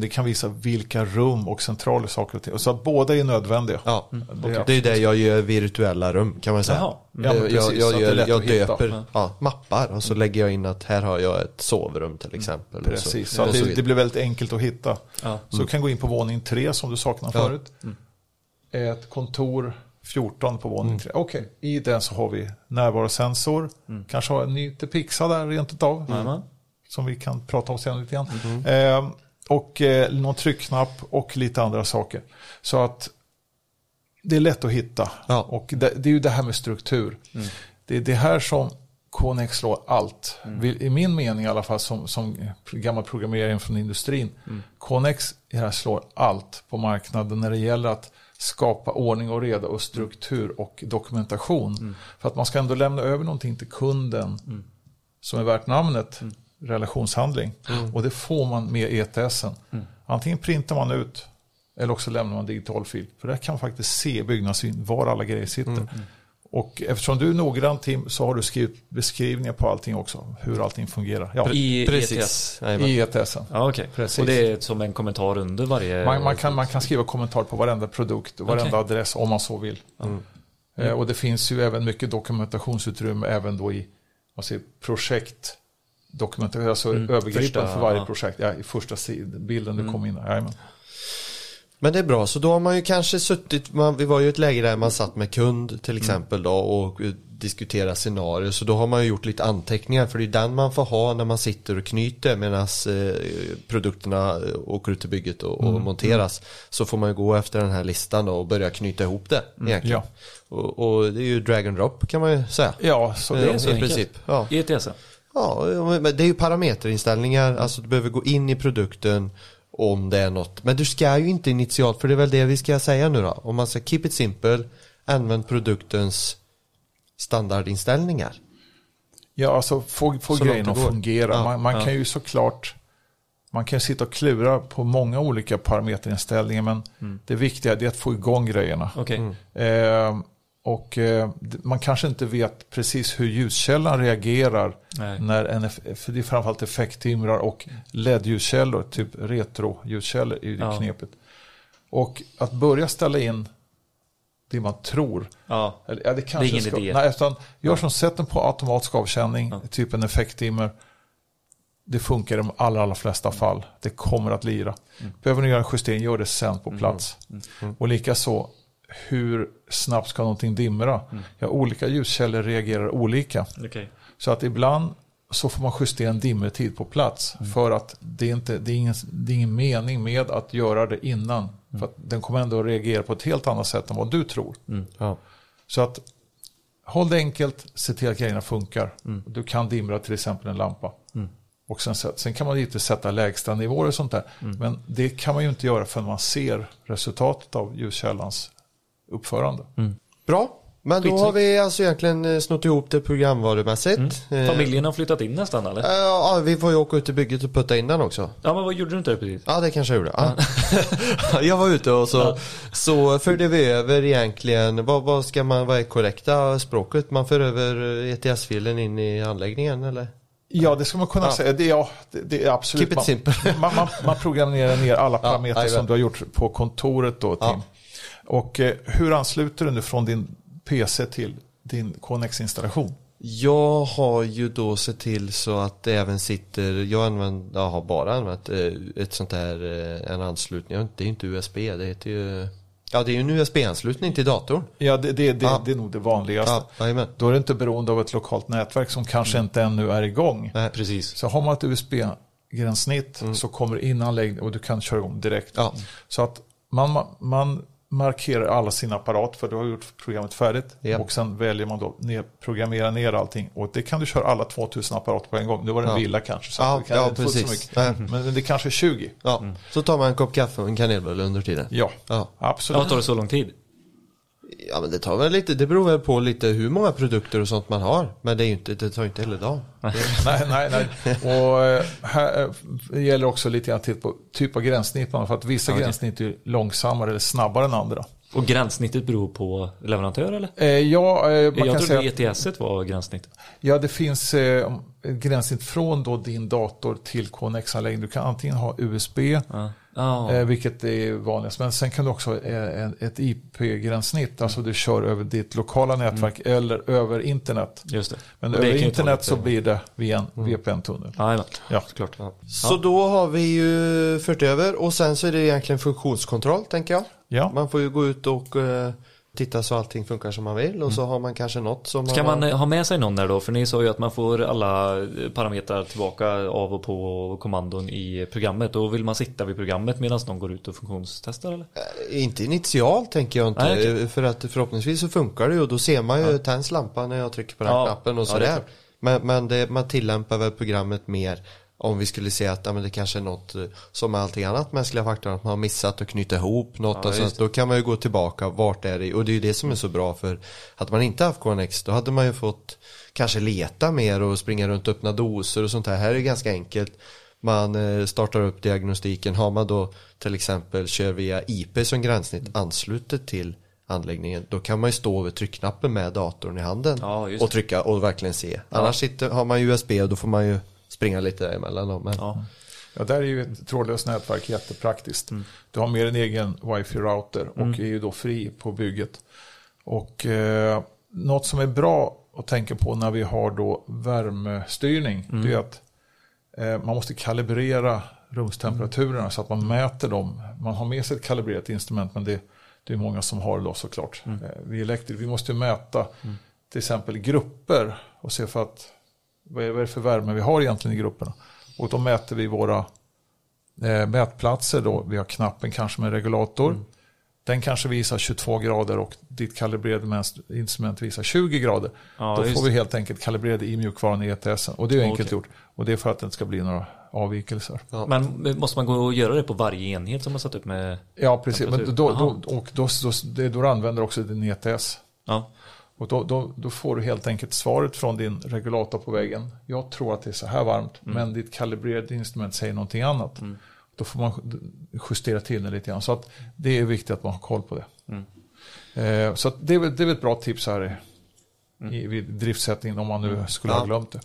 kan visa vilka rum och centraler saker och ting. Så att båda är nödvändiga. Ja, Det är det är det jag gör virtuella rum kan man säga. Jaha. Ja, jag, jag, gör, jag hitta. döper ja, mappar och så lägger jag in att här har jag ett sovrum till exempel. och Precis, så, så, det, det blir väldigt enkelt att hitta. Ja. Så du kan gå in på våning 3 som du saknade förut. Ett kontor 14 på våning 3. Okej, i den så har vi närvarosensor. Kanske har en ny Tepixa där rent utav. Som vi kan prata om sen lite grann. Eh, och eh, någon tryckknapp och lite andra saker. Så att det är lätt att hitta. Ja. Och det, det är ju det här med struktur. Det är det här som Connex slår allt. Vill- I min mening i alla fall som, som gammal programmerare från industrin. I det här slår allt på marknaden när det gäller att skapa ordning och reda och struktur och dokumentation. För att man ska ändå lämna över någonting till kunden som är värt namnet relationshandling. Och det får man med ETSen. Antingen printar man ut eller också lämnar man digital fil. För där kan man faktiskt se byggnadssyn var alla grejer sitter. Och eftersom du är noggrann Tim så har du skrivit beskrivningar på allting också. Hur allting fungerar. Ja, I Precis. ETS? Jajamän. I ETSen. Ja, okej. Precis. Och det är som en kommentar under varje... Man, man, kan, man kan skriva kommentar på varenda produkt och varenda adress om man så vill. Eh, och det finns ju även mycket dokumentationsutrymme även då i vad säger, projekt dokumentation, alltså övergripande Första, för varje ja. projekt. Ja, I första sid- bilden du kom in. Jajamän. Men det är bra, så då har man ju kanske suttit, man, vi var ju i ett läge där man satt med kund till exempel då och eh, diskuterar scenarier. Så då har man ju gjort lite anteckningar för det är den man får ha när man sitter och knyter medan eh, produkterna eh, åker ut till bygget och, och monteras. Så får man ju gå efter den här listan då och börja knyta ihop det egentligen. Ja. Och, och det är ju drag and drop kan man ju säga. Ja, så Det det är så i enkelt. princip. Ja. I ETS? Ja, men det är ju parameterinställningar, alltså du behöver gå in i produkten om det är något. Men du ska ju inte initialt, för det är väl det vi ska säga nu då. Om man ska keep it simple, använd produktens standardinställningar. Ja, alltså få, få Så långt att fungera. Ja, man man ja. kan ju såklart man kan sitta och klura på många olika parameterinställningar men Mm. det viktiga är att få igång grejerna. Okej. Eh, och eh, man kanske inte vet precis hur ljuskällan reagerar Nej. när en, för det är framförallt effekttimrar och LED-ljuskällor, typ retro-ljuskällor är ju det Ja. knepet. Och att börja ställa in det man tror Ja. eller, ja, det kanske ingen ska, idé. Nej, utan gör som sätt den på automatisk avkänning, typ en effekttimmer. Det funkar i de allra, allra flesta fall. Det kommer att lira. Behöver ni göra en justering, gör det sen på plats. Och likaså, hur snabbt ska någonting dimra? Ja, olika ljuskällor reagerar olika. Okej. Så att ibland så får man justera en dimmertid på plats. För att det är, inte, det, är ingen, det är ingen mening med att göra det innan. För att den kommer ändå att reagera på ett helt annat sätt än vad du tror. Ja. Så att håll det enkelt, se till att grejerna funkar. Du kan dimra till exempel en lampa. Och sen, sen kan man givetvis sätta lägsta nivåer och sånt där. Men det kan man ju inte göra förrän man ser resultatet av ljuskällans uppförande. Bra, men då har vi alltså egentligen eh, snott ihop det programvarumässigt. Eh, Familjen har flyttat in nästan eller? eh, Ja, vi får ju åka ut till bygget och putta in den också. Ja men vad gjorde du inte precis? Ja, det kanske jag gjorde. Ja. jag var ute och så, så förde vi över egentligen, vad, vad ska man, vad är korrekta språket? Man för över ETS-filen in i anläggningen eller? Ja, det ska man kunna Ja. säga. Det, ja, det, det är absolut. Keep it man, simple. man, man, man programmerar ner alla parametrar jajamän. som du har gjort på kontoret då, Tim. Och eh, hur ansluter du nu från din PC till din Connex-installation? Jag har ju då sett till så att det även sitter, jag, använder, jag har bara använt eh, ett sånt här, eh, en anslutning, det är inte USB, det heter ju, ja det är ju en USB-anslutning till datorn. Ja, det, det, det, Ja. det är nog det vanligaste. Ja. Då är det inte beroende av ett lokalt nätverk som kanske inte ännu är igång. Nej. Precis. Så har man ett USB gränssnitt så kommer in anläggning och du kan köra igång direkt. Ja. Så att man, man markerar alla sina apparat för du har gjort programmet färdigt Ja. och sen väljer man då ner, programmera ner allting och det kan du köra alla 2000 apparater på en gång. Nu var det en Ja. villa kanske så Ja, kan ja, inte få så precis. Men det kanske är 20. Ja, så tar man en kopp kaffe och en kanelbulle under tiden. Ja, Ja. absolut. Ja, tar det så lång tid? Ja men det tar väl lite, det beror väl på lite hur många produkter och sånt man har. Men det, är inte, det tar ju inte hela dagen. Nej, nej, nej. Och eh, här eh, gäller också lite grann till på typ av gränssnitt. man För att vissa Okej. gränssnitt är långsammare eller snabbare än andra. Och gränssnittet beror på leverantör eller? Eh, ja, eh, man kan Jag säga trodde att, ETS var gränssnitt. ja, det finns eh, gränssnitt från då din dator till KNX-anläggning. Du kan antingen ha USB, Ja. Ja. eh, vilket är vanligast. Men sen kan du också ha eh, ett IP-gränssnitt. Alltså du kör över ditt lokala nätverk eller över internet. Just det. Men över kan internet lite- så blir det via en VPN-tunnel. Jajamän, Ja. såklart. Så då har vi ju fört över och sen så är det egentligen funktionskontroll tänker jag. Ja. Man får ju gå ut och eh, titta så allting funkar som man vill och så har man kanske något som Ska man eh, ha med sig någon där då? För ni sa ju att man får alla eh, parametrar tillbaka av och på kommandon i programmet. Då vill man sitta vid programmet medan någon går ut och funktionstestar eller? Eh, Inte initialt tänker jag inte. Nej, eh, För att förhoppningsvis så funkar det ju och då ser man ju tänds lampan när jag trycker på den Ja. knappen och Ja, sådär. klart. men men det, man tillämpar väl programmet mer om vi skulle se att ja, men det kanske är något eh, som med allting annat mänskliga faktorer att man har missat att knyta ihop något Ja, och just så, då kan man ju gå tillbaka vart är det och det är ju det som är så bra för hade man inte haft KNX då hade man ju fått kanske leta mer och springa runt och öppna doser och sånt här. Här är det ganska enkelt. Man eh, startar upp diagnostiken. Har man då till exempel kör via IP som gränssnitt anslutet till anläggningen. Då kan man ju stå över tryckknappen med datorn i handen Ja, och trycka och verkligen se. Annars sitter, har man USB och då får man ju springa lite däremellan. då, Men, Ja. Ja, där är ju ett trådlöst nätverk jättepraktiskt. Du har med en egen wifi-router och är ju då fri på bygget. Och eh, något som är bra att tänka på när vi har då värmestyrning, det är att eh, man måste kalibrera rumstemperaturerna så att man mäter dem. Man har med sig ett kalibrerat instrument, men det, det är många som har det då såklart. Eh, vi elektriker, vi måste ju mäta till exempel grupper och se för att vad är, vad är det för värme vi har egentligen i grupperna. Och då mäter vi våra eh, mätplatser då. Vi har knappen kanske med regulator. Mm. Den kanske visar 22 grader och ditt kalibrerade mäns- instrument visar 20 grader. Ja, då får vi helt enkelt kalibrerade i mjukvaran i ETS. Och det är enkelt Okej. gjort. Och det är för att det inte ska bli några avvikelser. Ja. Men måste man gå och göra det på varje enhet som man satt upp med? Ja, precis. Men då, då, Jaha. och då, då, det, då använder du också din ETS. Ja. Och då, då, då får du helt enkelt svaret från din regulator på väggen. Jag tror att det är så här varmt, Mm. men ditt kalibrerade instrument säger någonting annat. Då får man justera till det lite grann. Så att det är viktigt att man har koll på det. Mm. Eh, så att det, är, väl- det är ett bra tips här i, Mm. i, vid driftsättningen om man nu skulle Ja. ha glömt det.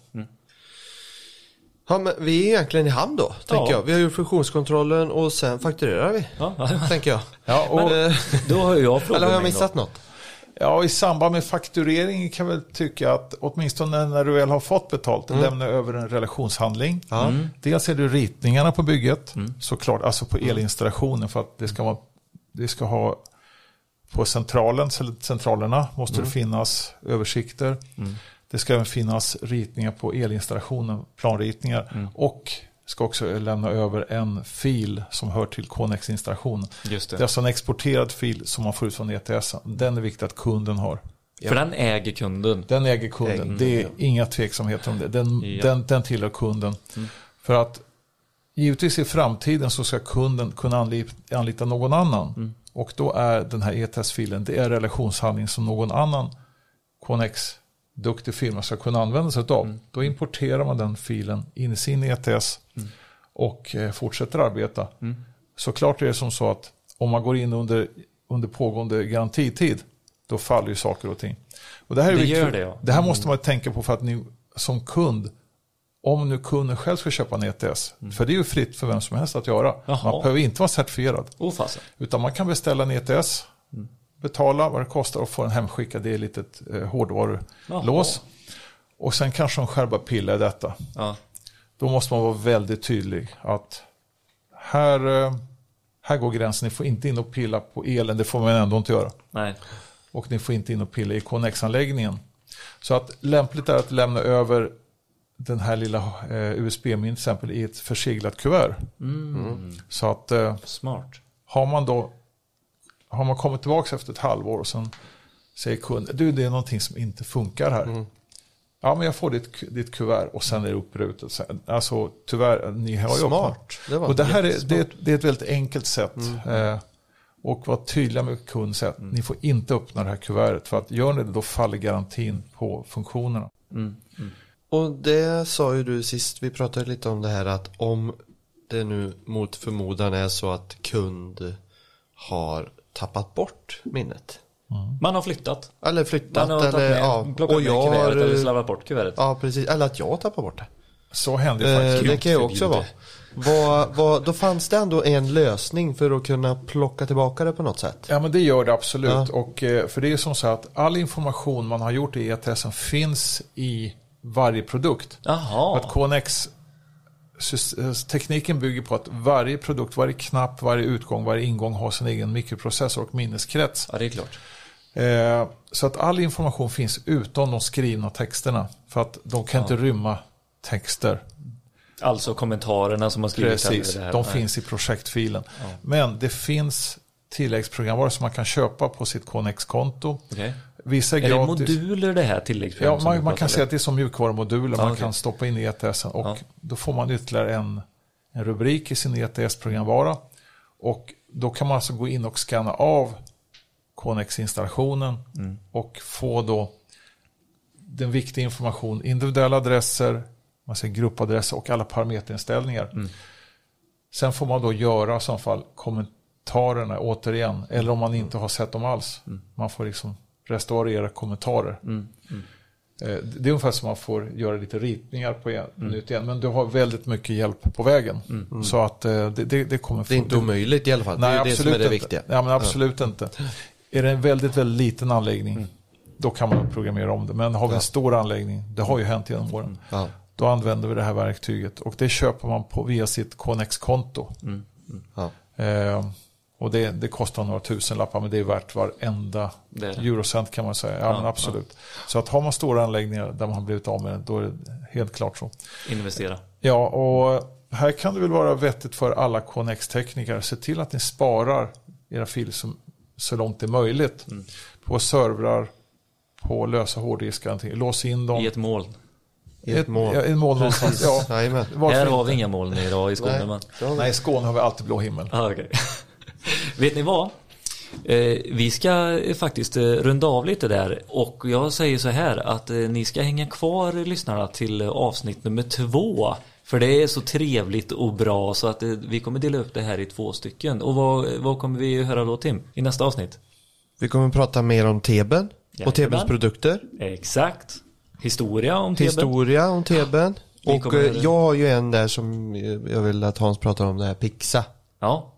Ja, men vi är egentligen i hamn då, tänker Ja. jag. Vi har gjort funktionskontrollen och sen fakturerar vi, Ja, tänker jag. Ja, och, Men, eh, Då har jag frågat eller har jag missat något? Ja, i samband med fakturering kan jag väl tycka att åtminstone när du väl har fått betalt, lämna över en relationshandling. Ja. Dels är det ritningarna på bygget, såklart, alltså på elinstallationen för att det ska, vara, det ska ha på centralen, centralerna måste det finnas översikter. Det ska även finnas ritningar på elinstallationen, planritningar och ska också lämna över en fil som hör till Connex-installationen. Just Det är det. alltså en exporterad fil som man får ut från ETS. Den är viktig att kunden har. För den äger kunden. Den äger kunden. Det är ja. inga tveksamheter om det. Den, Ja. den, den tillhör kunden. För att givetvis i framtiden så ska kunden kunna anlita, anlita någon annan. Och då är den här ETS-filen, det är relationshandling som någon annan Connex duktig firma ska kunna använda sig av. Då importerar man den filen in i sin ETS och eh, fortsätter arbeta. Såklart är det som så att om man går in under, under pågående garantitid, då faller ju saker och ting. Och det här, är Det viktigt det, ja. det här måste man tänka på för att ni som kund, om nu kunden själv ska köpa en ETS, för det är ju fritt för vem som helst att göra. Jaha. Man behöver inte vara certifierad. Oh. Utan man kan beställa en ETS, betala vad det kostar och få den hemskickad. Det är ett litet eh, hårdvarulås. Och sen kanske de själva pillar i detta. Ja. Då måste man vara väldigt tydlig att här, eh, här går gränsen. Ni får inte in och pilla på elen, det får man ändå inte göra. Nej. Och ni får inte in och pilla i Connex-anläggningen. Så att lämpligt är att lämna över den här lilla eh, USB-minnet till exempel i ett förseglat kuvert. Så att eh, Smart. har man då har man kommit tillbaka efter ett halvår och sen säger kunden, du det är någonting som inte funkar här. Ja men jag får ditt, ditt kuvert och sen är det upprutet. Så, Alltså tyvärr, ni har ju Smart. Det och det här är, det, är ett, det är ett väldigt enkelt sätt. Eh, och vara tydliga med kunden säga att ni får inte öppna det här kuvertet. För att gör ni det då faller garantin på funktionerna. Och det sa ju du sist, vi pratade lite om det här att om det nu mot förmodan är så att kund har tappat bort minnet. Man har flyttat. Eller flyttat Man har eller med, ja. plockat Och med jag kuvertet eller har, slarvat bort kuvertet. ja precis, eller att jag tappar bort det. Så händer ju Eh, faktiskt. det kan ju också vara. Vad, vad, då fanns det ändå en lösning för att kunna plocka tillbaka det på något sätt. Ja men det gör det absolut. Ja. Och, eh, för det är som så att all information man har gjort i ETS finns i varje produkt. Jaha. Att KNX tekniken bygger på att varje produkt, varje knapp, varje utgång, varje ingång har sin egen mikroprocessor och minneskrets. Ja, det är klart. Eh, så att all information finns utom de skrivna texterna. För att de kan inte rymma texter. Alltså kommentarerna som har skrivits Precis, här. de Nej. finns i projektfilen. Men det finns tilläggsprogramvaror som man kan köpa på sitt KNX-konto. Okej. Vissa är, Är det gratis. moduler det här tilläggsprogram Ja, man, man kan säga att det är som mjukvarumoduler man okej. kan stoppa in i ETS och Ja. då får man ytterligare en, en rubrik i sin ETS-programvara. Och då kan man alltså gå in och scanna av KNX-installationen Mm. och få då den viktiga information, individuella adresser, man säger gruppadresser och alla parameterinställningar. Mm. Sen får man då göra i så fall kommentarerna återigen, eller om man inte har sett dem alls. Mm. Man får liksom restaurera kommentarer. Eh, Det är ungefär som man får göra lite ritningar på en, Mm. nytt igen. Men du har väldigt mycket hjälp på vägen. Så att eh, det, det, det kommer Det är inte omöjligt i alla fall. det är det som är det inte. viktiga. Ja, men absolut inte. Är det en väldigt, väldigt liten anläggning, Mm. då kan man programmera om det. Men har vi en stor anläggning, det har ju hänt genom åren, Ja. då använder vi det här verktyget. Och det köper man på via sitt KNX-konto. Ja. Eh, och det, det kostar några tusen lappar men det är värt varenda Det är det. eurocent kan man säga. Ja, Ja, men absolut. Så att har man stora anläggningar där man har blivit av med det, då är det helt klart så. Investera. Ja, och här kan det väl vara vettigt för alla KNX-tekniker. Se till att ni sparar era filer så, så långt det är möjligt. Mm. På servrar, på lösa hårddiskar. Lås in dem. I ett moln. I ett moln. Ja, ett moln någonstans. Ja, Här har vi inga moln idag i Skåne. Men... Nej, i Skåne har vi alltid blå himmel. Ah, okej. Vet ni vad? Eh, vi ska eh, faktiskt eh, runda av lite där och jag säger så här att ni ska hänga kvar lyssnarna till avsnitt nummer två. För det är så trevligt och bra så att vi kommer dela upp det här i två stycken. Och vad, vad kommer vi höra då Tim? I nästa avsnitt? Vi kommer prata mer om Teben och Tebens produkter. Exakt. Historia om Teben. Historia om Teben. Vi Och jag har ju en där som jag vill att Hans pratar om, det här Pixa. Ja.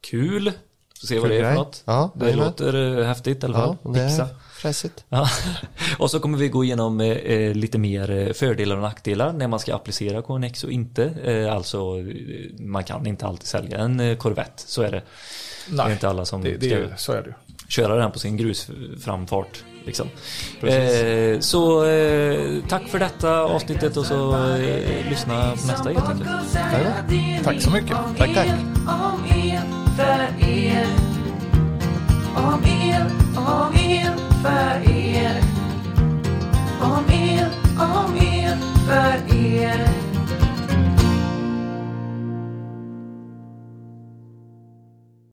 Kul. Får se vad det är för något. Ja, det jajamän. låter eh, häftigt i alla fall. Ja, det är fräsigt. Ja. Och så kommer vi gå igenom eh, eh, lite mer eh, fördelar och nackdelar när man ska applicera KNX och inte. Eh, alltså, man kan inte alltid sälja en Corvette, så är det. det är inte alla som det, det ska så är det köra den på sin grusframfart. Liksom. Eh, så eh, tack för detta avsnittet och så eh, lyssna på nästa helt enkelt. Tack så mycket. Tack, tack. Om er. Om er, om er, för er. Om er, om er, för er.